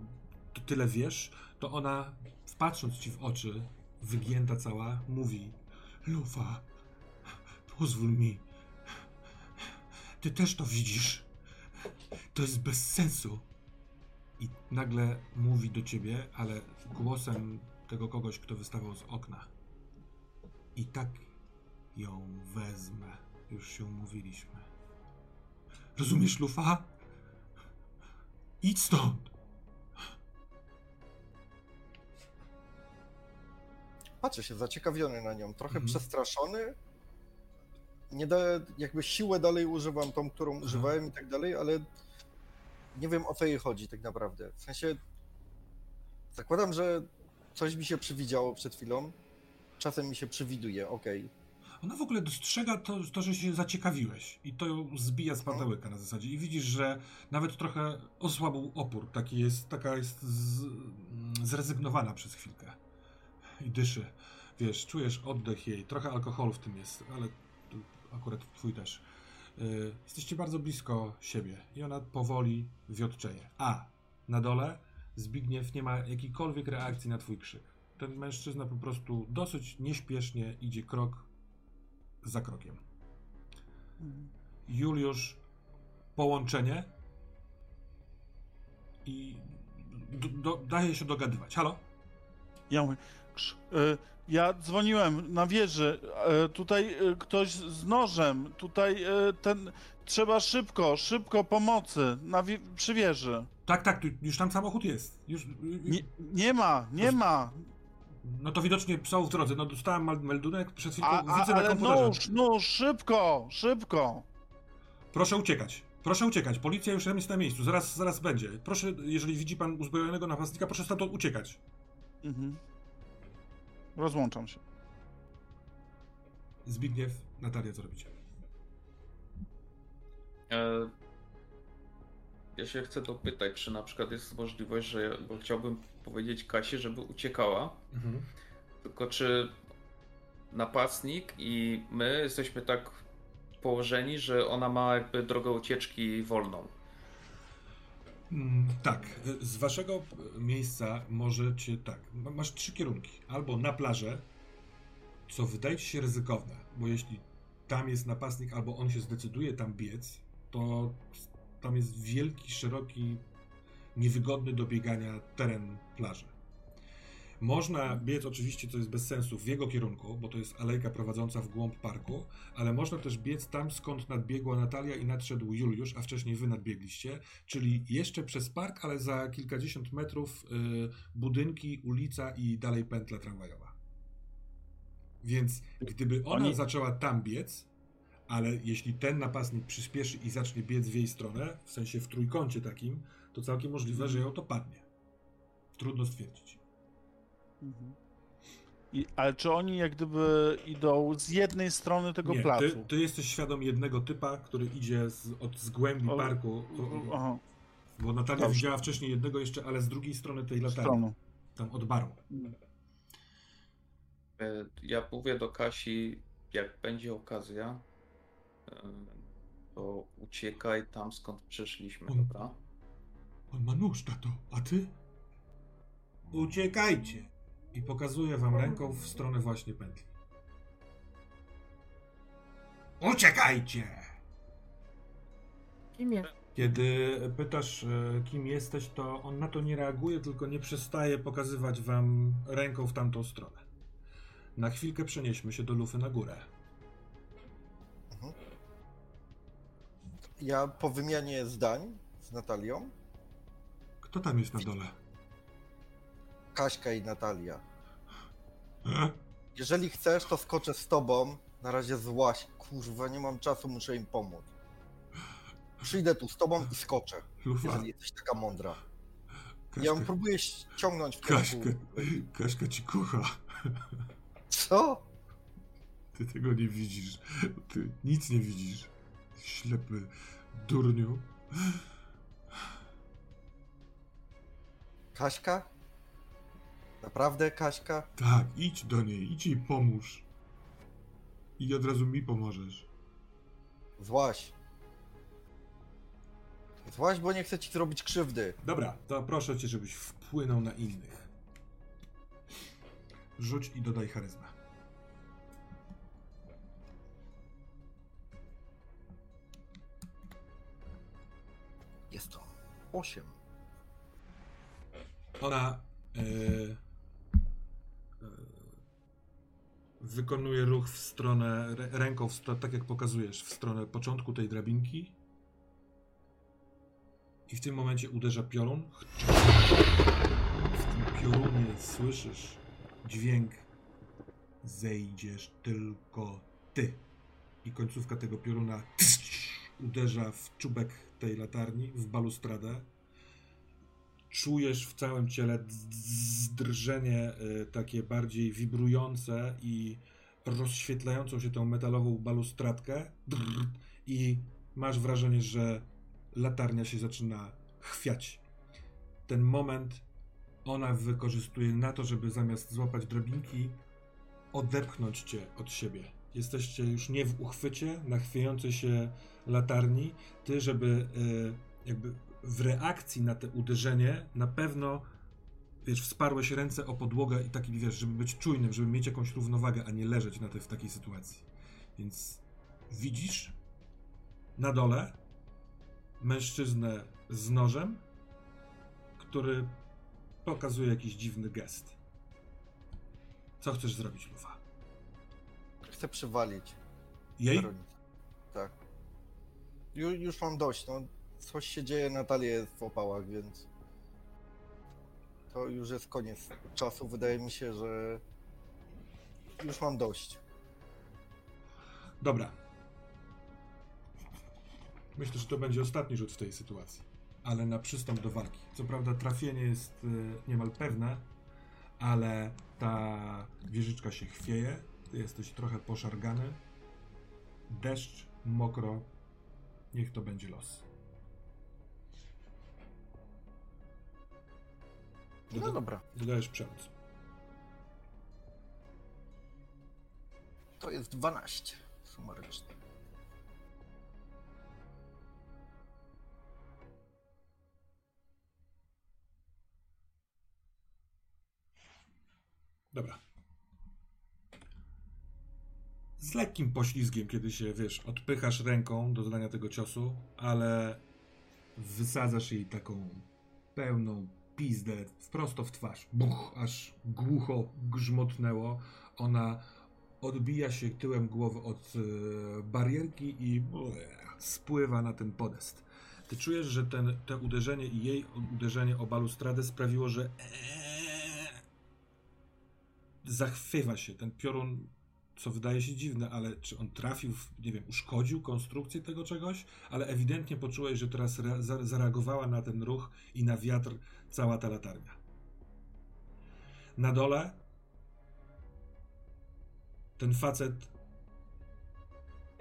to tyle wiesz, to ona patrząc ci w oczy, wygięta cała, mówi: Lufa, pozwól mi. Ty też to widzisz. To jest bez sensu. I nagle mówi do ciebie, ale głosem tego kogoś, kto wystawał z okna. I tak ją wezmę. Już się umówiliśmy. Rozumiesz, Lufa? Idź stąd! Patrzę się zaciekawiony na nią, trochę Mhm. przestraszony. Nie da, jakby siłę dalej używam, tą, którą Mhm. używałem i tak dalej, ale nie wiem o co jej chodzi tak naprawdę. W sensie zakładam, że coś mi się przywidziało przed chwilą. Czasem mi się przywiduje, okej. Ona w ogóle dostrzega to, to, że się zaciekawiłeś i to ją zbija z pandełyka na zasadzie i widzisz, że nawet trochę osłabł opór, taki jest, taka jest z, zrezygnowana przez chwilkę i dyszy, wiesz, czujesz oddech jej, trochę alkoholu w tym jest, ale akurat twój też. Yy, jesteście bardzo blisko siebie i ona powoli wiotczeje. A na dole Zbigniew nie ma jakiejkolwiek reakcji na twój krzyk. Ten mężczyzna po prostu dosyć nieśpiesznie idzie krok za krokiem. Juliusz połączenie i do, do, daje się dogadywać. Halo? Ja mówię, y, ja dzwoniłem na wieży, y, tutaj y, ktoś z nożem, tutaj ten, trzeba szybko, szybko pomocy na wie- przy wieży. Tak, tak, już tam samochód jest. Już, Nie, nie ma, nie ma, No to widocznie są w drodze. No dostałem meldunek przed a, a, widzę na ale komputerze. nóż, nóż, szybko, szybko. Proszę uciekać. Proszę uciekać. Policja już tam jest na miejscu. Zaraz, zaraz będzie. Proszę, jeżeli widzi pan uzbrojonego napastnika, proszę stamtąd uciekać. Mhm. Rozłączam się. Zbigniew, Natalia, co robicie? E, Ja się chcę dopytać, czy na przykład jest możliwość, że bo chciałbym powiedzieć Kasi, żeby uciekała, Mhm. tylko czy napastnik i my jesteśmy tak położeni, że ona ma jakby drogę ucieczki wolną. Mm, tak, z waszego miejsca możecie tak. ma- Masz trzy kierunki. Albo na plażę, co wydaje ci się ryzykowne, bo jeśli tam jest napastnik, albo on się zdecyduje tam biec, to tam jest wielki, szeroki, niewygodny do biegania teren plaży. Można biec oczywiście, co jest bez sensu, w jego kierunku, bo to jest alejka prowadząca w głąb parku, ale można też biec tam, skąd nadbiegła Natalia i nadszedł Juliusz, a wcześniej wy nadbiegliście, czyli jeszcze przez park, ale za kilkadziesiąt metrów y, budynki, ulica i dalej pętla tramwajowa. Więc gdyby ona Oni- zaczęła tam biec, ale jeśli ten napastnik przyspieszy i zacznie biec w jej stronę, w sensie w trójkącie takim, to całkiem możliwe, że ją to padnie. Trudno stwierdzić. Mhm. I, ale czy oni jak gdyby idą z jednej strony tego Nie, placu? ty, ty jesteś świadom jednego typa, który idzie z, od z głębi O- parku, o, Aha, bo Natalia Dobrze. widziała wcześniej jednego jeszcze, ale z drugiej strony tej latarni, stroną. tam od baru. E, Ja mówię do Kasi, jak będzie okazja, e, to uciekaj tam skąd przyszliśmy, On- dobra? On ma nóż, tato, a ty? Uciekajcie! I pokazuje wam ręką w stronę właśnie pętli. Uciekajcie! Kim jest? Kiedy pytasz, e, kim jesteś, to on na to nie reaguje, tylko nie przestaje pokazywać wam ręką w tamtą stronę. Na chwilkę przenieśmy się do lufy na górę. Ja po wymianie zdań z Natalią, Kto tam jest na dole? Kaśka i Natalia. E? Jeżeli chcesz, to skoczę z tobą. Na razie złaś. Kurwa, nie mam czasu, muszę im pomóc. Przyjdę tu z tobą i skoczę, Lufa, jeżeli jesteś taka mądra. Ja Kaśka, ją próbuję ściągnąć w Kaśka, kierunku. Kaśka ci kocha. Co? Ty tego nie widzisz. Ty nic nie widzisz. Ślepy durniu. Kaśka? Naprawdę, Kaśka? Tak, idź do niej, idź jej pomóż. I od razu mi pomożesz. Złaś. Złaś, bo nie chcę ci zrobić krzywdy. Dobra, to proszę cię, żebyś wpłynął na innych. Rzuć i dodaj charyzmę. Jest to 8. Ona e, wykonuje ruch w stronę, rę- ręką, w tak jak pokazujesz, w stronę początku tej drabinki. I w tym momencie uderza piorun. W tym piorunie słyszysz dźwięk Zejdziesz tylko ty. I końcówka tego pioruna uderza w czubek tej latarni, w balustradę czujesz w całym ciele drżenie y, takie bardziej wibrujące i rozświetlającą się tą metalową balustradkę i masz wrażenie, że latarnia się zaczyna chwiać. Ten moment ona wykorzystuje na to, żeby zamiast złapać drabinki, odepchnąć cię od siebie. Jesteście już nie w uchwycie na chwiejącej się latarni. Ty, żeby y, jakby w reakcji na te uderzenie na pewno wiesz, wsparłeś ręce o podłogę i taki, wiesz, żeby być czujnym, żeby mieć jakąś równowagę, a nie leżeć na te, w takiej sytuacji. Więc widzisz na dole mężczyznę z nożem, który pokazuje jakiś dziwny gest. Co chcesz zrobić, Lufa? Chcę przywalić. Jej? Tak. Ju, już mam dość, no. Coś się dzieje, Natalia jest w opałach, więc... To już jest koniec czasu. Wydaje mi się, że... Już mam dość. Dobra. Myślę, że to będzie ostatni rzut w tej sytuacji, ale na przystąp do walki. Co prawda trafienie jest e, niemal pewne, ale ta wieżyczka się chwieje, ty jesteś trochę poszargany. Deszcz, mokro, niech to będzie los. No dobra, Wydajesz przemoc. to jest 12 sumarycznie. Dobra. Z lekkim poślizgiem, kiedy się, wiesz, odpychasz ręką do zadania tego ciosu, ale wysadzasz jej taką pełną pizdę wprosto w twarz. Buch, aż głucho grzmotnęło. Ona odbija się tyłem głowy od e, barierki i spływa na ten podest. Ty czujesz, że ten, te uderzenie i jej uderzenie o balustradę sprawiło, że eee, zachwywa się. Ten piorun, co wydaje się dziwne, ale czy on trafił, w, nie wiem, uszkodził konstrukcję tego czegoś? Ale ewidentnie poczułeś, że teraz re, za, zareagowała na ten ruch i na wiatr cała ta latarnia. Na dole ten facet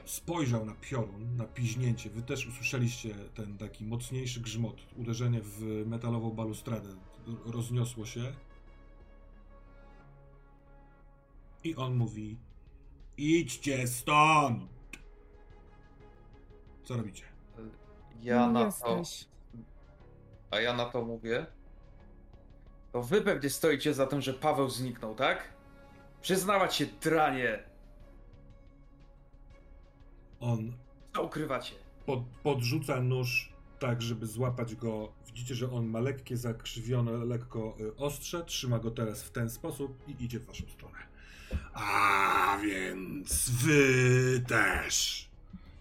spojrzał na piorun, na piźnięcie. Wy też usłyszeliście ten taki mocniejszy grzmot, uderzenie w metalową balustradę. Rozniosło się. I on mówi: Idźcie stąd! Co robicie? Ja Kim na to. A ja na to mówię. To wy pewnie stoicie za tym, że Paweł zniknął, tak? Przyznawać się, dranie! On Co ukrywacie? pod, podrzuca nóż tak, żeby złapać go. Widzicie, że on ma lekkie, zakrzywione, lekko y, ostrze. Trzyma go teraz w ten sposób i idzie w waszą stronę. A więc wy też.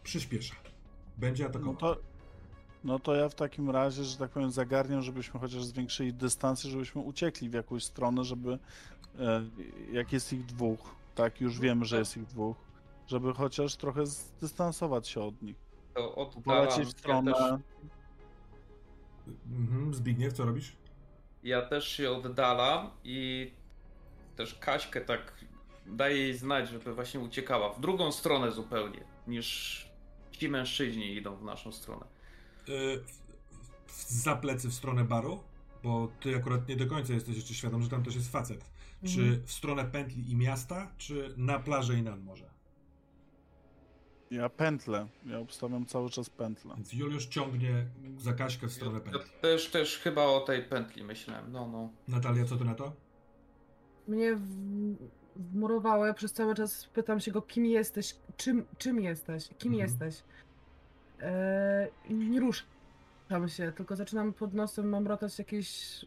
Przyspiesza. Będzie No atakował. to, no to ja w takim razie, że tak powiem, zagarniam, żebyśmy chociaż zwiększyli dystansy, żebyśmy uciekli w jakąś stronę, żeby e, jak jest ich dwóch, tak, już wiemy, że jest ich dwóch, żeby chociaż trochę zdystansować się od nich. To oddalam. W Ja stronę. też, Mhm, Zbigniew, co robisz? ja też się oddalam i też Kaśkę tak daję jej znać, żeby właśnie uciekała w drugą stronę zupełnie, niż ci mężczyźni idą w naszą stronę. Y, za plecy w stronę baru? Bo ty akurat nie do końca jesteś jeszcze świadom, że tam też jest facet. Czy Mhm. w stronę pętli i miasta, czy na plażę i nad morze? Ja pętlę, ja obstawiam cały czas pętlę. Więc Juliusz ciągnie za Kaśkę w stronę Ja pętli. też, też chyba o tej pętli myślałem. No, no. Natalia, co ty na to? Mnie w- wmurowało, ja przez cały czas pytam się go, kim jesteś, czym, czym jesteś, kim Mhm. jesteś. Eee, i nie ruszam się, tylko zaczynam pod nosem mamrotać jakieś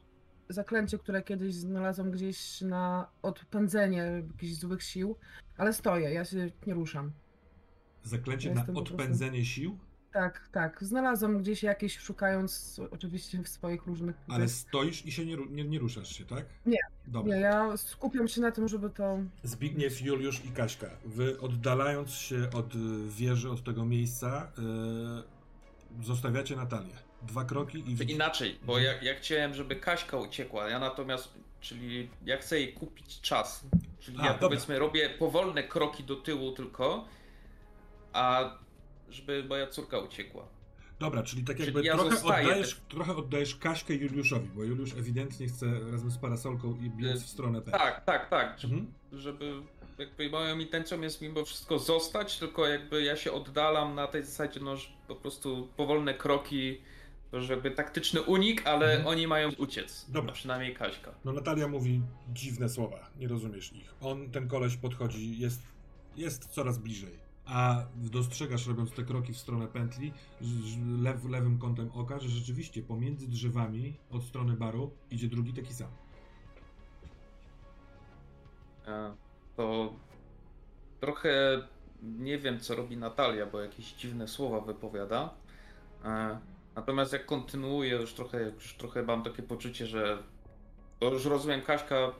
zaklęcie, które kiedyś znalazłam gdzieś na odpędzenie jakichś złych sił, ale stoję, ja się nie ruszam. Zaklęcie Ja na po prostu- odpędzenie sił, Tak, tak, znalazłam gdzieś jakieś, szukając oczywiście w swoich różnych... ale stoisz i się nie, nie, nie ruszasz się, tak? Nie. Dobra. Nie, ja skupiam się na tym, żeby to... Zbigniew, Juliusz i Kaśka. Wy oddalając się od wieży, od tego miejsca, y, zostawiacie Natalię. Dwa kroki i Czy widzicie... inaczej, bo ja, ja chciałem, żeby Kaśka uciekła, ja natomiast, czyli ja chcę jej kupić czas. Czyli A, ja dobra. powiedzmy robię powolne kroki do tyłu tylko, a żeby moja córka uciekła. Dobra, czyli tak Czyli jakby ja trochę, oddajesz, też- trochę oddajesz Kaśkę Juliuszowi, bo Juliusz ewidentnie chce razem z parasolką i biec Y, w stronę pętli. Tak, tak, tak. Żeby, Mhm. żeby jakby moją intencją jest mimo wszystko zostać, tylko jakby ja się oddalam na tej zasadzie, no że po prostu powolne kroki, żeby taktyczny unik, ale Mhm. oni mają uciec. Dobra. Przynajmniej Kaśka. No Natalia mówi dziwne słowa, nie rozumiesz ich. On, ten koleś podchodzi, jest, jest coraz bliżej. A dostrzegasz, robiąc te kroki w stronę pętli, lew, lewym kątem oka, że rzeczywiście pomiędzy drzewami od strony baru idzie drugi taki sam. E, To trochę nie wiem, co robi Natalia, bo jakieś dziwne słowa wypowiada. E, Natomiast jak kontynuuję, już trochę, już trochę mam takie poczucie, że to już rozumiem, Kaśka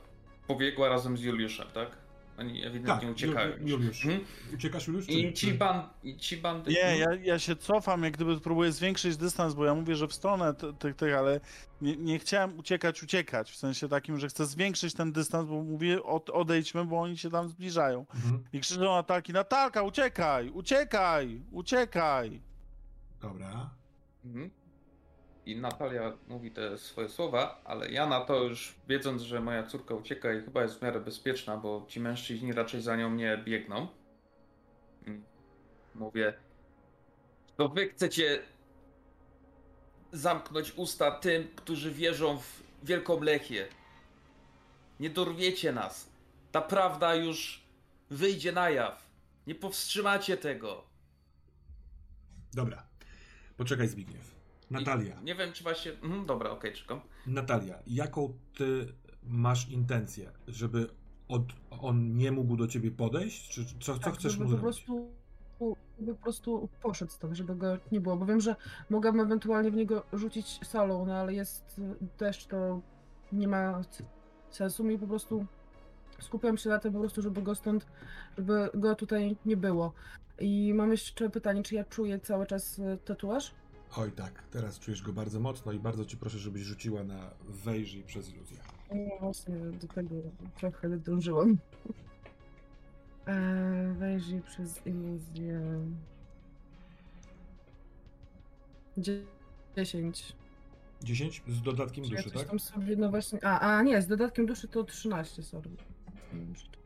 pobiegła razem z Juliuszem, tak? Oni ewidentnie Tak, uciekają. Ju- Juliusz. Mhm. Uciekasz Juliusz? czy I nie? ci, ban, I ci bandy. Nie, ja, ja się cofam, jak gdyby próbuję zwiększyć dystans, bo ja mówię, że w stronę ty- tych, tych, ale nie, nie chciałem uciekać, uciekać. W sensie takim, że chcę zwiększyć ten dystans, bo mówię, od, odejdźmy, bo oni się tam zbliżają. Mhm. I krzyczą ataki, Natalka, uciekaj, uciekaj, uciekaj. Dobra. Mhm. I Natalia mówi te swoje słowa, ale ja na to już wiedząc, że moja córka ucieka i chyba jest w miarę bezpieczna, bo ci mężczyźni raczej za nią nie biegną. Mm. Mówię, to wy chcecie zamknąć usta tym, którzy wierzą w Wielką Lechię. Nie dorwiecie nas. Ta prawda już wyjdzie na jaw. Nie powstrzymacie tego. Dobra. Poczekaj Zbigniew. Natalia. I nie wiem, czy właśnie. Mhm, dobra, okej, czekam. Natalia, jaką ty masz intencję? Żeby od, on nie mógł do ciebie podejść? Czy co, co Tak, chcesz żeby mu po zrobić? prostu, żeby po prostu poszedł stąd, żeby go nie było, bo wiem, że mogłabym ewentualnie w niego rzucić solą, no ale jest deszcz, to nie ma sensu mi po prostu skupiam się na tym po prostu, żeby go stąd, żeby go tutaj nie było. I mam jeszcze pytanie, czy ja czuję cały czas y, tatuaż? Oj tak, teraz czujesz go bardzo mocno i bardzo cię proszę, żebyś rzuciła na wejrzyj przez iluzję. No właśnie, do tego trochę dążyłam. Eee, [LAUGHS] wejrzyj przez iluzję. Dzie- 10. 10 z dodatkiem ja duszy, coś tak? tam sobie, no właśnie. A, a nie, z dodatkiem duszy to 13, sorry. Nie wiem, czy to-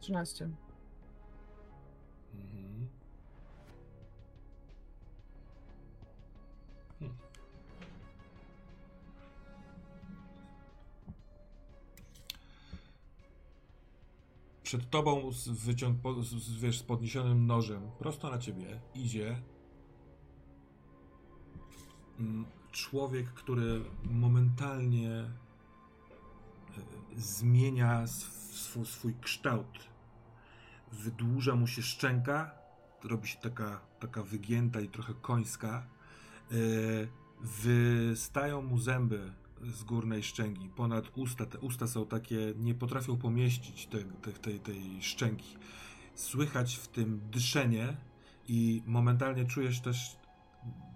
13. Przed tobą z, wyciąg, po- z, z, wiesz, z podniesionym nożem prosto na ciebie idzie mm, człowiek, który momentalnie e, zmienia sw, swój kształt wydłuża mu się szczęka, robi się taka, taka wygięta i trochę końska. Yy, wystają mu zęby z górnej szczęki, ponad usta. Te usta są takie, nie potrafią pomieścić te, te, tej, tej szczęki. Słychać w tym dyszenie i momentalnie czujesz też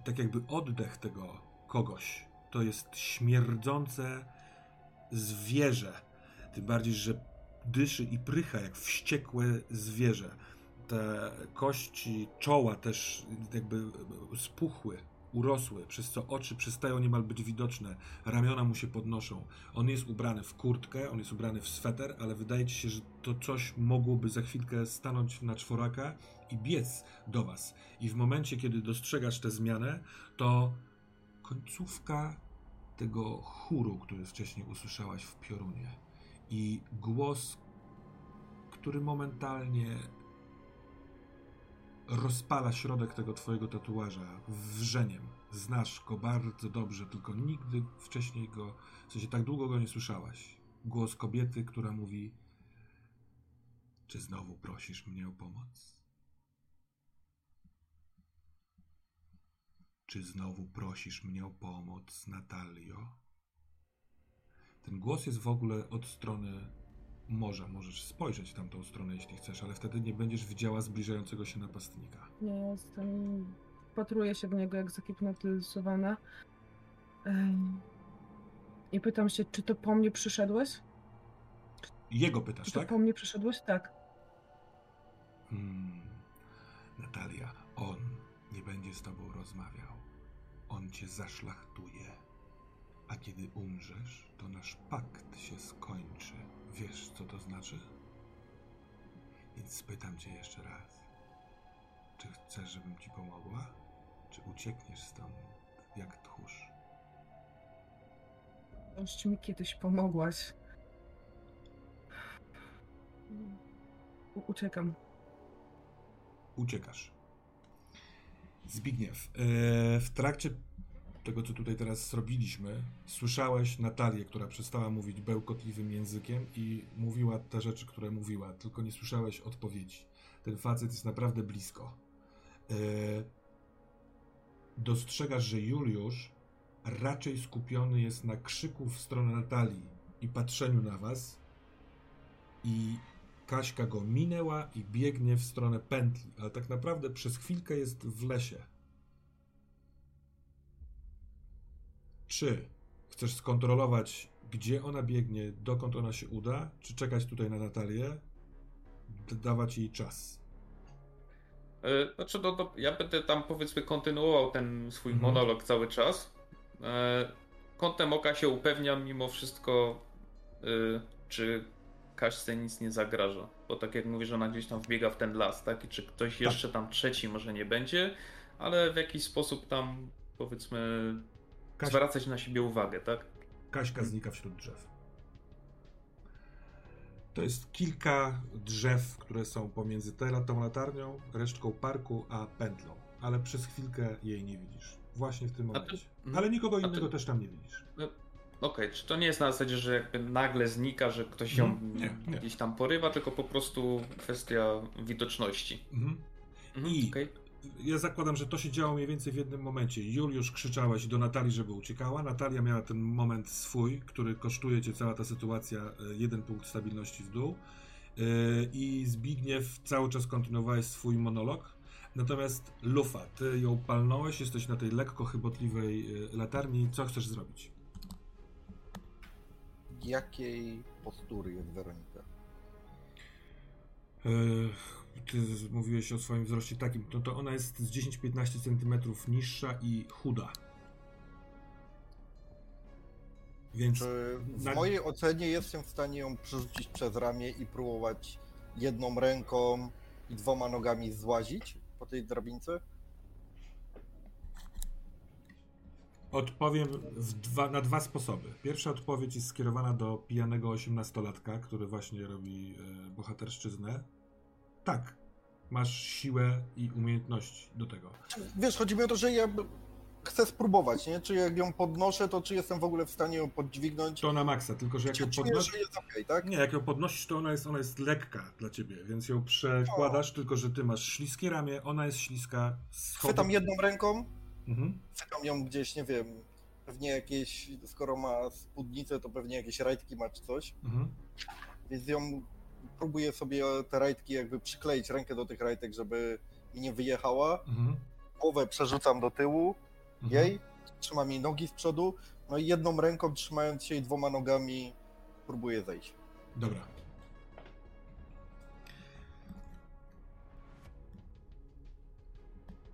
tak jakby oddech tego kogoś. To jest śmierdzące zwierzę. Tym bardziej, że dyszy i prycha jak wściekłe zwierzę. Te kości czoła też jakby spuchły, urosły, przez co oczy przestają niemal być widoczne, ramiona mu się podnoszą. On jest ubrany w kurtkę, on jest ubrany w sweter, ale wydaje ci się, że to coś mogłoby za chwilkę stanąć na czworaka i biec do was. I w momencie, kiedy dostrzegasz tę zmianę, to końcówka tego chóru, który wcześniej usłyszałaś w piorunie i głos, który momentalnie rozpala środek tego twojego tatuaża wrzeniem. Znasz go bardzo dobrze, tylko nigdy wcześniej go, w sensie tak długo go nie słyszałaś. Głos kobiety, która mówi: Czy znowu prosisz mnie o pomoc? Czy znowu prosisz mnie o pomoc, Natalio? Ten głos jest w ogóle od strony morza. Możesz spojrzeć w tamtą stronę, jeśli chcesz, ale wtedy nie będziesz widziała zbliżającego się napastnika. Nie jestem. Patruję się w niego jak zahipnotyzowana. I pytam się, czy to po mnie przyszedłeś? Jego pytasz, Czy to tak? po mnie przyszedłeś? Tak. Hmm. Natalia, on nie będzie z tobą rozmawiał. On cię zaszlachtuje. A kiedy umrzesz, to nasz pakt się skończy. Wiesz, co to znaczy? Więc spytam cię jeszcze raz. Czy chcesz, żebym ci pomogła? Czy uciekniesz stąd jak tchórz? Już mi kiedyś pomogłaś. U- uciekam. uciekasz. Zbigniew, e, w trakcie tego, co tutaj teraz zrobiliśmy, słyszałeś Natalię, która przestała mówić bełkotliwym językiem i mówiła te rzeczy, które mówiła, tylko nie słyszałeś odpowiedzi. Ten facet jest naprawdę blisko. E, dostrzegasz, że Juliusz raczej skupiony jest na krzyku w stronę Natalii i patrzeniu na was i Kaśka go minęła i biegnie w stronę pętli, ale tak naprawdę przez chwilkę jest w lesie. Czy chcesz skontrolować, gdzie ona biegnie, dokąd ona się uda, czy czekać tutaj na Natalię, dawać jej czas? E, Znaczy, no, to ja będę tam powiedzmy kontynuował ten swój Mhm. monolog cały czas. E, Kątem oka się upewniam mimo wszystko, e, czy Kaśce nic nie zagraża. Bo tak jak mówisz, ona gdzieś tam wbiega w ten las, tak? I czy ktoś jeszcze tam trzeci może nie będzie, ale w jakiś sposób tam powiedzmy Kaś, zwracać na siebie uwagę, tak? Kaśka znika wśród drzew. To jest kilka drzew, które są pomiędzy tą latarnią, resztką parku, a pętlą. Ale przez chwilkę jej nie widzisz. Właśnie w tym ty- momencie. mhm. Ale nikogo A ty- innego też tam nie widzisz. Okej, czy to nie jest na zasadzie, że jakby nagle znika, że ktoś ją Mhm. Nie, nie. gdzieś tam porywa, tylko po prostu kwestia widoczności. Mhm. Mhm, I- okej. Ja zakładam, że to się działo mniej więcej w jednym momencie. Juliusz krzyczałeś do Natalii, żeby uciekała. Natalia miała ten moment swój, który kosztuje cię cała ta sytuacja, e, jeden punkt stabilności w dół. E, I Zbigniew cały czas kontynuowałeś swój monolog. Natomiast Lufa, ty ją palnąłeś, jesteś na tej lekko chybotliwej e, latarni. Co chcesz zrobić? Jakiej postury jest Weronika? Ty mówiłeś o swoim wzroście takim, no to ona jest z 10-15 cm niższa i chuda. Więc Czy w Na- mojej ocenie jestem w stanie ją przerzucić przez ramię i próbować jedną ręką i dwoma nogami złazić po tej drabince? Odpowiem dwa, na dwa sposoby. Pierwsza odpowiedź jest skierowana do pijanego osiemnastolatka, który właśnie robi e, bohaterszczyznę. Tak, masz siłę i umiejętności do tego. Wiesz, chodzi mi o to, że ja chcę spróbować, nie? Czy jak ją podnoszę, to czy jestem w ogóle w stanie ją podźwignąć? To na maksa, tylko że jak Czy ją podnosisz... jest okej, tak? Nie, jak ją podnosisz, to ona jest, ona jest lekka dla ciebie, więc ją przekładasz, tylko że ty masz śliskie ramię, ona jest śliska. schody- Chwytam jedną ręką, Mhm. chwytam ją gdzieś, nie wiem, pewnie jakieś, skoro ma spódnicę, to pewnie jakieś rajtki ma czy coś, Mhm. więc ją próbuję sobie te rajtki jakby przykleić rękę do tych rajtek, żeby mi nie wyjechała. Mhm. Głowę przerzucam do tyłu Mhm. jej, trzymam jej nogi z przodu, no i jedną ręką trzymając się jej dwoma nogami próbuję zejść. Dobra.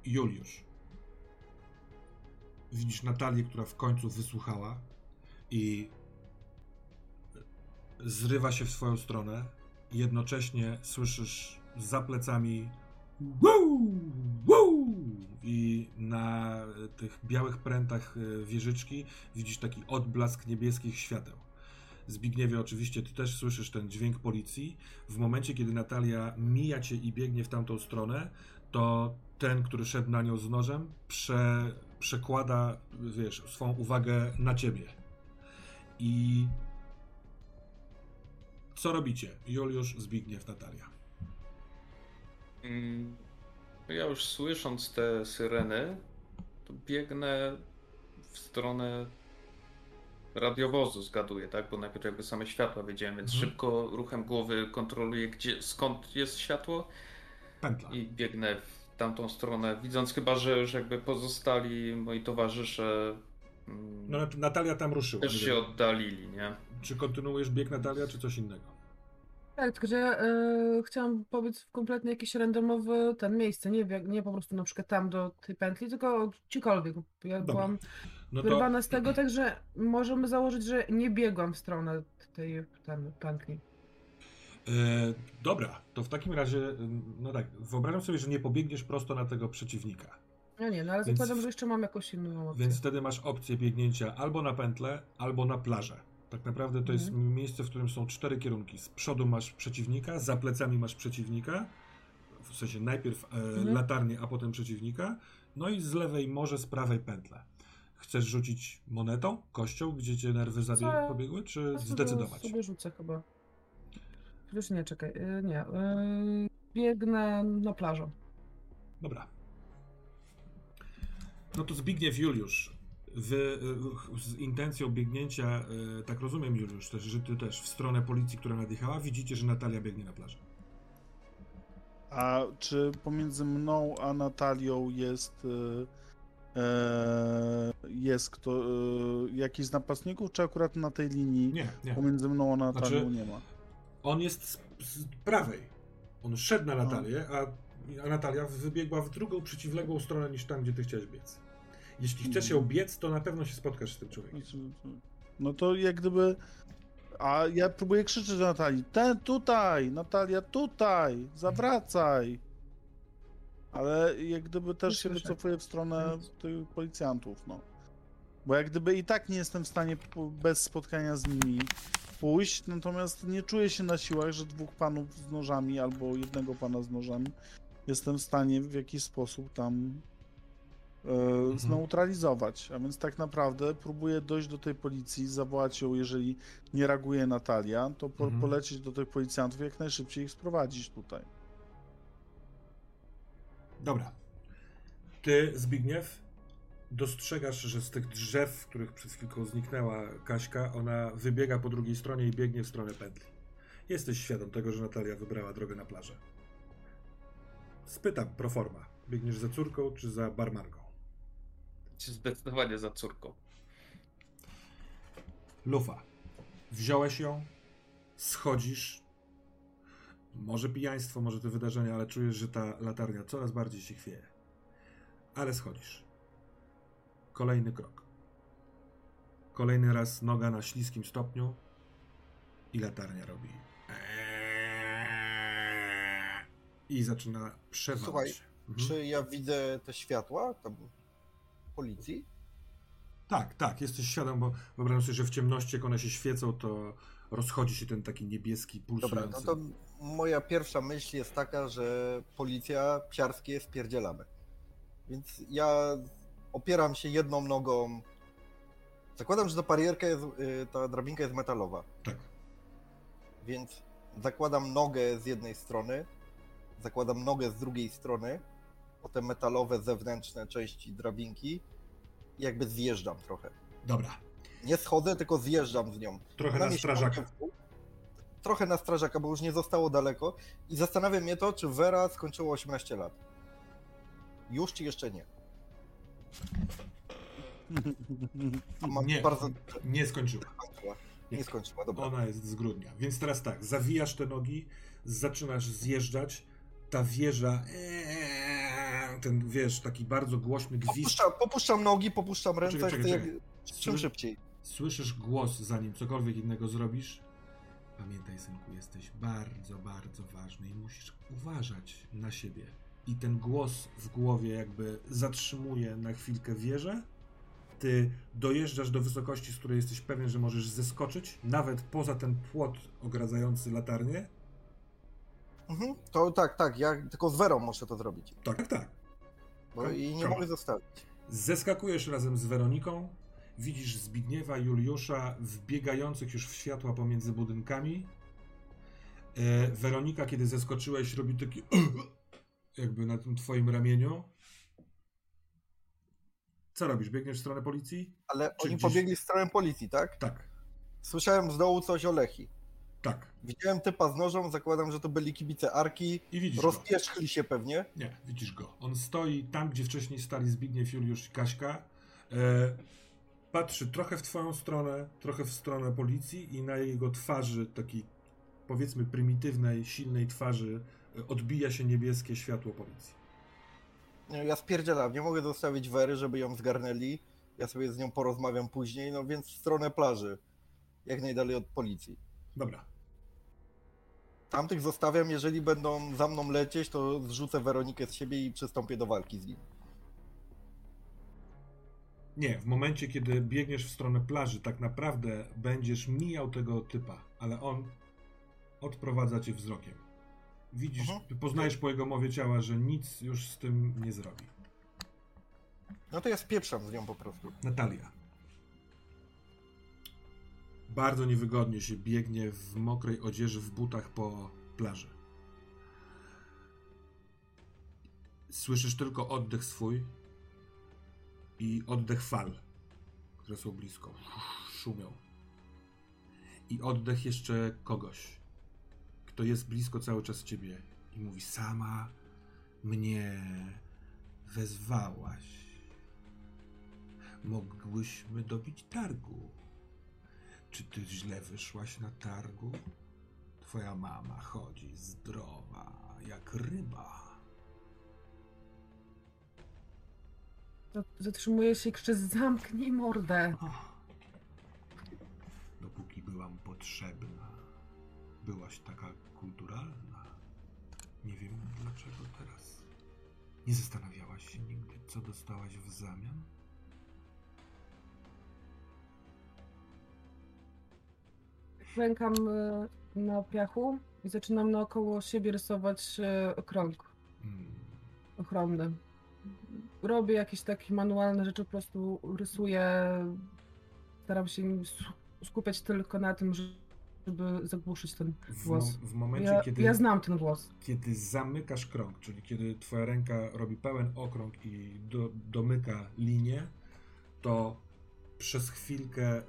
Juliusz. Widzisz Natalię, która w końcu wysłuchała i zrywa się w swoją stronę. Jednocześnie słyszysz za plecami Woo! Woo! I na tych białych prętach e, wieżyczki widzisz taki odblask niebieskich świateł. Zbigniewie, oczywiście, ty też słyszysz ten dźwięk policji. W momencie, kiedy Natalia mija cię i biegnie w tamtą stronę, to ten, który szedł na nią z nożem, prze, przekłada, wiesz, swoją uwagę na ciebie. I co robicie? Juliusz, Zbigniew, Natalia. Mm, Ja już słysząc te syreny, to biegnę w stronę radiowozu, zgaduję, tak? Bo najpierw jakby same światła wiedziałem, więc Mhm. szybko ruchem głowy kontroluję, gdzie, skąd jest światło Pętla. i biegnę w tamtą stronę, widząc chyba, że już jakby pozostali moi towarzysze No, Natalia tam ruszyła. też się oddalili, nie? Czy kontynuujesz bieg Natalia, czy coś innego? Tak, tylko że ja e, chciałam powiedz w kompletnie jakiś randomowy ten miejsce, nie, nie po prostu na przykład tam do tej pętli, tylko gdziekolwiek. Ja Dobra. byłam No to wyrwana z tego, także możemy założyć, że nie biegłam w stronę tej ten, pętli. E, dobra, to w takim razie, no tak, wyobrażam sobie, że nie pobiegniesz prosto na tego przeciwnika. No nie, no ale Więc- zakładam, że jeszcze mam jakąś inną opcję. Więc wtedy masz opcję biegnięcia albo na pętlę, albo na plażę. Tak naprawdę to jest Mhm. miejsce, w którym są cztery kierunki. Z przodu masz przeciwnika, za plecami masz przeciwnika, w sensie najpierw e, Mhm. latarnię, a potem przeciwnika, no i z lewej morze, z prawej pętlę. Chcesz rzucić monetą, kością, gdzie cię nerwy zabie- Co? pobiegły, czy Ja sobie- zdecydować? sobie rzucę chyba. Już nie, czekaj, y, nie. y, Biegnę na plażę. Dobra. No to Zbigniew Juliusz. Wy y, z intencją biegnięcia, y, tak rozumiem Juliusz, też, że ty też w stronę policji, która nadjechała, widzicie, że Natalia biegnie na plażę. A czy pomiędzy mną a Natalią jest e, e, jest kto, e, jakiś z napastników, czy akurat na tej linii Nie, nie. pomiędzy mną a Natalią Znaczy- nie ma? On jest z, z prawej. On szedł na Natalię, a, a Natalia wybiegła w drugą, przeciwległą stronę niż tam, gdzie ty chciałeś biec. Jeśli chcesz ją biec, to na pewno się spotkasz z tym człowiekiem. No to jak gdyby. A ja próbuję krzyczeć do Natalii. Ten tutaj! Natalia tutaj! Zawracaj! Ale jak gdyby też się wycofuję w stronę tych policjantów, no. Bo jak gdyby i tak nie jestem w stanie bez spotkania z nimi pójść, natomiast nie czuję się na siłach, że dwóch panów z nożami albo jednego pana z nożami jestem w stanie w jakiś sposób tam zneutralizować. A więc tak naprawdę próbuję dojść do tej policji, zawołać ją, jeżeli nie reaguje Natalia, to po, Mhm. polecieć do tych policjantów, jak najszybciej ich sprowadzić tutaj. Dobra. Ty, Zbigniew, dostrzegasz, że z tych drzew, w których przed chwilką zniknęła Kaśka, ona wybiega po drugiej stronie i biegnie w stronę pętli. Jesteś świadom tego, że Natalia wybrała drogę na plażę. Spytam, proforma, biegniesz za córką czy za barmanką? Zdecydowanie za córką. Lufa. Wziąłeś ją, schodzisz. Może pijaństwo, może te wydarzenia, ale czujesz, że ta latarnia coraz bardziej się chwieje. Ale schodzisz. Kolejny krok. Kolejny raz noga na śliskim stopniu i latarnia robi. I zaczyna przewalać. Słuchaj. Mhm. Czy ja widzę te światła tam policji? Tak, tak, jesteś świadom, bo wyobrażam sobie, że w ciemności, jak one się świecą, to rozchodzi się ten taki niebieski Dobra, pulsujący. no to moja pierwsza myśl jest taka, że policja, psiarskie spierdzielamy. Więc ja opieram się jedną nogą. Zakładam, że ta barierka jest, y, ta drabinka jest metalowa, Tak. więc zakładam nogę z jednej strony, zakładam nogę z drugiej strony, o te metalowe zewnętrzne części drabinki i jakby zjeżdżam trochę. Dobra. Nie schodzę, tylko zjeżdżam z nią. Trochę na się strażaka. Trochę na strażaka, bo już nie zostało daleko. I zastanawia mnie to, czy Vera skończyła 18 lat. Już czy jeszcze nie? [LAUGHS] Nie. bardzo. Nie skończyła. Nie. Nie skończyła, dobra. Ona jest z grudnia. Więc teraz tak, zawijasz te nogi, zaczynasz zjeżdżać, ta wieża, eee, ten wiesz, taki bardzo głośny gwizd. Popuszczam, popuszczam nogi, popuszczam ręce, Czekaj, czekaj, czekaj. czym szybciej. Słyszysz głos, zanim cokolwiek innego zrobisz. Pamiętaj, synku, jesteś bardzo, bardzo ważny i musisz uważać na siebie. I ten głos w głowie jakby zatrzymuje na chwilkę wieżę. Ty dojeżdżasz do wysokości, z której jesteś pewien, że możesz zeskoczyć, nawet poza ten płot ogradzający latarnię. Mhm. To tak, tak, ja tylko z Werą muszę to zrobić. Tak, tak, tak. Kom- i nie mogę zostawić. Zeskakujesz razem z Weroniką. Widzisz Zbigniewa, Juliusza wbiegających już w światła pomiędzy budynkami. E, Weronika, kiedy zeskoczyłeś, robi taki [COUGHS] jakby na tym twoim ramieniu. Co robisz? Biegniesz w stronę policji? Ale Czy oni gdzieś- pobiegli w stronę policji, tak? Tak, Słyszałem z dołu coś o Lechi. Tak. Widziałem typa z nożą, zakładam, że to byli kibice Arki. I widzisz go. Rozpierzchli się pewnie. Nie, widzisz go. On stoi tam, gdzie wcześniej stali Zbigniew, Juliusz i Kaśka. E, patrzy trochę w twoją stronę, trochę w stronę policji i na jego twarzy, takiej powiedzmy prymitywnej, silnej twarzy, e, odbija się niebieskie światło policji. Ja spierdzielam, nie mogę zostawić Wery, żeby ją zgarnęli. Ja sobie z nią porozmawiam później, no więc w stronę plaży. Jak najdalej od policji. Dobra, Tamtych zostawiam, jeżeli będą za mną lecieć, to zrzucę Weronikę z siebie i przystąpię do walki z nim. Nie, w momencie, kiedy biegniesz w stronę plaży, tak naprawdę będziesz mijał tego typa, ale on odprowadza cię wzrokiem. Widzisz, Mhm. poznajesz po jego mowie ciała, że nic już z tym nie zrobi. No to ja spieprzam z nią po prostu. Natalia. Bardzo niewygodnie się biegnie w mokrej odzieży, w butach po plaży. Słyszysz tylko oddech swój i oddech fal. które są blisko. Szumią. I oddech jeszcze kogoś, kto jest blisko cały czas ciebie i mówi: Sama mnie wezwałaś. Mogłyśmy dobić targu. Czy ty źle wyszłaś na targu? Twoja mama chodzi zdrowa, jak ryba. Zatrzymuje się i krzyczy, zamknij mordę. Ach. Dopóki byłam potrzebna, byłaś taka kulturalna. Nie wiem dlaczego teraz. Nie zastanawiałaś się nigdy, co dostałaś w zamian? Klękam e, na piachu i zaczynam naokoło siebie rysować e, krąg Hmm. ochronny. Robię jakieś takie manualne rzeczy, po prostu rysuję. Staram się skupiać tylko na tym, żeby zagłuszyć ten W, głos. mom- w momencie, Ja, kiedy, ja znam ten głos. kiedy zamykasz krąg, czyli kiedy twoja ręka robi pełen okrąg i do, domyka linię, to przez chwilkę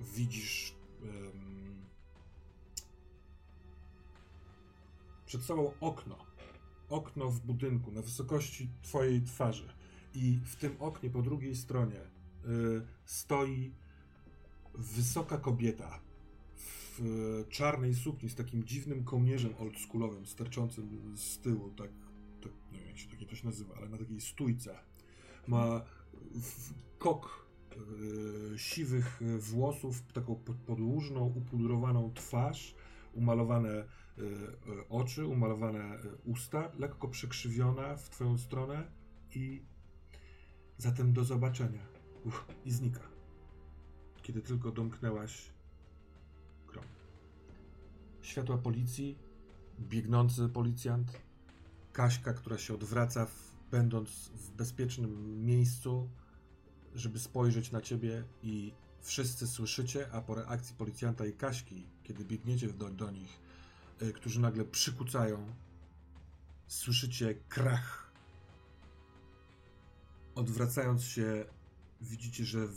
widzisz em, przed sobą okno. Okno w budynku na wysokości twojej twarzy. I w tym oknie po drugiej stronie y, stoi wysoka kobieta w e, czarnej sukni z takim dziwnym kołnierzem oldschoolowym, sterczącym z tyłu, tak, tak nie wiem jak się takie coś nazywa, ale na takiej stójce. Ma w, kok siwych e, włosów, taką pod- podłużną, upudrowaną twarz, umalowane e, e, oczy, umalowane e, usta, lekko przekrzywiona w twoją stronę i zatem do zobaczenia. I znika. Kiedy tylko domknęłaś krąg. Światła policji, biegnący policjant, Kaśka, która się odwraca, w, będąc w bezpiecznym miejscu, żeby spojrzeć na ciebie i wszyscy słyszycie, a po reakcji policjanta i Kaśki, kiedy biegniecie do, do nich, y, którzy nagle przykucają, słyszycie krach. Odwracając się, widzicie, że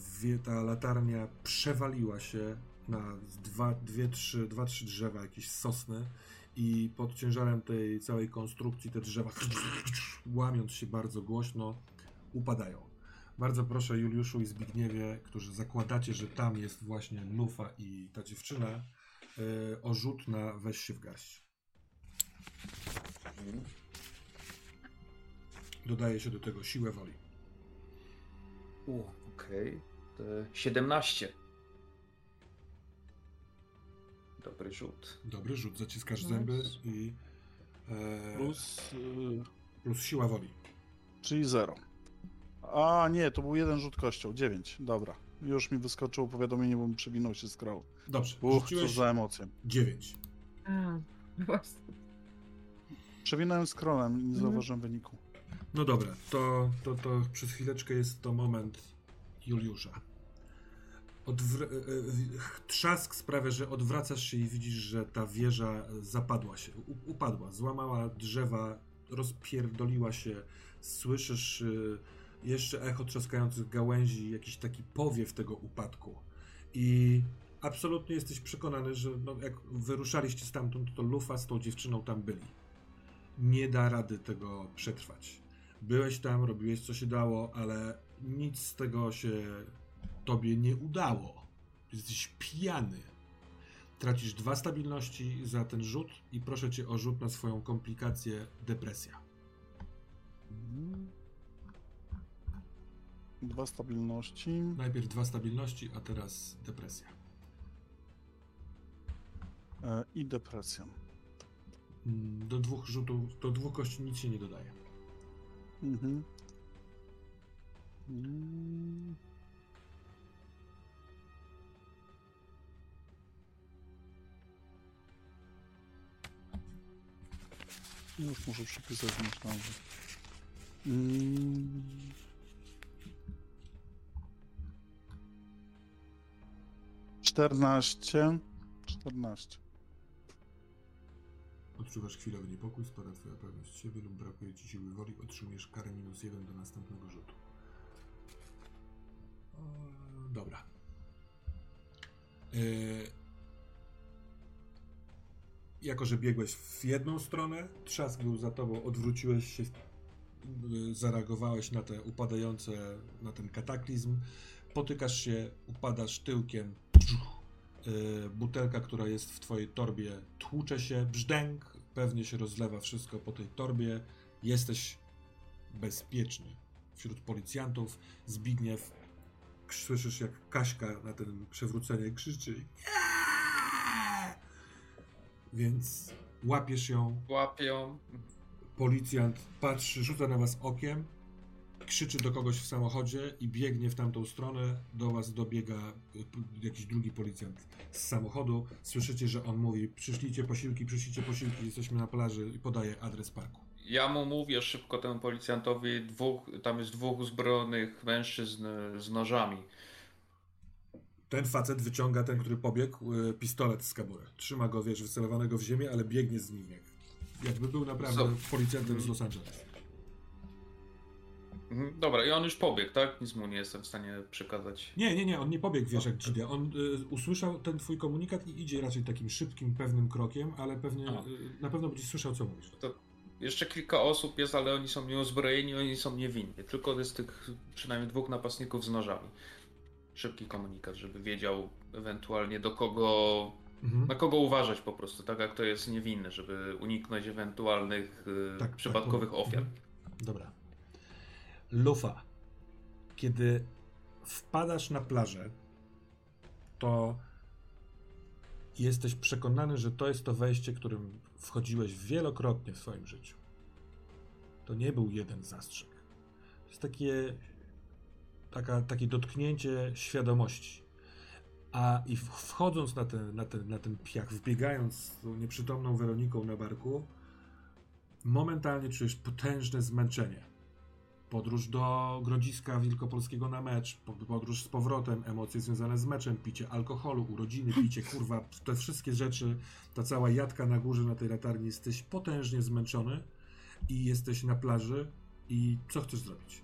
ta latarnia przewaliła się na dwa, dwie, trzy, dwa, trzy drzewa, jakieś sosny i pod ciężarem tej całej konstrukcji te drzewa [LAUGHS] łamiąc się bardzo głośno upadają. Bardzo proszę Juliuszu i Zbigniewie, którzy zakładacie, że tam jest właśnie Lufa i ta dziewczyna, yy, o rzut na weź się w garść. Dodaje się do tego siłę woli. U, okej. To 17. Dobry rzut. Dobry rzut, zaciskasz zęby i e, Plus, y, plus siła woli. czyli 0. A nie, to był jeden rzut kością. 9. Dobra. Już mi wyskoczyło powiadomienie, bo mi przewinął się scroll. Dobrze, Uch, co za emocje. 9. A, właśnie. Przewinąłem scrollem i nie Mhm. zauważyłem wyniku. No dobra, to, to, to przez chwileczkę jest to moment Juliusza. Odwr- e, e, trzask sprawia, że odwracasz się i widzisz, że ta wieża zapadła się, u- upadła, złamała drzewa, rozpierdoliła się. Słyszysz e, jeszcze echo trzaskających gałęzi, jakiś taki powiew tego upadku. I absolutnie jesteś przekonany, że no, jak wyruszaliście stamtąd, to Lufa z tą dziewczyną tam byli. Nie da rady tego przetrwać. Byłeś tam, robiłeś co się dało, ale nic z tego się tobie nie udało. Jesteś pijany. Tracisz dwa stabilności za ten rzut i proszę cię o rzut na swoją komplikację depresja. Mhm. Dwa stabilności. Najpierw dwa stabilności, a teraz depresja. E, I depresja. Mm, Do dwóch rzutów, do dwóch kości nic się nie dodaje. Mhm. Mm. Już muszę przypisać, myślałem. Mm. Czternaście. Czternaście. Odczuwasz chwilowy niepokój, spada twoja pewność siebie lub brakuje ci siły woli, otrzymujesz karę minus jeden do następnego rzutu. E, Dobra. E, Jako, że biegłeś w jedną stronę, trzask był za tobą, odwróciłeś się, y, zareagowałeś na te upadające, na ten kataklizm, potykasz się, upadasz tyłkiem, butelka, która jest w twojej torbie, tłucze się, brzdęk, pewnie się rozlewa wszystko po tej torbie, jesteś bezpieczny. Wśród policjantów Zbigniew słyszysz jak Kaśka na ten przewrócenie krzyczy "Nie!" więc łapiesz ją, Łapią. policjant patrzy, rzuca na was okiem, krzyczy do kogoś w samochodzie i biegnie w tamtą stronę, do was dobiega p- jakiś drugi policjant z samochodu, słyszycie, że on mówi przyszlijcie posiłki, przyszlijcie posiłki, jesteśmy na plaży i podaje adres parku. Ja mu mówię szybko temu policjantowi, dwóch, tam jest dwóch uzbrojonych mężczyzn e, z nożami. Ten facet wyciąga, ten, który pobiegł, y, pistolet z kabury. Trzyma go, wiesz, wycelowanego w ziemię, ale biegnie z nim jak, jakby był naprawdę Co? policjantem z Los Angeles. Mhm, Dobra, i on już pobiegł, tak? Nic mu nie jestem w stanie przekazać. Nie, nie, nie, on nie pobiegł, wiesz, jak dzidę. On y, usłyszał ten twój komunikat i idzie raczej takim szybkim, pewnym krokiem, ale pewnie, y, na pewno będziesz słyszał, co mówisz. Jeszcze kilka osób jest, ale oni są nieuzbrojeni, oni są niewinni. Tylko jest tych przynajmniej dwóch napastników z nożami. Szybki komunikat, żeby wiedział ewentualnie do kogo, Mhm. na kogo uważać po prostu, tak jak to jest niewinny, żeby uniknąć ewentualnych y, Tak, tak, przypadkowych powiem. ofiar. Mhm. Dobra. Lufa. Kiedy wpadasz na plażę, to jesteś przekonany, że to jest to wejście, którym wchodziłeś wielokrotnie w swoim życiu. To nie był jeden zastrzyk. To jest takie, taka, takie dotknięcie świadomości. A i wchodząc na ten, na, ten, na ten piach, wbiegając z tą nieprzytomną Weroniką na barku, momentalnie czujesz potężne zmęczenie. Podróż do Grodziska Wielkopolskiego na mecz, po- podróż z powrotem, emocje związane z meczem, picie alkoholu, urodziny, picie, kurwa, te wszystkie rzeczy, ta cała jadka na górze na tej latarni, jesteś potężnie zmęczony i jesteś na plaży i co chcesz zrobić?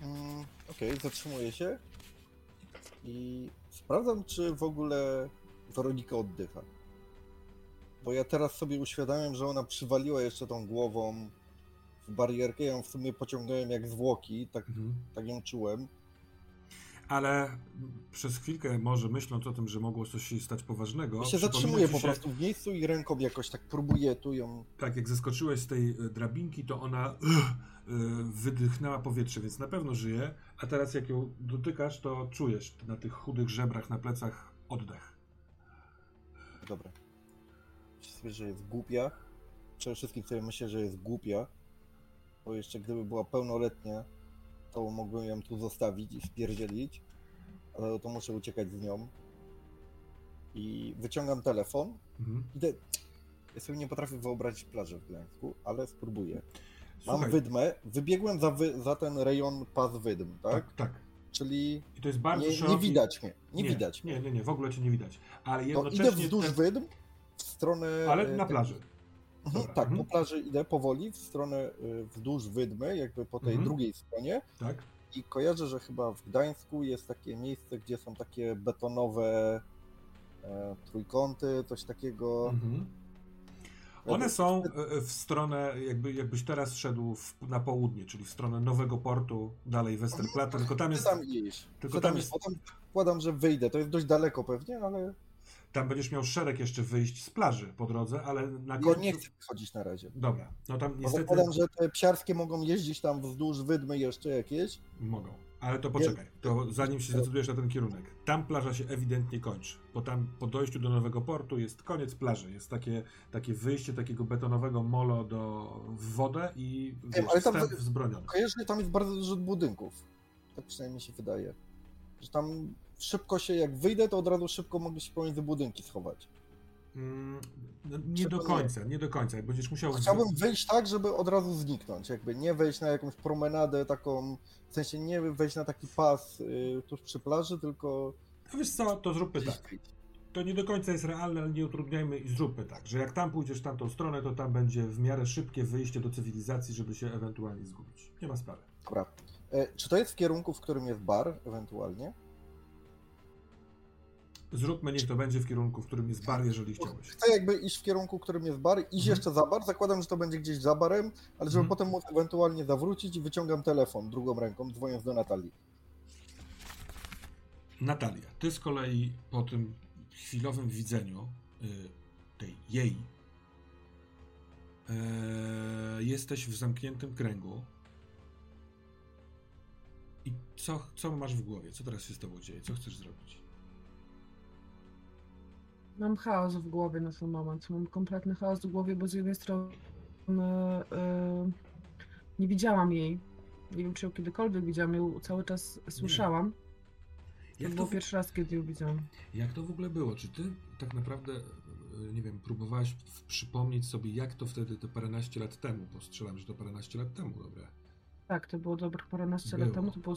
Mm, Okej, zatrzymuję się i sprawdzam, czy w ogóle Weronika oddycha. Bo ja teraz sobie uświadamiam, że ona przywaliła jeszcze tą głową w barierkę, ja ją w sumie pociągnąłem jak zwłoki, tak, Mhm. tak ją czułem. Ale przez chwilkę może myśląc o tym, że mogło coś się stać poważnego, Ja się zatrzymuję ci po się- prostu w miejscu i ręką jakoś tak próbuję tu ją... tak jak zeskoczyłeś z tej e, drabinki, to ona [CLEARS THROAT] e, wydychnęła powietrze, więc na pewno żyje, a teraz jak ją dotykasz, to czujesz na tych chudych żebrach na plecach oddech. Dobra. Myślę sobie, że jest głupia. Przede wszystkim sobie myślę, że jest głupia. Bo jeszcze gdyby była pełnoletnia, to mógłbym ją tu zostawić i spierdzielić. Ale to muszę uciekać z nią. I wyciągam telefon. Mhm. Idę. Ja sobie nie potrafię wyobrazić plaży w Gdańsku, ale spróbuję. Mam Słuchaj, wydmę. Wybiegłem za, wy, za ten rejon pas wydm, tak? tak, tak. Czyli I to jest bardzo nie, nie szeroki... widać mnie. Nie, widać mnie. Nie, nie, nie, w ogóle cię nie widać. Ale To jednocześnie... idę wzdłuż ten- wydm stronę. Ale e, na plaży. Mhm, Dobra, tak, mhm. po plaży idę powoli w stronę y, wzdłuż Wydmy, jakby po tej Mhm. drugiej stronie Tak? i kojarzę, że chyba w Gdańsku jest takie miejsce, gdzie są takie betonowe e, trójkąty, coś takiego. Mhm. One są e, w stronę, jakby, jakbyś teraz szedł w, na południe, czyli w stronę Nowego Portu, dalej Westerplatte, tylko tam jest, tam iść. tylko tam tam jest- wkładam, że wyjdę. To jest dość daleko pewnie, ale tam będziesz miał szereg jeszcze wyjść z plaży po drodze, ale na ja końcu... nie chcę wychodzić na razie. Dobra, no tam Bo niestety zakładam, że te psiarskie mogą jeździć tam wzdłuż Wydmy jeszcze jakieś. mogą. Ale to poczekaj, to zanim się zdecydujesz na ten kierunek. Tam plaża się ewidentnie kończy, bo tam po dojściu do Nowego Portu jest koniec plaży. Jest takie, takie wyjście takiego betonowego molo do, w wodę i wiesz, ale tam wzbroniony. Kojarzę, tam jest bardzo dużo budynków. Tak przynajmniej mi się wydaje. Że tam szybko się, jak wyjdę, to od razu szybko mogę się pomiędzy budynki schować. Mm, no, nie do Przekonuję. końca, nie do końca. Będziesz musiał... Chciałbym wyjść tak, żeby od razu zniknąć. Jakby nie wejść na jakąś promenadę taką, w sensie nie wejść na taki pas y, tuż przy plaży, tylko No Wiesz co, to zróbmy tak. to nie do końca jest realne, ale nie utrudniajmy i zróbmy tak, że jak tam pójdziesz w tamtą stronę, to tam będzie w miarę szybkie wyjście do cywilizacji, żeby się ewentualnie zgubić. Nie ma sprawy. Dobra. E, czy to jest w kierunku, w którym jest bar, ewentualnie? Zróbmy, niech to będzie w kierunku, w którym jest bar, jeżeli chciałeś. Chcę jakby iść w kierunku, w którym jest bar, iść Mhm. jeszcze za bar. Zakładam, że to będzie gdzieś za barem, ale żeby Mhm. potem móc ewentualnie zawrócić i wyciągam telefon drugą ręką, dzwoniąc do Natalii. Natalia, ty z kolei po tym chwilowym widzeniu y, tej jej e, jesteś w zamkniętym kręgu. Co, co masz w głowie? Co teraz się z tobą dzieje? Co chcesz zrobić? Mam chaos w głowie na ten moment. Mam kompletny chaos w głowie, bo z jednej strony yy, nie widziałam jej. Nie wiem, czy ją kiedykolwiek widziałam. Ją cały czas słyszałam. To Jak to, było w, pierwszy raz, kiedy ją widziałam. jak to w ogóle było? Czy ty tak naprawdę, e, nie wiem, próbowałaś przypomnieć sobie, jak to wtedy te paręnaście lat temu? Bo strzelam, że to paręnaście lat temu, dobra. Tak, to było dobrych paręnaście Było. lat temu. To było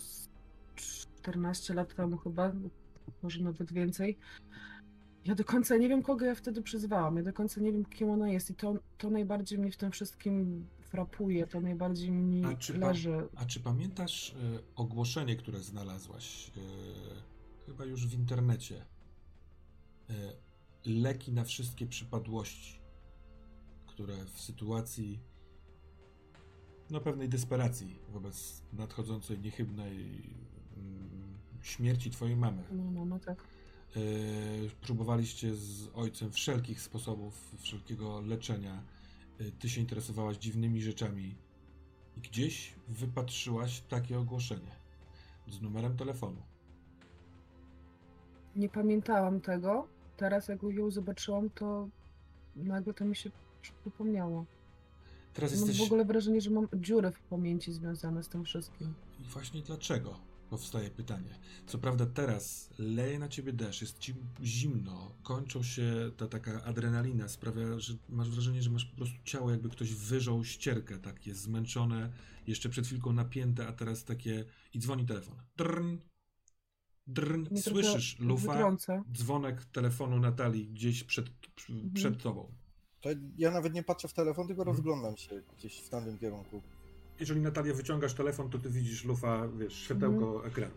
14 lat temu chyba, może nawet więcej. Ja do końca nie wiem, kogo ja wtedy przyzwałam. Ja do końca nie wiem, kim ona jest. I to, to najbardziej mnie w tym wszystkim frapuje. To najbardziej mi A czy, leży. a czy pamiętasz e, ogłoszenie, które znalazłaś e, chyba już w internecie? E, leki na wszystkie przypadłości, które w sytuacji no pewnej desperacji wobec nadchodzącej niechybnej śmierci twojej mamy. No, no, no tak. E, próbowaliście z ojcem wszelkich sposobów, wszelkiego leczenia. E, Ty się interesowałaś dziwnymi rzeczami i gdzieś wypatrzyłaś takie ogłoszenie z numerem telefonu. Nie pamiętałam tego. Teraz, jak ją zobaczyłam, to nagle to mi się przypomniało. Teraz Mam jesteś. w ogóle wrażenie, że mam dziury w pamięci związane z tym wszystkim. I właśnie dlaczego? Powstaje pytanie. Co prawda teraz leje na ciebie deszcz, jest ci zimno, kończą się ta taka adrenalina, sprawia, że masz wrażenie, że masz po prostu ciało, jakby ktoś wyżął ścierkę, takie zmęczone, jeszcze przed chwilką napięte, a teraz takie... I dzwoni telefon. Drn, drn, Mnie słyszysz lufa, wytrąca. dzwonek telefonu Natalii gdzieś przed, Mhm. przed tobą. To ja nawet nie patrzę w telefon, tylko Mhm. rozglądam się gdzieś w tamtym kierunku. Jeżeli Natalia wyciągasz telefon, to ty widzisz lufa, wiesz, światełko ekranu.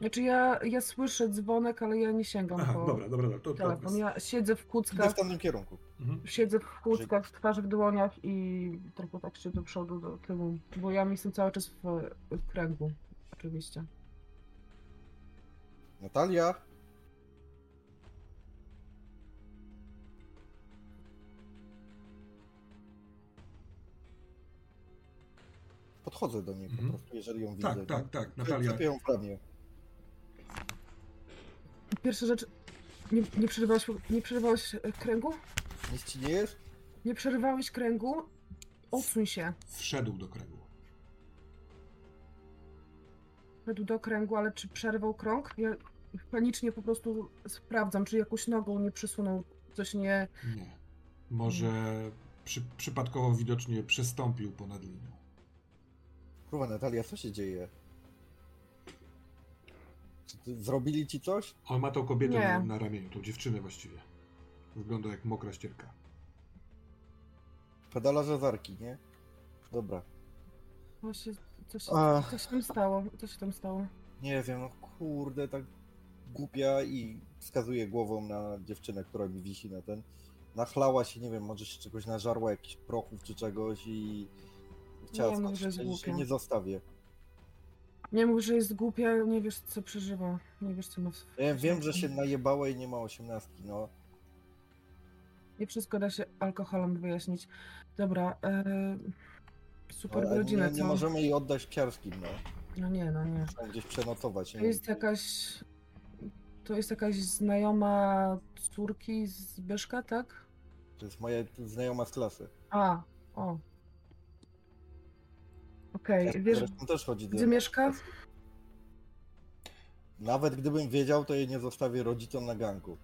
Znaczy ja, ja słyszę dzwonek, ale ja nie sięgam Aha, po dobra, dobra, dobra, to, to telefon. Ja siedzę w Idę kuckach, w tamtym kierunku. Mhm. siedzę w kuckach, twarz w dłoniach i trochę tak się do przodu, do tyłu. Bo ja jestem cały czas w, w kręgu, oczywiście. Natalia? Podchodzę do niej Mhm. po prostu, jeżeli ją widzę. Tak, tak, tak, Natalia. Czepię ją w ramię. Pierwsza rzecz, nie, nie, przerywałeś, nie przerywałeś e, kręgu? Nic ci nie jest? Nie przerywałeś kręgu? Odsuń się. Wszedł do kręgu. Szedł do kręgu, ale czy przerwał krąg? Ja panicznie po prostu sprawdzam, czy jakąś nogą nie przysunął, coś nie... Nie. Może przy, przypadkowo widocznie przestąpił ponad linią. Kurwa, Natalia, co się dzieje? Czy ty, zrobili ci coś? On ma tą kobietę Nie. na, na ramieniu, tą dziewczynę właściwie. Wygląda jak mokra ścierka. Pedalarze zarki, nie? Dobra. Właśnie, coś, Ach. coś tam stało, co się tam stało? Nie wiem, no kurde, tak głupia i wskazuje głową na dziewczynę, która mi wisi na ten. Nachlała się, nie wiem, może się czegoś nażarła, jakichś prochów czy czegoś i chciała Nie mów, że jest że głupia. nie zostawię. Nie mów, że jest głupia, nie wiesz co przeżywa, nie wiesz co ma w... Ja wiem, że się najebała i nie ma osiemnastki, no. Nie wszystko da się alkoholem wyjaśnić. Dobra, e... super Ale nie, nie co? możemy jej oddać psiarskim, no. No nie, no nie. Muszą gdzieś przenocować. To nie jest jakaś... To jest jakaś znajoma córki Zbyszka, tak? To jest moja znajoma z klasy. A, o. Okej, Ja wiesz, zresztą też chodzi do gdzie mieszka? Nawet gdybym wiedział, to jej nie zostawię rodzicom na ganku.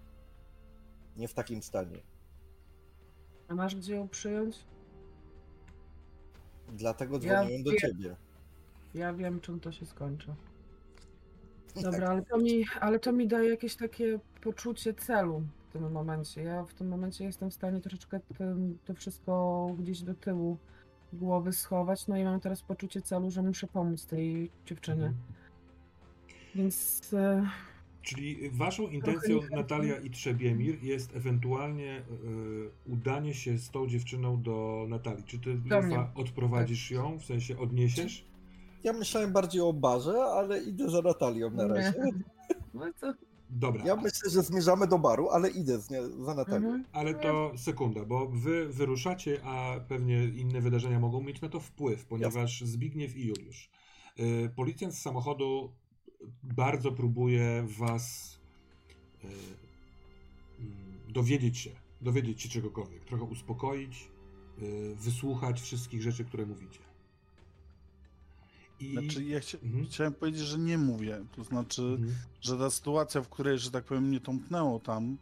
Nie w takim stanie. A masz gdzie ją przyjąć? Dlatego Ja dzwoniłem do wiem. ciebie. Ja wiem, czym to się skończy. [LAUGHS] Dobra, ale to, mi, ale to mi daje jakieś takie poczucie celu w tym momencie. Ja w tym momencie jestem w stanie troszeczkę tym, to wszystko gdzieś do tyłu głowy schować, no i mam teraz poczucie celu, że muszę pomóc tej dziewczynie. Mhm. Więc e, Czyli waszą intencją. Natalia i Trzebiemir, jest ewentualnie y, udanie się z tą dziewczyną do Natalii. Czy ty. Lufa, odprowadzisz ją, w sensie odniesiesz? Ja myślałem bardziej o barze, ale idę za Natalią na razie. [LAUGHS] no co? Dobra, Ja myślę, że zmierzamy do baru, ale idę z nie, za Natalią. Mhm. ale to sekunda, bo wy wyruszacie, a pewnie inne wydarzenia mogą mieć na to wpływ, ponieważ Zbigniew i Juliusz. Y, policjant z samochodu bardzo próbuje was y, mm, dowiedzieć się, dowiedzieć się czegokolwiek, trochę uspokoić, y, wysłuchać wszystkich rzeczy, które mówicie. I... Znaczy, ja. Mhm. chciałem powiedzieć, że nie mówię. To znaczy, Mhm. że ta sytuacja, w której, że tak powiem, mnie tąpnęło tam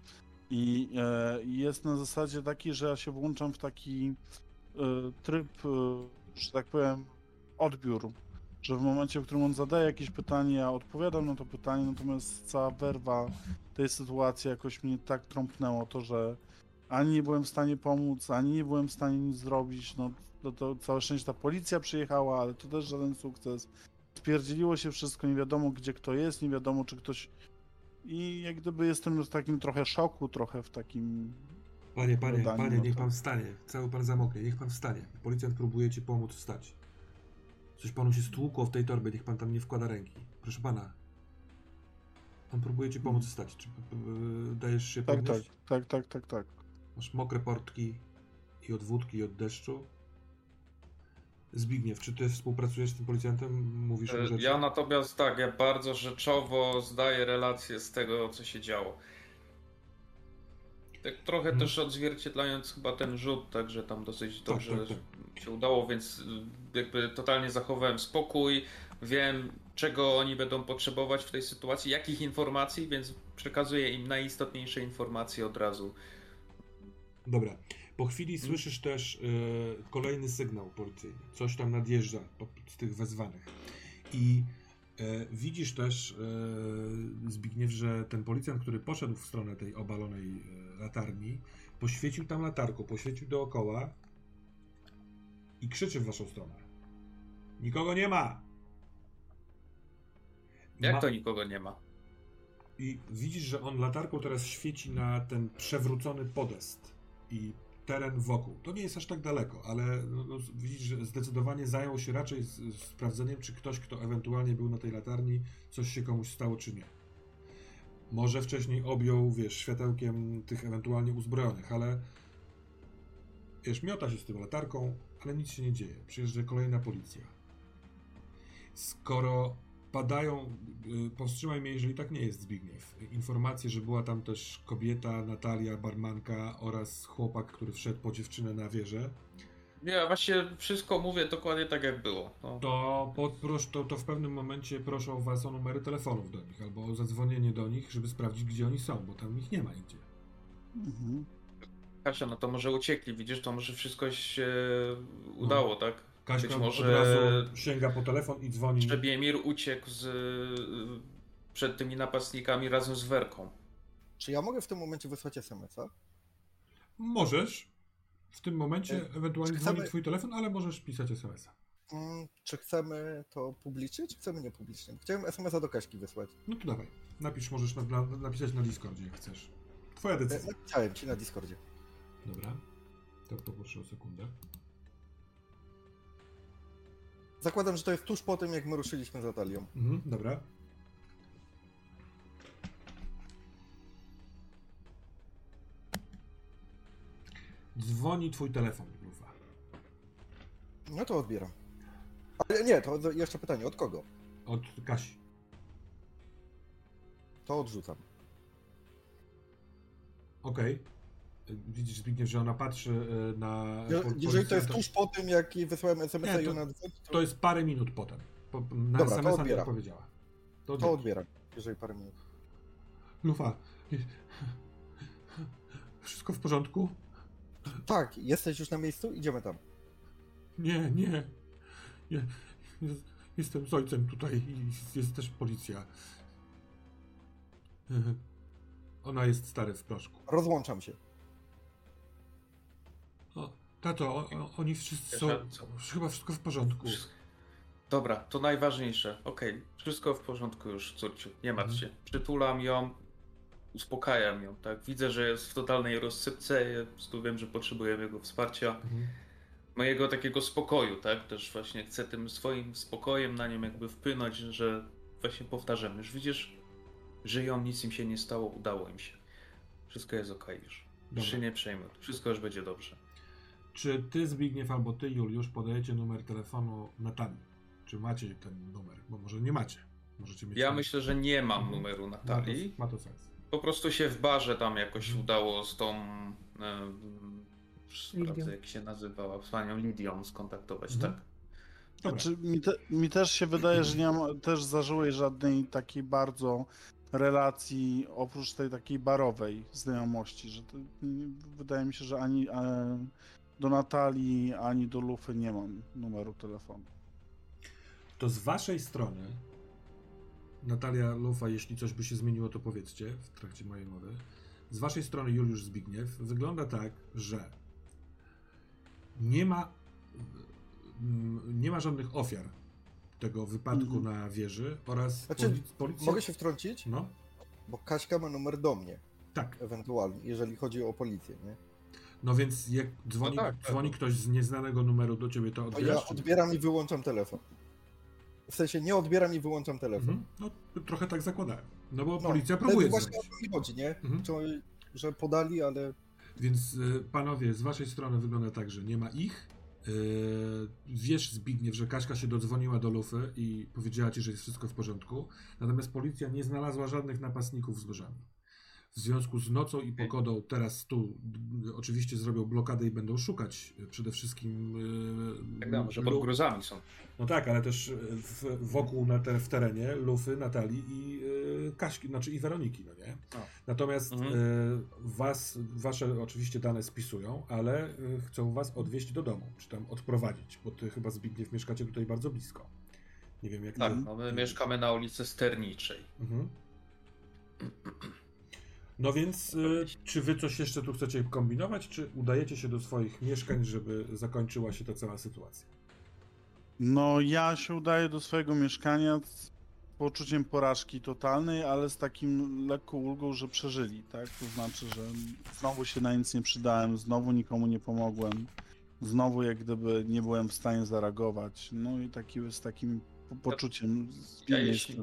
i e, jest na zasadzie takiej, że ja się włączam w taki e, tryb, e, że tak powiem, odbiór. Że w momencie, w którym on zadaje jakieś pytanie, ja odpowiadam na to pytanie, natomiast cała werwa tej sytuacji jakoś mnie tak trąpnęło to, że ani nie byłem w stanie pomóc, ani nie byłem w stanie nic zrobić. No to, to całe szczęście ta policja przyjechała, ale to też żaden sukces. Spierdzieliło się wszystko, nie wiadomo gdzie kto jest, nie wiadomo czy ktoś. I jak gdyby jestem w takim trochę szoku, trochę w takim. Panie, panie, panie, no niech pan wstanie. Cały pan zamoknie, niech pan wstanie. Policjant próbuje ci pomóc wstać. Coś panu się stłukło w tej torbie, niech pan tam nie wkłada ręki. Proszę pana. On próbuje ci pomóc wstać. Czy p- dajesz się Tak, tak, podnieść? tak, tak, tak, tak. Masz mokre portki i od wódki, i od deszczu. Zbigniew, czy ty współpracujesz z tym policjantem? Mówisz o E, rzeczy? Ja natomiast tak, ja bardzo rzeczowo zdaję relację z tego, co się działo. Tak trochę Mhm. też odzwierciedlając chyba ten rzut, także tam dosyć dobrze tak, się udało, więc y, jakby totalnie zachowałem spokój. Wiem, czego oni będą potrzebować w tej sytuacji, jakich informacji, więc przekazuję im najistotniejsze informacje od razu. Dobra. Po chwili słyszysz też e, kolejny sygnał policyjny. Coś tam nadjeżdża po, z tych wezwanych. I e, widzisz też, e, Zbigniew, że ten policjant, który poszedł w stronę tej obalonej latarni, poświecił tam latarką, poświecił dookoła i krzyczy w waszą stronę. Nikogo nie ma! Jak Ma- to nikogo nie ma? I widzisz, że on latarką teraz świeci na ten przewrócony podest i teren wokół. To nie jest aż tak daleko, ale no, no, widzisz, że zdecydowanie zajął się raczej z, z sprawdzeniem, czy ktoś, kto ewentualnie był na tej latarni, coś się komuś stało, czy nie. Może wcześniej objął, wiesz, światełkiem tych ewentualnie uzbrojonych, ale wiesz, miota się z tą latarką, ale nic się nie dzieje. Przyjeżdża kolejna policja. Skoro padają, y, powstrzymaj mnie, jeżeli tak nie jest, Zbigniew. Informacje, że była tam też kobieta, Natalia, barmanka oraz chłopak, który wszedł po dziewczynę na wieżę, Ja właśnie wszystko mówię dokładnie tak, jak było. No. to, poprosz, to, to w pewnym momencie proszą was o numery telefonów do nich albo o zadzwonienie do nich, żeby sprawdzić, gdzie oni są, bo tam ich nie ma nigdzie. Mhm. Kasia, no to może uciekli, widzisz, to może wszystko się udało, tak? Kaśka Być od może razu sięga po telefon i dzwoni. Trzebiemir uciekł z, przed tymi napastnikami razem z Werką. Czy ja mogę w tym momencie wysłać SMS-a? Możesz. W tym momencie E, ewentualnie chcemy- dzwoni twój telefon, ale możesz pisać SMS-a. Mm, czy chcemy to publicznie, czy chcemy niepublicznie? Chciałem SMS-a do Kaśki wysłać. No to dawaj. Napisz, możesz na, na, napisać na Discordzie, jak chcesz. Twoja E, decyzja. Napisałem ci na Discordzie. Dobra. To poproszę o sekundę. Zakładam, że to jest tuż po tym, jak my ruszyliśmy z Natalią. Mhm, dobra. Dzwoni twój telefon, Lufa. No to odbieram. Ale nie, to jeszcze pytanie, od kogo? Od Kasi. To odrzucam. Okej. Widzisz, Zbigniew, że ona patrzy y, na... Po- Jeżeli to jest tuż po tym, jak jej wysłałem SMS-a Nie, i to- ona dzwoni, to, To jest parę minut potem. Po, na Dobra, to SMS-a nie odpowiedziała. To to odbieram. Jeżeli parę minut. Lufa. Wszystko w porządku? Tak, jesteś już na miejscu? Idziemy tam. Nie, nie. nie. Jestem z ojcem tutaj i jest też policja. Ona jest stary w proszku. Rozłączam się. O, tato, o, o, oni wszyscy są. Chyba wszystko w porządku. Dobra, to najważniejsze. Okej, wszystko w porządku już, córciu, nie martw się. Przytulam ją, uspokajam ją, tak? Widzę, że jest w totalnej rozsypce, ja prostu wiem, że potrzebuję jego wsparcia, Mhm. mojego takiego spokoju, tak? Też właśnie chcę tym swoim spokojem na nią jakby wpłynąć, że właśnie powtarzam, już widzisz, żyją, nic im się nie stało, udało im się. Wszystko jest okej już. Już Dobra. się nie przejmuj, wszystko już będzie dobrze. Czy ty, Zbigniew, albo ty, Juliusz, podajecie numer telefonu Natalii? Czy macie ten numer? Bo może nie macie. Możecie mieć Ja ten- myślę, że nie mam Mhm. numeru Ma to, Natalii. ma to sens. Po prostu się w barze tam jakoś Mhm. udało z tą. em, sprawdzę, jak się nazywała, z panią Lidią skontaktować, Mhm. tak? Znaczy, mi, te, mi też się wydaje, że nie mam też zażyłej żadnej takiej bardzo relacji oprócz tej takiej barowej znajomości, że to, wydaje mi się, że ani e, do Natalii, ani do Lufy nie mam numeru telefonu. To z waszej strony, Natalia Lufa, jeśli coś by się zmieniło, to powiedzcie w trakcie mojej mowy. Z waszej strony, Juliusz Zbigniew, wygląda tak, że nie ma, mm, nie ma żadnych ofiar tego wypadku Mhm. na wieży oraz Znaczy, polic- policja... Mogę się wtrącić? No, Bo Kaśka ma numer do mnie, tak. ewentualnie, jeżeli chodzi o policję, nie? No więc jak dzwoni, No tak, tak. dzwoni ktoś z nieznanego numeru do ciebie, to A odbierasz? ja odbieram i wyłączam telefon. W sensie nie odbieram i wyłączam telefon. Mhm. No, trochę tak zakładałem. No bo No, policja próbuje Właśnie o to mi chodzi, nie? Mhm. Czy, że podali, ale Więc y, panowie, z waszej strony wygląda tak, że nie ma ich. Y, wiesz, Zbigniew, że Kaśka się dodzwoniła do Lufy i powiedziała ci, że jest wszystko w porządku. Natomiast policja nie znalazła żadnych napastników z nożami. W związku z nocą i pogodą teraz tu y, oczywiście zrobią blokadę i będą szukać y, przede wszystkim. y, Tak, no, Lu- pod gruzami są. No tak, ale też y, w, wokół na te, w terenie Lufy, Natalii i Kaśki, znaczy i Weroniki, no nie? O. Natomiast Mhm. was, wasze oczywiście dane spisują, ale chcą was odwieźć do domu, czy tam odprowadzić, bo ty chyba Zbigniew mieszkacie tutaj bardzo blisko. Nie wiem jak Tak, no my mieszkamy na ulicy Sterniczej. Mhm. [CLEARS THROAT] No więc, y, czy wy coś jeszcze tu chcecie kombinować, czy udajecie się do swoich mieszkań, żeby zakończyła się ta cała sytuacja? No, ja się udaję do swojego mieszkania z poczuciem porażki totalnej, ale z takim lekką ulgą, że przeżyli, tak? To znaczy, że znowu się na nic nie przydałem, znowu nikomu nie pomogłem, znowu jak gdyby nie byłem w stanie zareagować. No i taki, z takim po- poczuciem Ja zwinnej jeśli.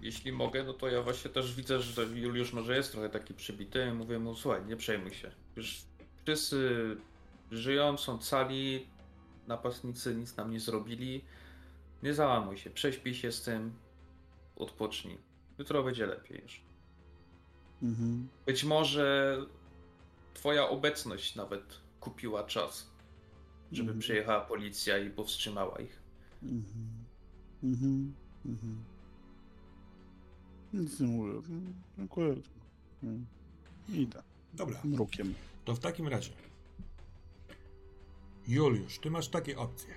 Jeśli mogę, no to ja właśnie też widzę, że Juliusz może jest trochę taki przybity. Mówię mu, słuchaj, nie przejmuj się. Już wszyscy żyją, są cali, napastnicy nic nam nie zrobili. Nie załamuj się, prześpij się z tym, odpocznij. Jutro będzie lepiej już. Mhm. Być może twoja obecność nawet kupiła czas, żeby Mhm. przyjechała policja i powstrzymała ich. Mhm. Mhm. Mhm. Nic nie mówię. Dziękuję. Mm. Idę. Dobra. Mrukiem. To w takim razie. Juliusz, ty masz takie opcje.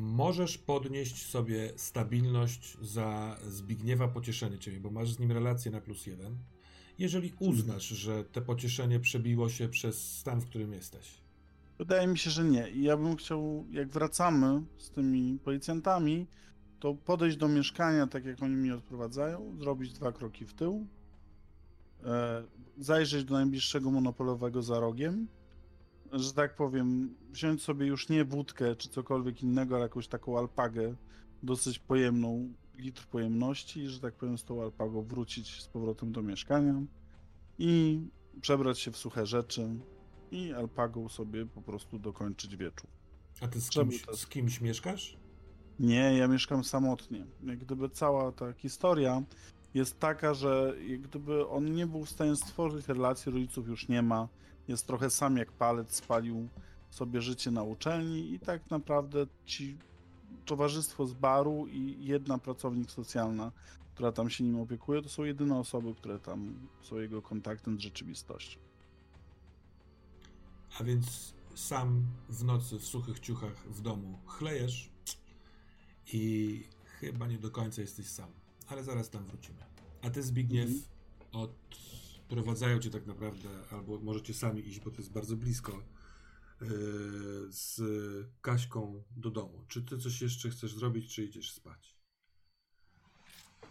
Możesz podnieść sobie stabilność za Zbigniewa pocieszenie ciebie, bo masz z nim relację na plus jeden. Jeżeli uznasz, że te pocieszenie przebiło się przez stan, w którym jesteś. Wydaje mi się, że nie. I ja bym chciał, jak wracamy z tymi policjantami, to podejść do mieszkania, tak jak oni mnie odprowadzają, zrobić dwa kroki w tył, e, zajrzeć do najbliższego monopolowego za rogiem, że tak powiem, wziąć sobie już nie wódkę czy cokolwiek innego, ale jakąś taką alpagę, dosyć pojemną, litr pojemności, że tak powiem, z tą alpagą wrócić z powrotem do mieszkania i przebrać się w suche rzeczy i alpagą sobie po prostu dokończyć wieczór. A ty z kimś, z kimś mieszkasz? Nie, ja mieszkam samotnie. Jak gdyby cała ta historia jest taka, że jak gdyby on nie był w stanie stworzyć relacji, rodziców już nie ma, jest trochę sam jak palec, spalił sobie życie na uczelni i tak naprawdę ci towarzystwo z baru i jedna pracownik socjalna, która tam się nim opiekuje, to są jedyne osoby, które tam są jego kontaktem z rzeczywistością. A więc sam w nocy w suchych ciuchach w domu chlejesz i chyba nie do końca jesteś sam. ale zaraz tam wrócimy. A ty, Zbigniew, Mhm. odprowadzają cię tak naprawdę, albo możecie sami iść, bo to jest bardzo blisko, yy, z Kaśką do domu. Czy ty coś jeszcze chcesz zrobić, czy idziesz spać?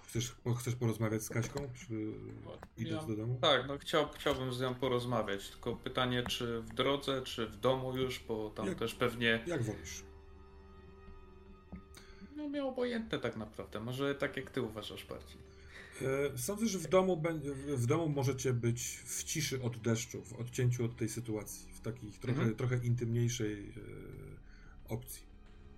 Chcesz, chcesz porozmawiać z Kaśką, czy idąc Ja- do domu? Tak, no chciał, chciałbym z nią porozmawiać, tylko pytanie, czy w drodze, czy w domu już, bo tam Jak- też pewnie Jak wolisz? No, mnie obojętne tak naprawdę. Może tak jak ty uważasz bardziej. E, Sądzę, że w domu, w domu możecie być w ciszy od deszczu, w odcięciu od tej sytuacji, w takiej trochę, Mhm. trochę intymniejszej e, opcji.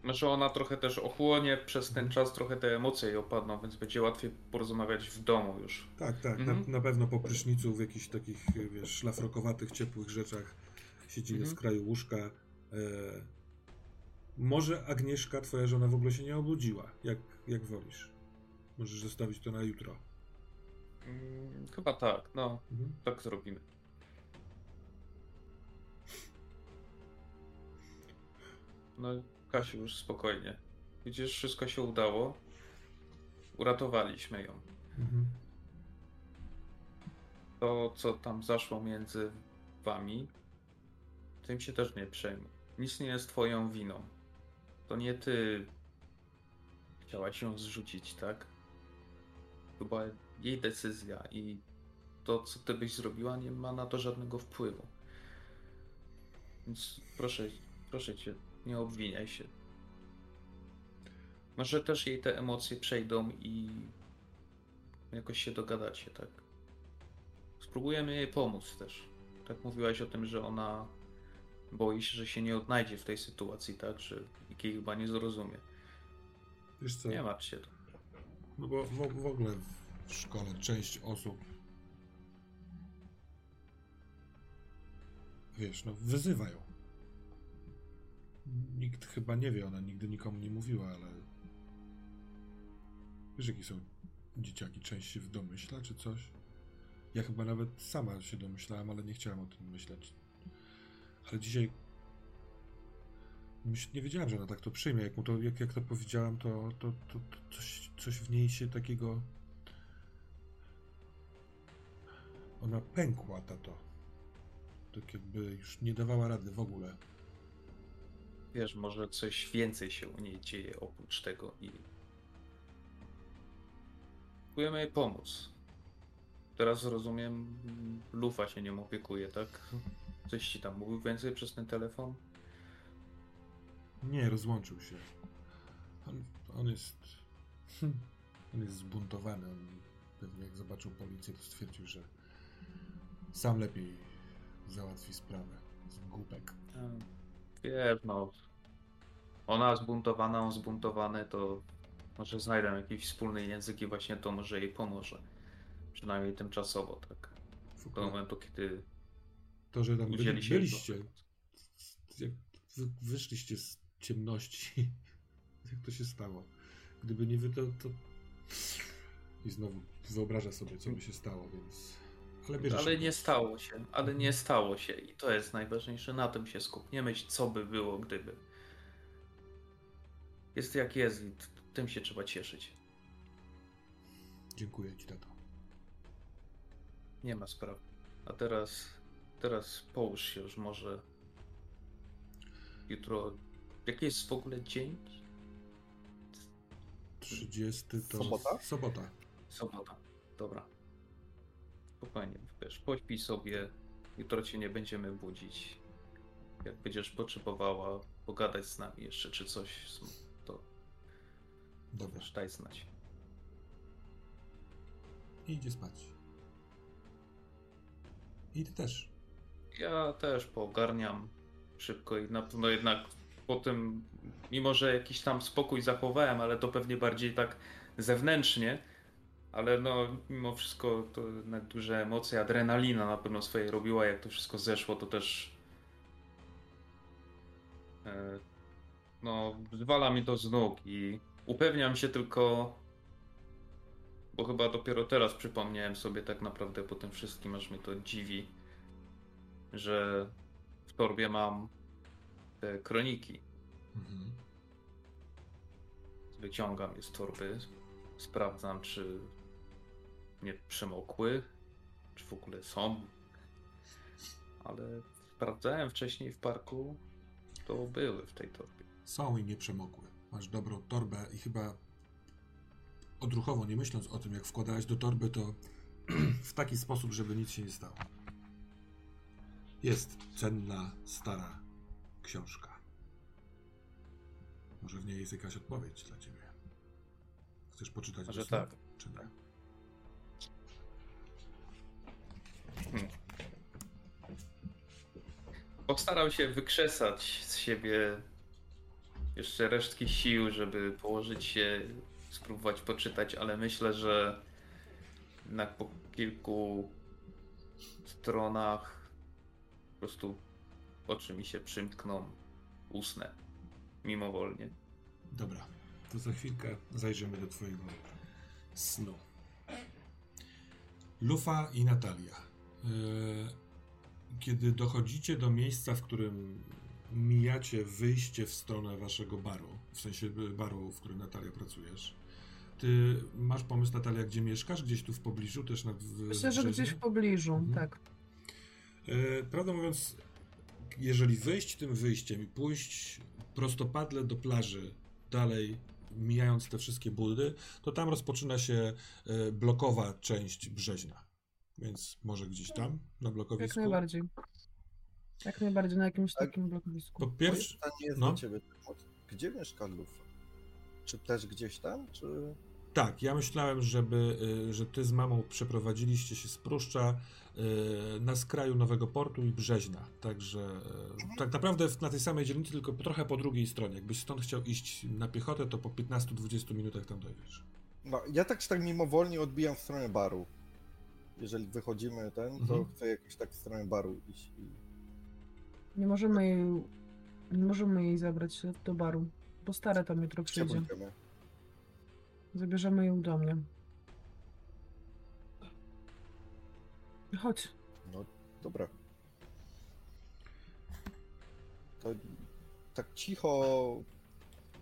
Może ona trochę też ochłonie, przez ten czas trochę te emocje jej opadną, więc będzie łatwiej porozmawiać w domu już. Tak, tak, Mhm. na, na pewno po prysznicu w jakichś takich, e, wiesz, szlafrokowatych, ciepłych rzeczach siedzimy Mhm. z kraju łóżka. Może Agnieszka, twoja żona, w ogóle się nie obudziła, jak, jak wolisz. Możesz zostawić to na jutro. Mm, chyba tak, no, Mhm. tak zrobimy. No, Kasiu, już spokojnie. Widzisz, wszystko się udało. Uratowaliśmy ją. Mhm. To, co tam zaszło między wami, tym się też nie przejmuj. Nic nie jest twoją winą. To nie ty chciałaś ją zrzucić, tak? Chyba jej decyzja i to, co ty byś zrobiła, nie ma na to żadnego wpływu. Więc proszę, proszę cię, nie obwiniaj się. Może też jej te emocje przejdą i jakoś się dogadacie, tak? Spróbujemy jej pomóc też. Tak mówiłaś o tym, że ona boi się, że się nie odnajdzie w tej sytuacji, tak? Że nikt jej chyba nie zrozumie. Wiesz co? Nie martw się. No bo w, w ogóle w szkole część osób wiesz, no wyzywają. Nikt chyba nie wie, ona nigdy nikomu nie mówiła, ale wiesz jakie są dzieciaki, część się w domyśla czy coś? Ja chyba nawet sama się domyślałem, ale nie chciałem o tym myśleć. Ale dzisiaj nie wiedziałem, że ona tak to przyjmie. Jak, mu to, jak, jak to powiedziałem, to, to, to, to coś, coś w niej się takiego. Ona pękła, tato. Tak jakby już nie dawała rady w ogóle. Wiesz, może coś więcej się u niej dzieje oprócz tego i próbujemy jej pomóc. Teraz rozumiem, Lufa się nią opiekuje, tak? Coś ci tam mówił więcej przez ten telefon? Nie, rozłączył się. On, on jest. hm, On jest zbuntowany. On pewnie jak zobaczył policję, to stwierdził, że sam lepiej załatwi sprawę. Z głupek. Wiesz, no. Ona zbuntowana, on zbuntowany, to może znajdę jakiś wspólny język i właśnie to może jej pomoże. Przynajmniej tymczasowo, tak? Do momentu, kiedy To, że tam byli, byliście. Wyszliście z ciemności. [LAUGHS] Jak to się stało? Gdyby nie wy, to, to. I znowu wyobraża sobie, co by się stało, więc. Ale. Ale nie stało się, ale nie stało się i to jest najważniejsze, na tym się skup. Nie myśl, co by było, gdyby. Jest jak jest i tym się trzeba cieszyć. Dziękuję ci, tato. Nie ma sprawy. A teraz, teraz połóż się już może. Jutro, jaki jest w ogóle dzień? 30 to. Sobota? Sobota. Sobota. Dobra. Spokojnie, wiesz, pośpij sobie. Jutro cię nie będziemy budzić. Jak będziesz potrzebowała pogadać z nami jeszcze, czy coś, to Dobra. też daj znać. I idzie spać. I ty też. Ja też poogarniam szybko i na pewno jednak po tym, mimo że jakiś tam spokój zachowałem, ale to pewnie bardziej tak zewnętrznie, ale no mimo wszystko to jednak duże emocje, adrenalina na pewno swoje robiła, jak to wszystko zeszło, to też e, no zwala mi to z nóg i upewniam się tylko bo chyba dopiero teraz przypomniałem sobie tak naprawdę po tym wszystkim, aż mnie to dziwi, że w torbie mam kroniki. Mhm. Wyciągam je z torby, sprawdzam, czy nie przemokły, czy w ogóle są. Ale sprawdzałem wcześniej w parku, to były w tej torbie. Są i nie przemokły. Masz dobrą torbę i chyba odruchowo, nie myśląc o tym, jak wkładałeś do torby, to [CLEARS THROAT] w taki sposób, żeby nic się nie stało. Jest cenna, stara książka. Może w niej jest jakaś odpowiedź dla ciebie. Chcesz poczytać Może tak. Czy nie? Postarał się wykrzesać z siebie jeszcze resztki sił, żeby położyć się, spróbować poczytać, ale myślę, że jednak po kilku stronach po prostu oczy mi się przymkną, usnę mimowolnie. Dobra, to za chwilkę zajrzymy do twojego snu. Lufa i Natalia. Yy, Kiedy dochodzicie do miejsca, w którym mijacie wyjście w stronę waszego baru, w sensie baru, w którym Natalia pracujesz, ty masz pomysł, Natalia, gdzie mieszkasz? Gdzieś tu w pobliżu, też nad w Myślę, że gdzieś w pobliżu, Mhm. tak. E, Prawdę mówiąc, jeżeli wyjść tym wyjściem i pójść prostopadle do plaży, dalej mijając te wszystkie budy, to tam rozpoczyna się e, blokowa część Brzeźna. Więc może gdzieś tam, na Jak blokowisku. najbardziej. Jak najbardziej na jakimś Tak. takim blokowisku. Po pierwsze, pytanie jest no. do ciebie. Gdzie mieszka Lufa? Czy też gdzieś tam, czy... tak, ja myślałem, żeby, e, że ty z mamą przeprowadziliście się z Pruszcza e, na skraju Nowego Portu i Brzeźna. Także e, tak naprawdę na tej samej dzielnicy, tylko trochę po drugiej stronie. Jakbyś stąd chciał iść na piechotę, to po 15-20 minutach tam dojdziesz. No, ja tak czy tak mimowolnie odbijam w stronę baru. Jeżeli wychodzimy ten, to Mhm. chcę jakoś tak w stronę baru iść. I... Nie możemy jej, nie możemy jej zabrać do baru, bo stare tam jutro przyjdzie. pójdziemy? Zabierzemy ją do mnie. Chodź. No, dobra. To tak cicho.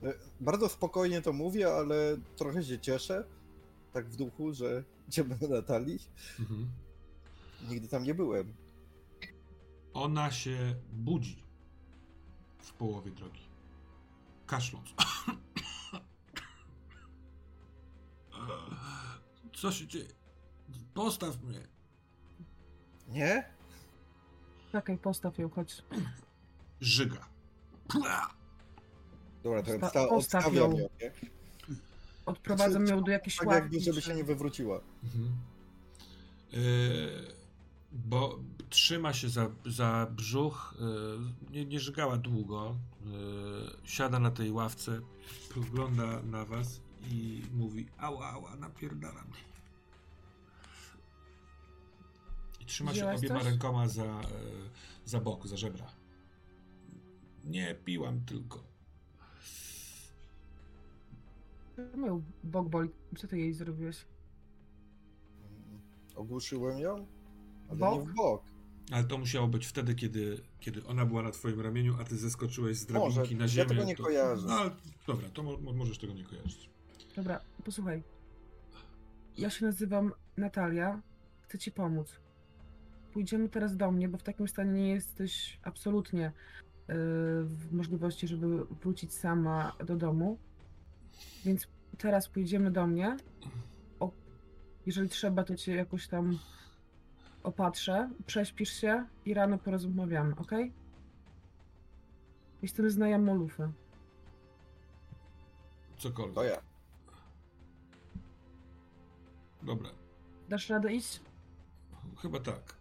e, Bardzo spokojnie to mówię, ale trochę się cieszę. Tak w duchu, że [LAUGHS] idziemy do Natalii. Mhm. Nigdy tam nie byłem. Ona się budzi w połowie drogi. Kaszląc. Co się dzieje? Postaw mnie. Nie? Czekaj, postaw ją, chodź. Żyga. Dobra, to Posta- odsta- postaw odstawiam ją. ją, nie? Odprowadzam Znaczy, ją do jakiejś Tak ławki. żeby się nie wywróciła. Mhm. Yy, bo trzyma się za, za brzuch, yy, nie, nie żygała długo. Yy, siada na tej ławce, spogląda na was i mówi: Ała, ała, napierdala mnie. Trzyma się obiema coś? rękoma za, e, za bok, za żebra. Nie piłam tylko. Miał bok boli. Co ty jej zrobiłeś? Ogłuszyłem ją, ale Bok? nie w bok. Ale to musiało być wtedy, kiedy, kiedy ona była na twoim ramieniu, a ty zeskoczyłeś z Może, drabinki na ja ziemię. tego nie to... kojarzę. No, ale dobra, to mo- możesz tego nie kojarzyć. Dobra, posłuchaj. Ja się nazywam Natalia. Chcę ci pomóc. Pójdziemy teraz do mnie, bo w takim stanie nie jesteś absolutnie yy, w możliwości, żeby wrócić sama do domu. Więc teraz pójdziemy do mnie. O, jeżeli trzeba, to cię jakoś tam opatrzę. Prześpisz się i rano porozmawiamy, ok? Jestem znajomą Lufy. Cokolwiek. To ja. Dobra, Dasz radę iść? chyba tak.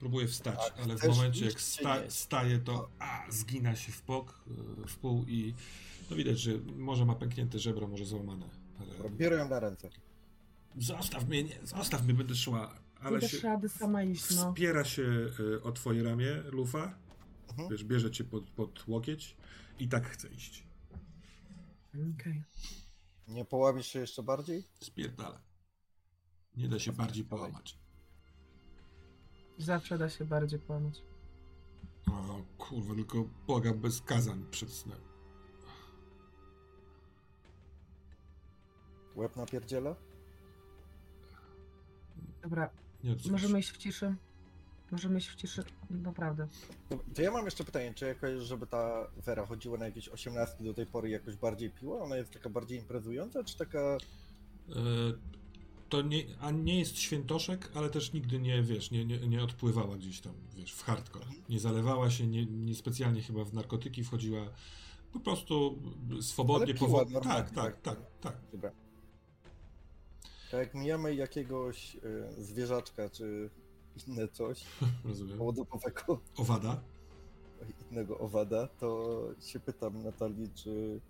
Próbuję wstać, Tak, ale w momencie jak sta nie? staję, to a, zgina się w bok, y, w pół i no widać, że może ma pęknięte żebro, może złamane. Ale... Biorę ją na ręce. Zostaw mnie, nie, zostaw mnie, będę szła. Ale dasz się rady sama iść, no. wspiera się y, o twoje ramię, lufa. Mhm. Wiesz, bierze cię pod, pod łokieć i tak chce iść. Okej. Nie połamisz się jeszcze bardziej? Spierdala. Nie da się bardziej połamać. Zawsze da się bardziej połamać. O kurwa, tylko błagam bez kazań przed snem. Łeb napierdziela? Dobra, Nie możemy iść w ciszy. Możemy iść w ciszy, naprawdę. Dobra, To ja mam jeszcze pytanie, czy jakoś, żeby ta Wera chodziła na jakieś osiemnastki do tej pory i jakoś bardziej piła? Ona jest taka bardziej imprezująca, czy taka... E, To nie, a nie jest świętoszek, ale też nigdy nie, wiesz, nie, nie, nie odpływała gdzieś tam, wiesz, w hardcore. Nie zalewała się, nie, nie specjalnie chyba w narkotyki wchodziła, po prostu swobodnie, normalnie, Tak, tak, tak? tak, tak. Dobra. To jak mijamy jakiegoś y, zwierzaczka, czy inne coś [LAUGHS] Rozumiem. powodowego, Owada? innego owada, to się pytam Natalii, czy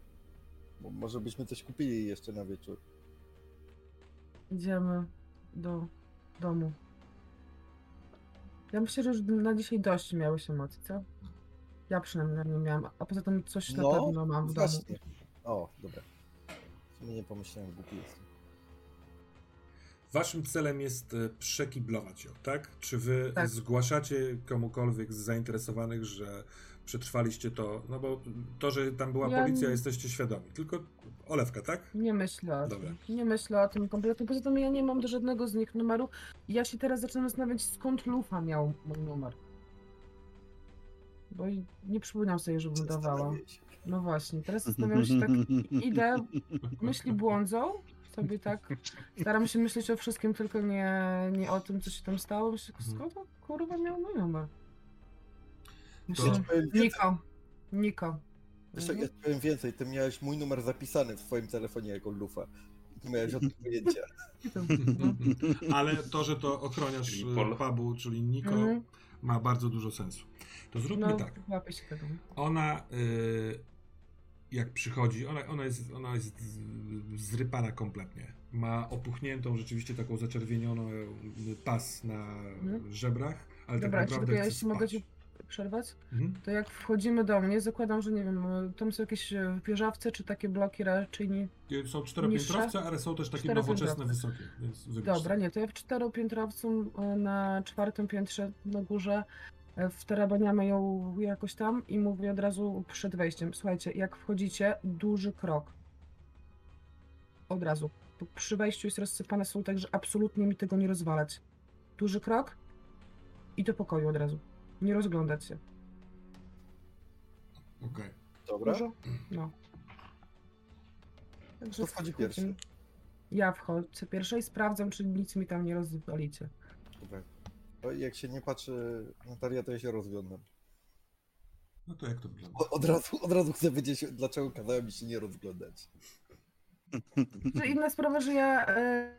może byśmy coś kupili jeszcze na wieczór. Idziemy do domu. Ja myślę, że już na dzisiaj dość miałeś emocji, co? Ja przynajmniej nie miałam, a poza tym coś na No, pewno mam w domu. Właśnie. O, dobra. W sumie nie pomyślałem, głupi jestem. Waszym celem jest e, przekiblować ją, tak? Czy wy Tak. zgłaszacie komukolwiek z zainteresowanych, że przetrwaliście to? No bo to, że tam była Ja policja, nie- jesteście świadomi. Tylko Olewka, tak? Nie myślę o Dobra. tym. Nie myślę o tym kompletnie. Poza tym ja nie mam do żadnego z nich numeru. Ja się teraz zaczynam zastanawiać, skąd Lufa miał mój numer. Bo i- nie przypominam sobie, żebym dawała. No właśnie, teraz zastanawiam się tak, idę, myśli błądzą, sobie tak, staram się myśleć o wszystkim, tylko nie, nie o tym, co się tam stało. Myślę, skąd on, kurwa miał mój numer? To- Myślę, Niko, Niko. wiesz ja powiem więcej, ty miałeś mój numer zapisany w swoim telefonie jako lufa. Nie miałeś o tym pojęcia. [LAUGHS] No. [LAUGHS] Ale to, że to ochroniarz Czyli e, pubu, czyli Niko, Mhm. ma bardzo dużo sensu. To zróbmy No, tak. Ona y, jak przychodzi, ona, ona, jest, ona jest zrypana kompletnie. Ma opuchniętą, rzeczywiście taką zaczerwienioną y, pas na Mhm. żebrach, ale Dobra, tak czy naprawdę tylko ja jeśli mogę ci przerwać, Mhm. to jak wchodzimy do mnie, zakładam, że nie wiem, y, tam są jakieś y, wieżawce, czy takie bloki raczej nie. Y, Są czteropiętrowce, ale są też takie nowoczesne, wysokie, więc Dobra, nie, to ja w czteropiętrowcu na czwartym piętrze na górze wtarabaniamy ją jakoś tam i mówię od razu przed wejściem. Słuchajcie, jak wchodzicie, duży krok. Od razu. Przy wejściu jest rozsypane są tak, że absolutnie mi tego nie rozwalać. Duży krok i do pokoju od razu. Nie rozglądać się. Okej. Dobra? Dużo? No. Także To wchodzi pierwszy. Ja wchodzę pierwsza i sprawdzam, czy nic mi tam nie rozwalicie. Dobra. To jak się nie patrzy Natalia, to ja się rozglądam. No to jak to wygląda? O- Od razu, od razu chcę wiedzieć, dlaczego kazałem mi się nie rozglądać. [LAUGHS] Że inna sprawa, że ja e,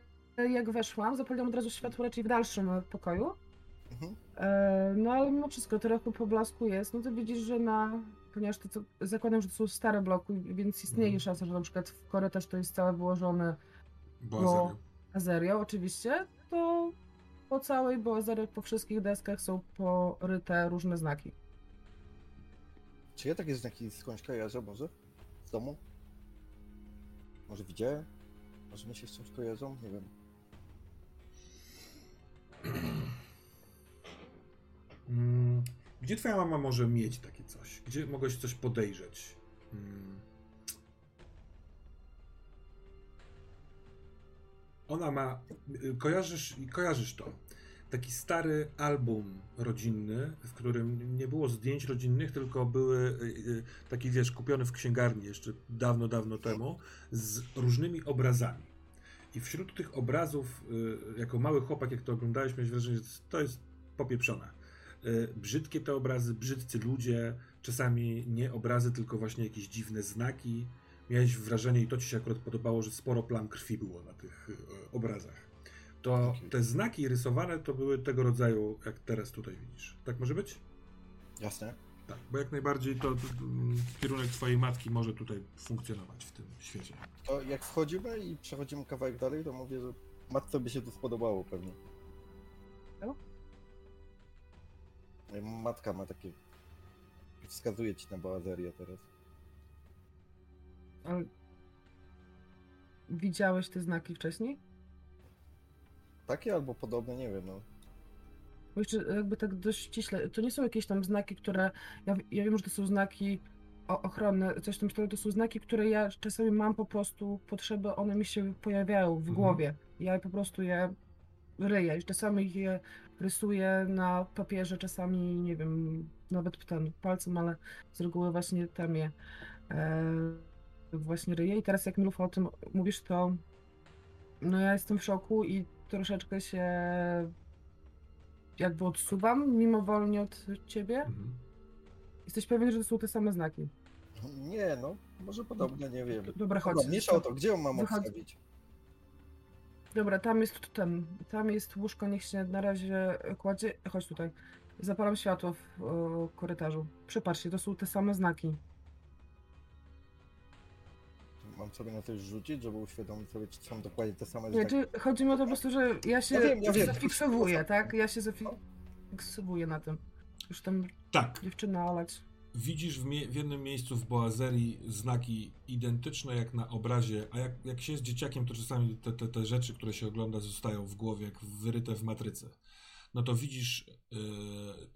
jak weszłam, zapaliłam od razu światło raczej w dalszym pokoju. Mhm. E, no ale mimo wszystko trochę poblasku jest. No to widzisz, że na. Ponieważ to, to zakładam, że to są stare bloki, więc istnieje Mhm. szansa, że na przykład w korytarz to jest całe wyłożone Bo. Azerio, oczywiście, to po całej Boazerii, po wszystkich deskach są poryte różne znaki. Czy ja takie znaki skądś kojarzę może? Z domu? Może widziałem? Może mi się z czymś kojarzą? Nie wiem. Mm, Gdzie twoja mama może mieć takie coś? Gdzie mogłeś coś podejrzeć? Mm. Ona ma. y, Kojarzysz, kojarzysz to. Taki stary album rodzinny, w którym nie było zdjęć rodzinnych, tylko były y, y, taki, wiesz, kupiony w księgarni jeszcze dawno, dawno temu, z różnymi obrazami. I wśród tych obrazów, jako mały chłopak, jak to oglądałeś, miałeś wrażenie, że to jest popieprzone. Y, Brzydkie te obrazy, brzydcy ludzie, czasami nie obrazy, tylko właśnie jakieś dziwne znaki. Miałeś wrażenie, i to ci się akurat podobało, że sporo plam krwi było na tych y, obrazach. To te znaki rysowane to były tego rodzaju, jak teraz tutaj widzisz. Tak może być? Jasne. Tak, bo jak najbardziej to, to, mm, kierunek twojej matki może tutaj funkcjonować w tym świecie. To jak wchodzimy i przechodzimy kawałek dalej, to mówię, że matce by się tu spodobało pewnie. Co? Matka ma takie... Wskazuje ci na Boazerię teraz. Ale... Widziałeś te znaki wcześniej? Takie albo podobne, nie wiem, no. Bo jeszcze jakby tak dość ściśle, to nie są jakieś tam znaki, które, ja, ja wiem, że to są znaki ochronne, coś w tym stylu, to są znaki, które ja czasami mam po prostu potrzeby, one mi się pojawiają w Mhm. głowie. Ja po prostu je ryję i czasami je rysuję na papierze, czasami, nie wiem, nawet ten palcem, ale z reguły właśnie tam je e, właśnie ryję. I teraz jak Milufa o tym mówisz, to no ja jestem w szoku i troszeczkę się jakby odsuwam mimowolnie od ciebie. Mhm. Jesteś pewien, że to są te same znaki? Nie, no, może podobne, nie wiem. Dobra, chodź. Dobra, mniejsza o to, gdzie ją mam Wychodź. odstawić? Dobra, tam jest ten, tam jest łóżko, niech się na razie kładzie. Chodź tutaj. Zapalam światło w o, korytarzu. Przypatrzcie, to są te same znaki. Mam sobie na coś rzucić, żeby uświadomić sobie, czy są dokładnie te same Nie, chodzi mi o to po prostu, że ja się Ja wiem, ja wiem. zafiksowuję, tak? Ja się zafiksowuję na tym. Już tam Tak, dziewczyna olać. Widzisz w, w jednym miejscu w Boazerii znaki identyczne jak na obrazie, a jak, jak się jest dzieciakiem, to czasami te, te, te rzeczy, które się ogląda, zostają w głowie, jak wyryte w matryce. No to widzisz, yy,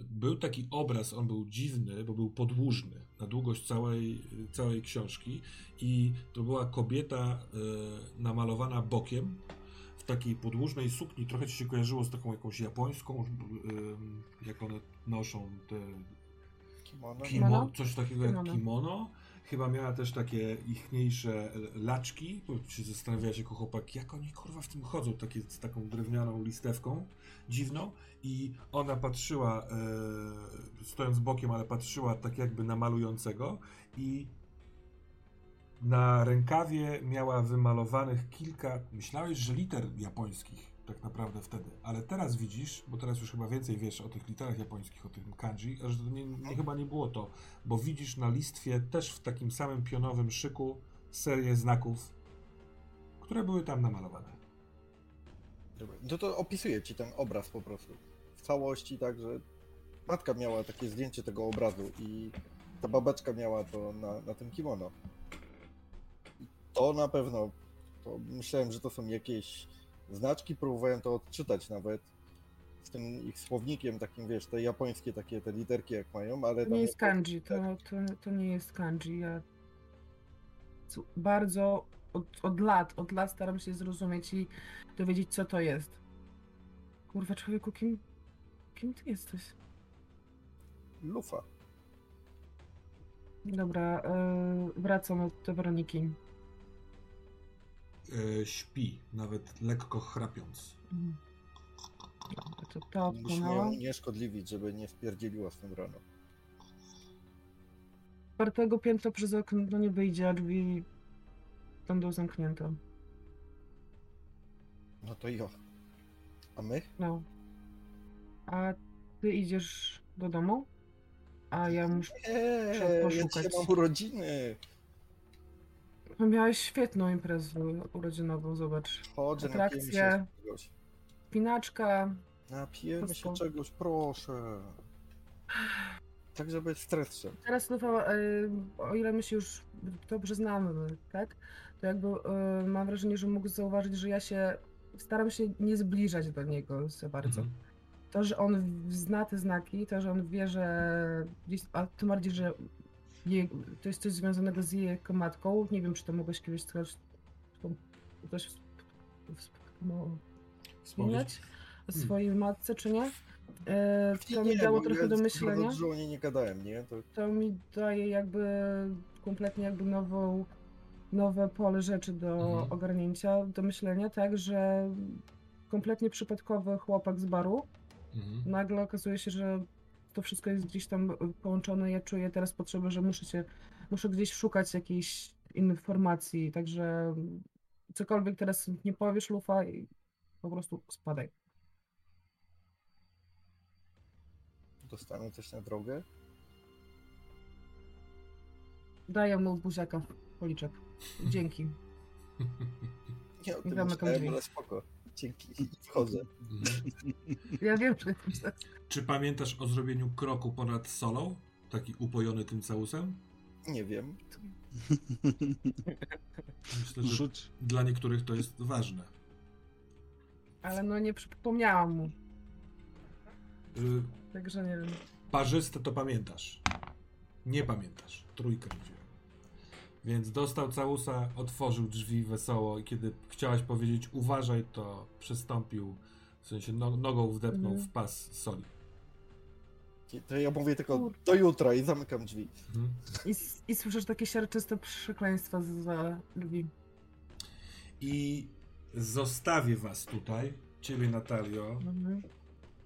był taki obraz, on był dziwny, bo był podłużny na długość całej, całej książki i to była kobieta yy, namalowana bokiem w takiej podłużnej sukni, trochę ci się kojarzyło z taką jakąś japońską, yy, jak one noszą te Kimono? Kimo, coś takiego jak Kimono. kimono. Chyba miała też takie ichniejsze laczki, bo się zastanawiałeś jako chłopak, jak oni kurwa w tym chodzą, takie, z taką drewnianą listewką dziwną i ona patrzyła, e, stojąc bokiem, ale patrzyła tak jakby na malującego i na rękawie miała wymalowanych kilka, myślałeś, że liter japońskich tak naprawdę wtedy, ale teraz widzisz, bo teraz już chyba więcej wiesz o tych literach japońskich, o tym kanji, że to nie, nie, chyba nie było to, bo widzisz na listwie też w takim samym pionowym szyku serię znaków, które były tam namalowane. Dobra. No to opisuję ci ten obraz po prostu. W całości, tak, że matka miała takie zdjęcie tego obrazu i ta babeczka miała to na, na tym kimono. I to na pewno, to myślałem, że to są jakieś znaczki, próbowałem to odczytać nawet z tym ich słownikiem takim, wiesz, te japońskie takie, te literki jak mają, ale To nie jest kanji, to, to, to nie jest kanji. Ja bardzo od, od lat, od lat staram się zrozumieć i dowiedzieć, co to jest. Kurwa, człowieku, kim, kim ty jesteś? lufa. Dobra, yy, wracam do Weroniki. E, śpi, nawet lekko chrapiąc. Dobra, To, odpłynęło. ją nie szkodliwić, żeby nie wpierdzieliła z tym rano. Czwartego piętra przez okno nie wyjdzie, a drzwi będą zamknięte. No to jo. A my? No. A ty idziesz do domu? A ja muszę... Eee, Trzeba ja poszukać. dzisiaj mam urodziny. No, Miałeś świetną imprezę urodzinową, zobacz. Chodzę, napijemy się Atrakcje. czegoś. Pinaczka. Napijemy się czegoś, proszę. Tak, żeby stres szedł. Teraz Lufa, y, o ile my się już dobrze znamy, tak? To jakby y, mam wrażenie, że mógł zauważyć, że ja się staram się nie zbliżać do niego za bardzo. Mhm. To, że on zna te znaki, to, że on wie, że gdzieś, a tym bardziej, że je, to jest coś związanego z jego matką. Nie wiem, czy to mogłeś kiedyś coś, coś no, wspomnieć o Hmm. swojej matce, czy nie? E, to mi Nie, dało bo trochę ja do myślenia. o niej nie gadałem, nie? To To mi daje jakby kompletnie jakby nową, nowe pole rzeczy do Mhm. ogarnięcia, do myślenia, tak, że kompletnie przypadkowy chłopak z baru Mhm. nagle okazuje się, że to wszystko jest gdzieś tam y, połączone. Ja czuję teraz potrzebę, że muszę się, muszę gdzieś szukać jakiejś informacji, także cokolwiek teraz nie powiesz, Lufa, i po prostu spadaj. dostanę coś na drogę. Daję mu buziaka policzek. Dzięki. [LAUGHS] Nie o tym myślałem, ale spoko. Dzięki. Wchodzę. Ja wiem, że Czy pamiętasz o zrobieniu kroku ponad solą? Taki upojony tym całusem? Nie wiem. Myślę, że Rzuć. dla niektórych to jest ważne. ale no nie przypomniałam mu, Y, także nie wiem. Parzyste to pamiętasz. Nie pamiętasz. Trójkę mówiłem. Więc dostał całusa, otworzył drzwi wesoło i kiedy chciałaś powiedzieć uważaj, to przystąpił, w sensie no, nogą wdepnął Mhm. w pas soli. To ja mówię tylko do jutra i zamykam drzwi. Mhm. I, I słyszysz takie siarczyste przekleństwa z za drzwi. I zostawię was tutaj, ciebie Natalio, Mhm.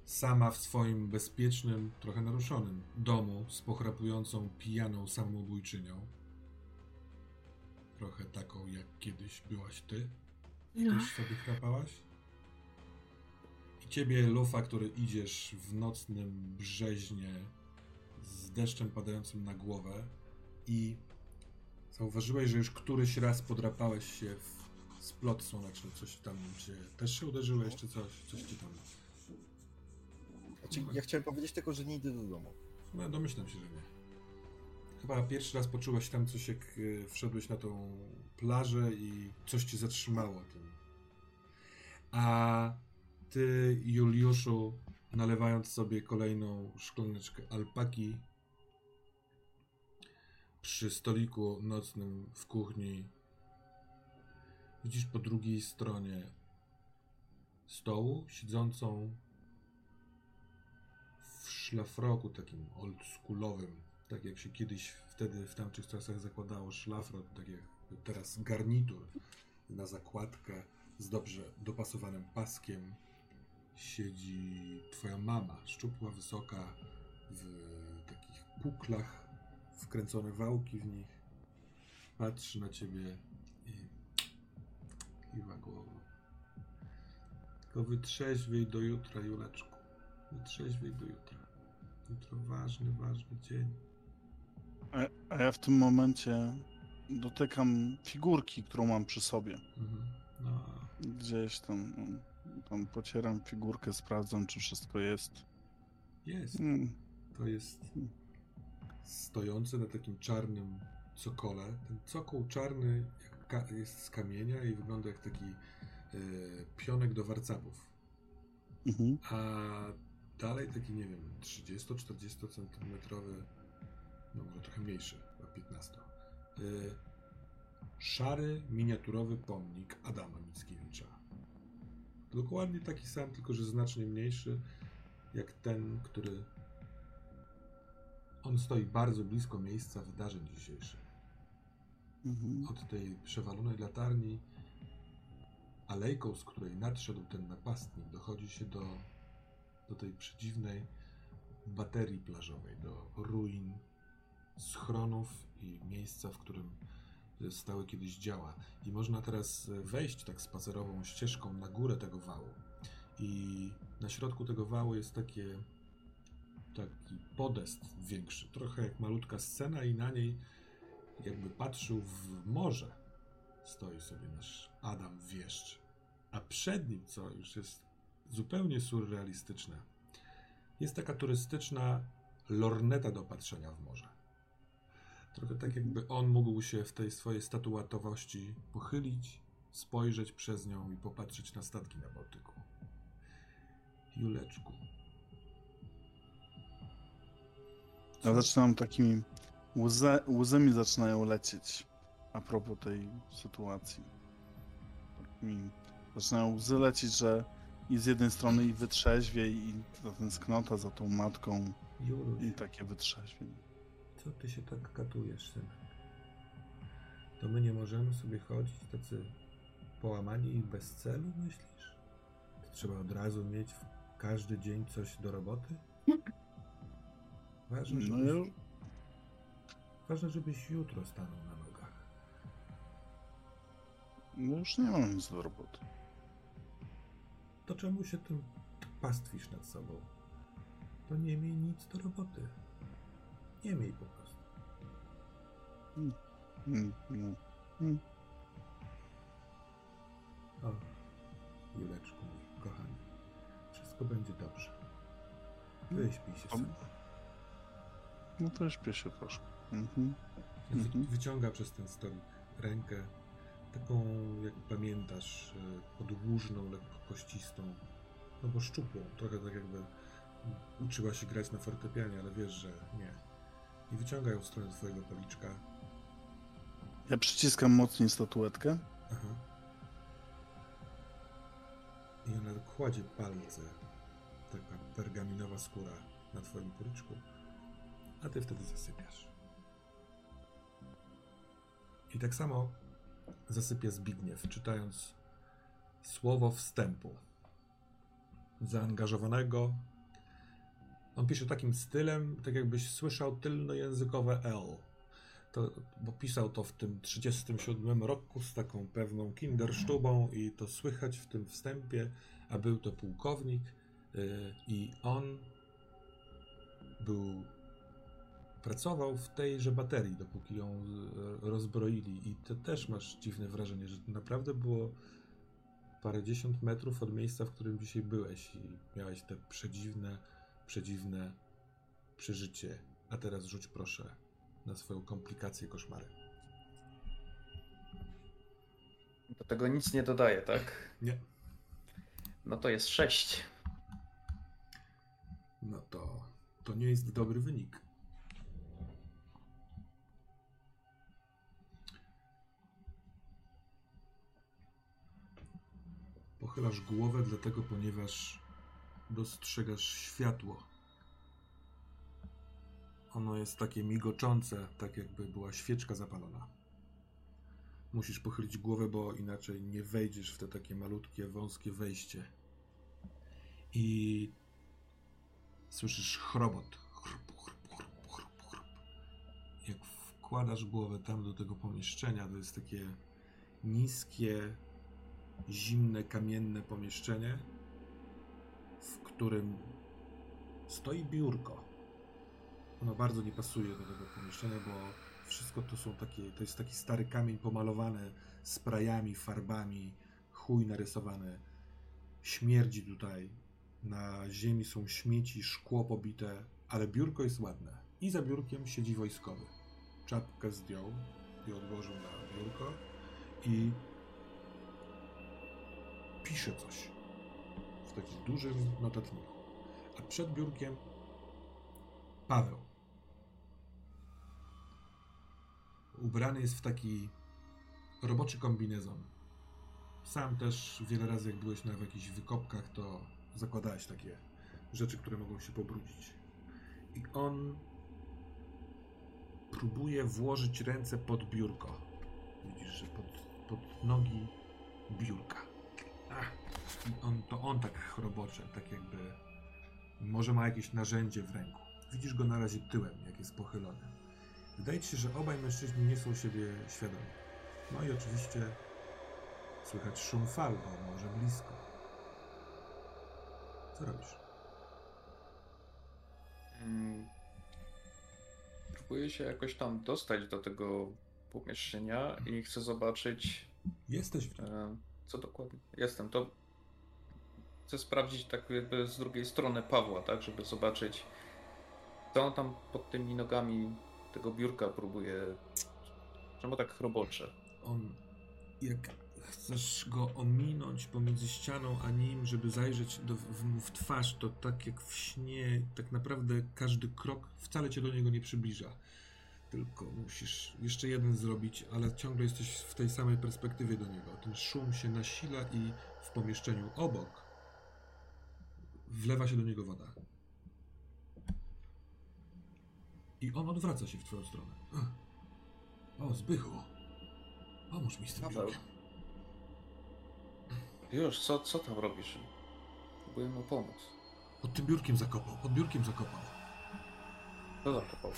sama w swoim bezpiecznym, trochę naruszonym domu z pochrapującą, pijaną samobójczynią. Trochę taką, jak kiedyś byłaś ty. No. Też sobie chrapałaś? I ciebie, Lufa, który idziesz w nocnym brzeźnie z deszczem padającym na głowę i zauważyłeś, że już któryś raz podrapałeś się w splot słoneczny. Coś tam cię... Też się uderzyłeś, czy coś? Coś ci tam... Znaczy, ja chciałem powiedzieć tylko, że nie idę do domu. No, domyślam się, że nie. Chyba pierwszy raz poczułeś tam coś, jak y, wszedłeś na tą plażę i coś ci zatrzymało tym. A ty, Juliuszu, nalewając sobie kolejną szklaneczkę alpaki przy stoliku nocnym w kuchni, widzisz po drugiej stronie stołu siedzącą w szlafroku takim oldschoolowym, tak jak się kiedyś wtedy w tamtych czasach zakładało szlafrok, tak jak teraz garnitur na zakładkę z dobrze dopasowanym paskiem siedzi twoja mama, szczupła, wysoka, w takich kuklach, wkręcone wałki w nich, patrzy na ciebie i kiwa głową. Tylko wytrzeźwiej do jutra, Juleczku. Wytrzeźwiej do jutra. Jutro ważny, ważny dzień. A, a ja w tym momencie dotykam figurki, którą mam przy sobie. Mhm. No, Gdzieś tam, tam pocieram figurkę, sprawdzam, czy wszystko jest. jest. Mm, To jest stojący na takim czarnym cokole. Ten cokół czarny jest z kamienia i wygląda jak taki e, pionek do warcapów. mhm. A dalej taki, nie wiem, 30-40 centymetrowy, no może trochę mniejszy, chyba 15. y, szary, miniaturowy pomnik Adama Mickiewicza. Dokładnie taki sam, tylko że znacznie mniejszy, jak ten, który. On stoi bardzo blisko miejsca wydarzeń dzisiejszych. Mhm. Od tej przewalonej latarni alejką, z której nadszedł ten napastnik, dochodzi się do, do tej przedziwnej baterii plażowej, do ruin schronów i miejsca, w którym stały kiedyś działa. I można teraz wejść tak spacerową ścieżką na górę tego wału. I na środku tego wału jest takie taki podest większy, trochę jak malutka scena i na niej jakby patrzył w morze stoi sobie nasz Adam Wieszcz. A przed nim, co już jest zupełnie surrealistyczne, jest taka turystyczna lorneta do patrzenia w morze. Trochę tak, jakby on mógł się w tej swojej statuatowości pochylić, spojrzeć przez nią i popatrzeć na statki na Bałtyku. Juleczku. Ja zaczynam takimi łze, łzy mi zaczynają lecieć a propos tej sytuacji. Tak mi zaczynają łzy lecieć, że i z jednej strony i wytrzeźwie i ta tęsknota za tą matką i takie wytrzeźwienie. Co ty się tak katujesz, synek? To my nie możemy sobie chodzić tacy połamani i bez celu, myślisz? To trzeba od razu mieć w każdy dzień coś do roboty? Ważne, No żebyś, ja już, ważne, żebyś jutro stanął na nogach. no już nie mam nic do roboty. To czemu się tym pastwisz nad sobą? To nie miej nic do roboty. Nie miej po prostu. Mm, no. Mm. O, Juleczku, mój kochany. Wszystko będzie dobrze. Wyśpij się sobie. No to śpię się. Mhm. Wy, Mhm. wyciąga przez ten stolik rękę, taką jak pamiętasz, e, podłużną, lekko kościstą, no bo szczupłą, trochę tak jakby uczyła się grać na fortepianie, ale wiesz, że nie. I wyciąga ją w stronę twojego policzka. Ja przyciskam mocniej statuetkę. Aha. I ona kładzie palce, taka pergaminowa skóra na twoim policzku, a ty wtedy zasypiasz. I tak samo zasypia Zbigniew, czytając słowo wstępu. Zaangażowanego. On pisze takim stylem, tak jakbyś słyszał tylnojęzykowe L. To, bo pisał to w tym 37 roku z taką pewną kindersztubą i to słychać w tym wstępie, a był to pułkownik yy, i on był pracował w tejże baterii, dopóki ją y, rozbroili i ty też masz dziwne wrażenie, że naprawdę było parędziesiąt metrów od miejsca, w którym dzisiaj byłeś i miałeś te przedziwne, przedziwne przeżycie. A teraz rzuć proszę na swoją komplikację koszmary. Do tego nic nie dodaję, tak? Nie. No to jest 6. No to to nie jest dobry wynik. Pochylasz głowę, dlatego ponieważ dostrzegasz światło. Ono jest takie migoczące, tak jakby była świeczka zapalona. Musisz pochylić głowę, bo inaczej nie wejdziesz w te takie malutkie, wąskie wejście. I słyszysz chrobot. Chrup, chrup, chrup, chrup, chrup. Jak wkładasz głowę tam do tego pomieszczenia, to jest takie niskie, zimne, kamienne pomieszczenie, w którym stoi biurko. Ono bardzo nie pasuje do tego pomieszczenia, bo wszystko to są takie, to jest taki stary kamień pomalowany sprayami, farbami, chuj narysowany. Śmierdzi tutaj. Na ziemi są śmieci, szkło pobite, ale biurko jest ładne. I za biurkiem siedzi wojskowy. Czapkę zdjął i odłożył na biurko i pisze coś takim dużym notatniku. A przed biurkiem Paweł. Ubrany jest w taki roboczy kombinezon. Sam też wiele razy, jak byłeś na jakichś wykopkach, to zakładałeś takie rzeczy, które mogą się pobrudzić. I on próbuje włożyć ręce pod biurko. Widzisz, że pod, pod nogi biurka. Ach, on, to on tak chrobocze, tak jakby może ma jakieś narzędzie w ręku. Widzisz go na razie tyłem, jak jest pochylony. Wydaje ci się, że obaj mężczyźni nie są siebie świadomi. No i oczywiście słychać szum fal, bo może blisko. Co robisz? Mm. Próbuję się jakoś tam dostać do tego pomieszczenia i chcę zobaczyć, Jesteś w nim. e, co dokładnie. Jestem, to chcę sprawdzić tak jakby z drugiej strony Pawła, tak, żeby zobaczyć, co on tam pod tymi nogami tego biurka próbuje. Czemu tak chrobocze? On, jak chcesz go ominąć pomiędzy ścianą a nim, żeby zajrzeć do, w, w twarz, to tak jak w śnie, tak naprawdę każdy krok wcale cię do niego nie przybliża. Tylko musisz jeszcze jeden zrobić, ale ciągle jesteś w tej samej perspektywie do niego. Ten szum się nasila i w pomieszczeniu obok wlewa się do niego woda. I on odwraca się w twoją stronę. O, Zbychu. Pomóż mi z tym Paweł. biurkiem. Już, co, co tam robisz? Próbuję mu pomóc. Pod tym biurkiem zakopał, pod biurkiem zakopał. Co zakopał?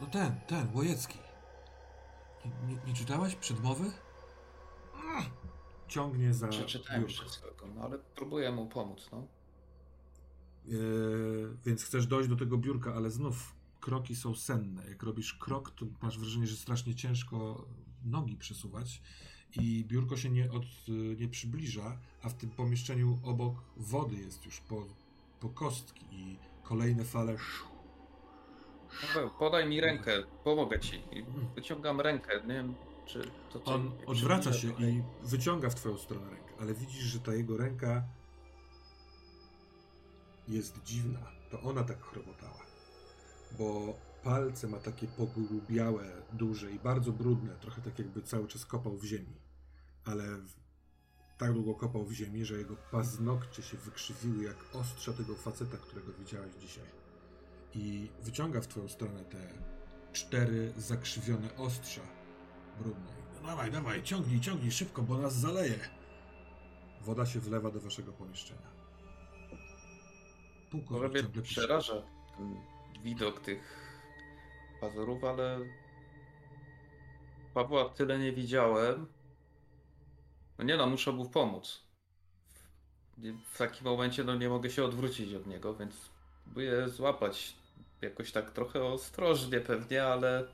No ten, ten, Łojecki. Nie, nie, nie czytałeś przedmowy? Ciągnie za Przeczytałem biurko. wszystko, no ale próbuję mu pomóc, no. Eee, więc chcesz dojść do tego biurka, ale znów kroki są senne. Jak robisz krok, to masz wrażenie, że strasznie ciężko nogi przesuwać i biurko się nie, od, nie przybliża, a w tym pomieszczeniu obok wody jest już po, po kostki i kolejne fale Paweł, podaj mi rękę, pomogę ci. I wyciągam rękę, nie wiem, czy to co. On odwraca się i wyciąga w twoją stronę rękę, ale widzisz, że ta jego ręka jest dziwna. To ona tak chrobotała. Bo palce ma takie pogrubiałe, duże i bardzo brudne, trochę tak jakby cały czas kopał w ziemi. Ale w, tak długo kopał w ziemi, że jego paznokcie się wykrzywiły jak ostrza tego faceta, którego widziałeś dzisiaj. I wyciąga w twoją stronę te cztery zakrzywione ostrza brudne. No dawaj, dawaj, ciągnij, ciągnij szybko, bo nas zaleje. Woda się wlewa do waszego pomieszczenia. Pułkownik Może mnie przeraża ten widok tych pazurów, ale Pawła tyle nie widziałem. No nie no, muszę mu pomóc. W takim momencie no nie mogę się odwrócić od niego, więc próbuję złapać jakoś tak trochę ostrożnie pewnie, ale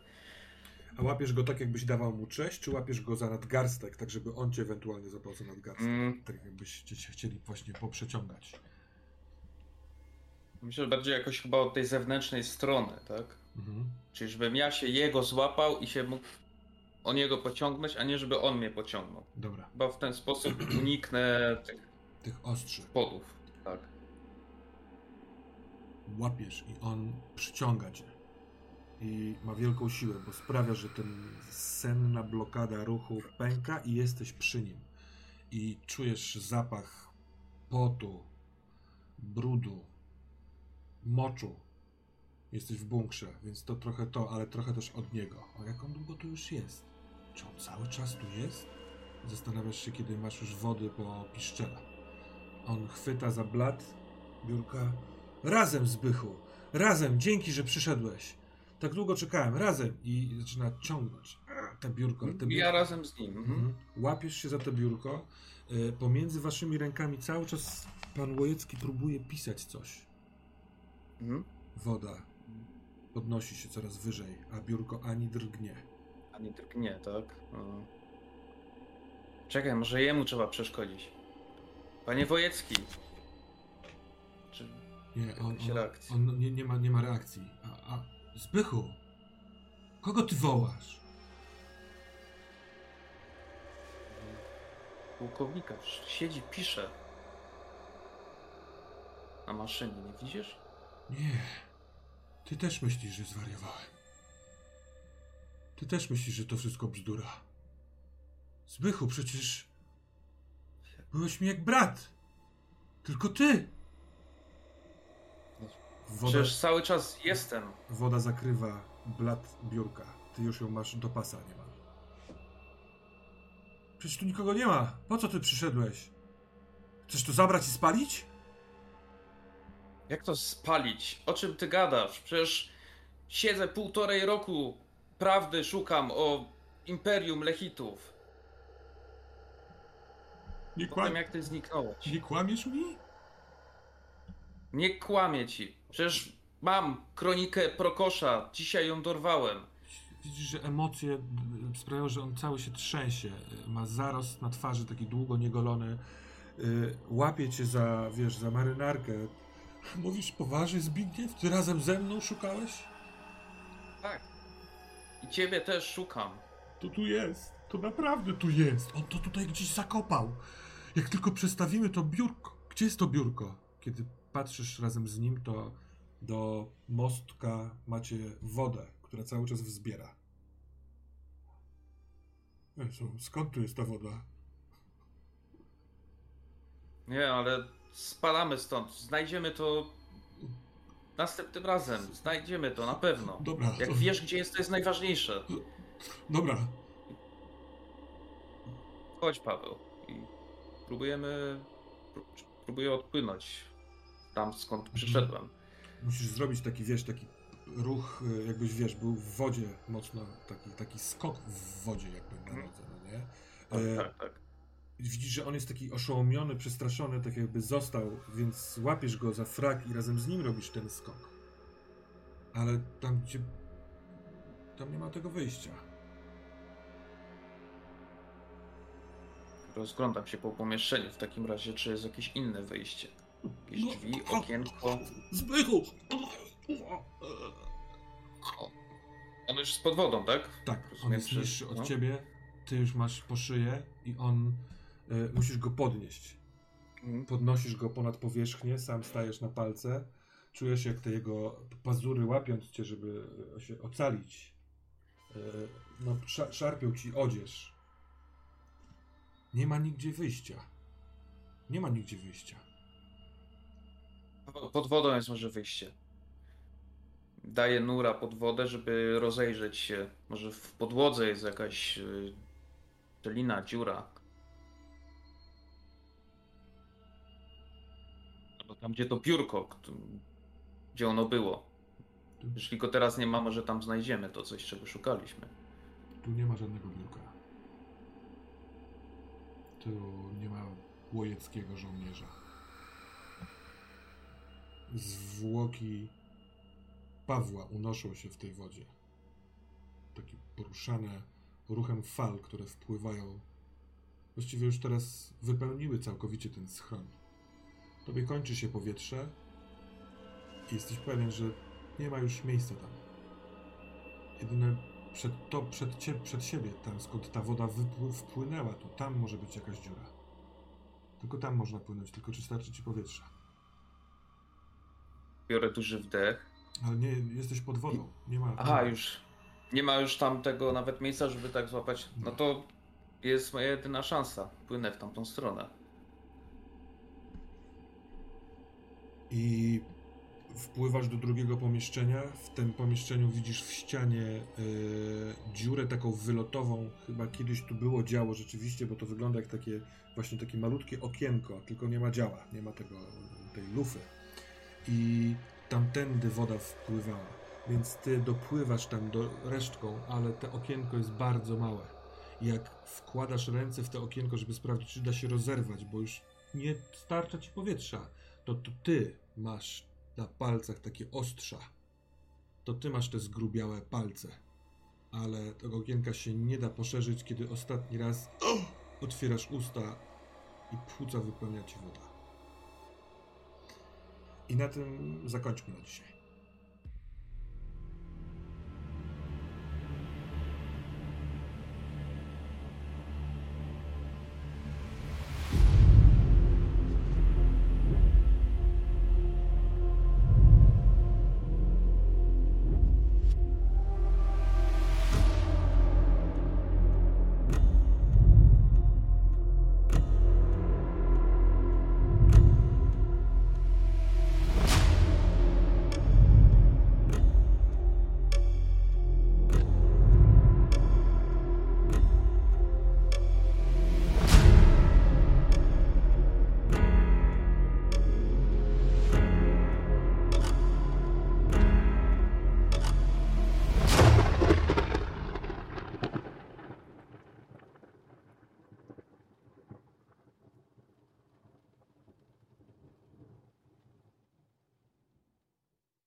A łapiesz go tak, jakbyś dawał mu cześć, czy łapiesz go za nadgarstek, tak żeby on cię ewentualnie złapał za nadgarstek? Mm. Tak jakbyście się chcieli właśnie poprzeciągać. Myślę, że bardziej jakoś chyba od tej zewnętrznej strony, tak? Mhm. Czyli żebym ja się jego złapał i się mógł o niego pociągnąć, a nie żeby on mnie pociągnął. Dobra, Chyba w ten sposób [CLEARS THROAT] uniknę tych tych ostrzy. podów. Tak. łapiesz i on przyciąga cię. I ma wielką siłę, bo sprawia, że ten senna blokada ruchu pęka i jesteś przy nim. I czujesz zapach potu, brudu, moczu. Jesteś w bunkrze, więc to trochę to, ale trochę też od niego. O jak on długo tu już jest? Czy on cały czas tu jest? Zastanawiasz się, kiedy masz już wody po piszczela. On chwyta za blat biurka. Razem, Zbychu! Razem! Dzięki, że przyszedłeś! Tak długo czekałem, razem! I zaczyna ciągnąć. Te biurko, te biurko. Ja razem z nim. Mhm. Mhm. Łapiesz się za to biurko. Y, Pomiędzy waszymi rękami cały czas pan Łojecki próbuje pisać coś. Mhm. Woda podnosi się coraz wyżej, a biurko ani drgnie. A nie drgnie, tak? Mhm. Czekaj, może jemu trzeba przeszkodzić. Panie Wojecki. Czy Nie, on, on, on nie, nie, ma, nie ma reakcji. A, a Zbychu! Kogo ty wołasz? pułkownika siedzi, pisze. Na maszynie, nie widzisz? Nie. Ty też myślisz, że zwariowałem. Ty też myślisz, że to wszystko bzdura. Zbychu, przecież byłeś mi jak brat. Tylko ty. Woda, Przecież cały czas jestem. woda zakrywa blat biurka. Ty już ją masz do pasa niemal. Przecież tu nikogo nie ma. Po co ty przyszedłeś? Chcesz to zabrać i spalić? Jak to spalić? O czym ty gadasz? Przecież siedzę półtorej roku, prawdy szukam o Imperium Lechitów. Nie, tym jak ty zniknąłeś. nie kłamiesz mi? Nie kłamię ci. Przecież mam kronikę Prokosza. Dzisiaj ją dorwałem. Widzisz, że emocje sprawiają, że on cały się trzęsie. Ma zarost na twarzy, taki długo niegolony. Y, Łapie cię za, wiesz, za marynarkę. Mówisz poważnie, Zbigniew? Ty razem ze mną szukałeś? Tak. I ciebie też szukam. To tu jest. To naprawdę tu jest. On to tutaj gdzieś zakopał. Jak tylko przestawimy to biurko. Gdzie jest to biurko? Kiedy patrzysz razem z nim, to do mostka macie wodę, która cały czas wzbiera. Jezu, skąd tu jest ta woda? Nie, ale spadamy stąd. Znajdziemy to następnym razem. Znajdziemy to na pewno. Dobra, Jak to, wiesz, gdzie jest, to jest najważniejsze. dobra. Chodź, Paweł. I próbujemy. pró- Próbuję odpłynąć tam, skąd przyszedłem. Musisz zrobić taki, wiesz, taki ruch, y, jakbyś, wiesz, był w wodzie mocno, taki, taki skok w wodzie jakby na nodze, no nie? E, Tak, tak, tak. Widzisz, że on jest taki oszołomiony, przestraszony, tak jakby został, więc łapiesz go za frak i razem z nim robisz ten skok. Ale tam, gdzie... Tam nie ma tego wyjścia. Rozglądam się po pomieszczeniu w takim razie, czy jest jakieś inne wyjście. Jakieś No, drzwi, okienko. Zbychu! On już jest pod wodą, tak? Tak, on Rozumiem, jest że- niższy od no. ciebie, ty już masz po szyję i on... Y, musisz go podnieść. Mhm. Podnosisz go ponad powierzchnię, sam stajesz na palce, czujesz jak te jego pazury łapiąc cię, żeby się ocalić, e, no, sza- szarpią ci odzież. Nie ma nigdzie wyjścia. Nie ma nigdzie wyjścia. Pod wodą jest może wyjście. Daję nura pod wodę, żeby rozejrzeć się. Może w podłodze jest jakaś y, szczelina, dziura. Tam, gdzie to biurko, gdzie ono było. Jeśli go teraz nie ma, może tam znajdziemy to coś, czego szukaliśmy. Tu nie ma żadnego biurka. Tu nie ma łojeckiego żołnierza. Zwłoki Pawła unoszą się w tej wodzie. Takie poruszane ruchem fal, które wpływają. Właściwie już teraz wypełniły całkowicie ten schron. Tobie kończy się powietrze i jesteś pewien, że nie ma już miejsca tam. Jedyne przed, to przed, cie, przed siebie, tam skąd ta woda wypły, wpłynęła, to tam może być jakaś dziura. Tylko tam można płynąć, tylko czy starczy ci powietrza. Biorę duży wdech. Ale nie, jesteś pod wodą. Nie ma. Aha, już. Nie ma już tam tego nawet miejsca, żeby tak złapać. No to jest moja jedyna szansa. Płynę w tamtą stronę. I wpływasz do drugiego pomieszczenia. W tym pomieszczeniu widzisz w ścianie e, dziurę taką wylotową. Chyba kiedyś tu było działo rzeczywiście, bo to wygląda jak takie właśnie takie malutkie okienko, tylko nie ma działa, nie ma tego, tej lufy. I tamtędy woda wpływała. Więc ty dopływasz tam do resztką, ale to okienko jest bardzo małe. Jak wkładasz ręce w to okienko, żeby sprawdzić, czy da się rozerwać, bo już nie starcza ci powietrza, to, to ty masz na palcach takie ostrza. To ty masz te zgrubiałe palce. Ale tego okienka się nie da poszerzyć, kiedy ostatni raz otwierasz usta i płuca wypełnia ci woda. I na tym zakończmy na dzisiaj.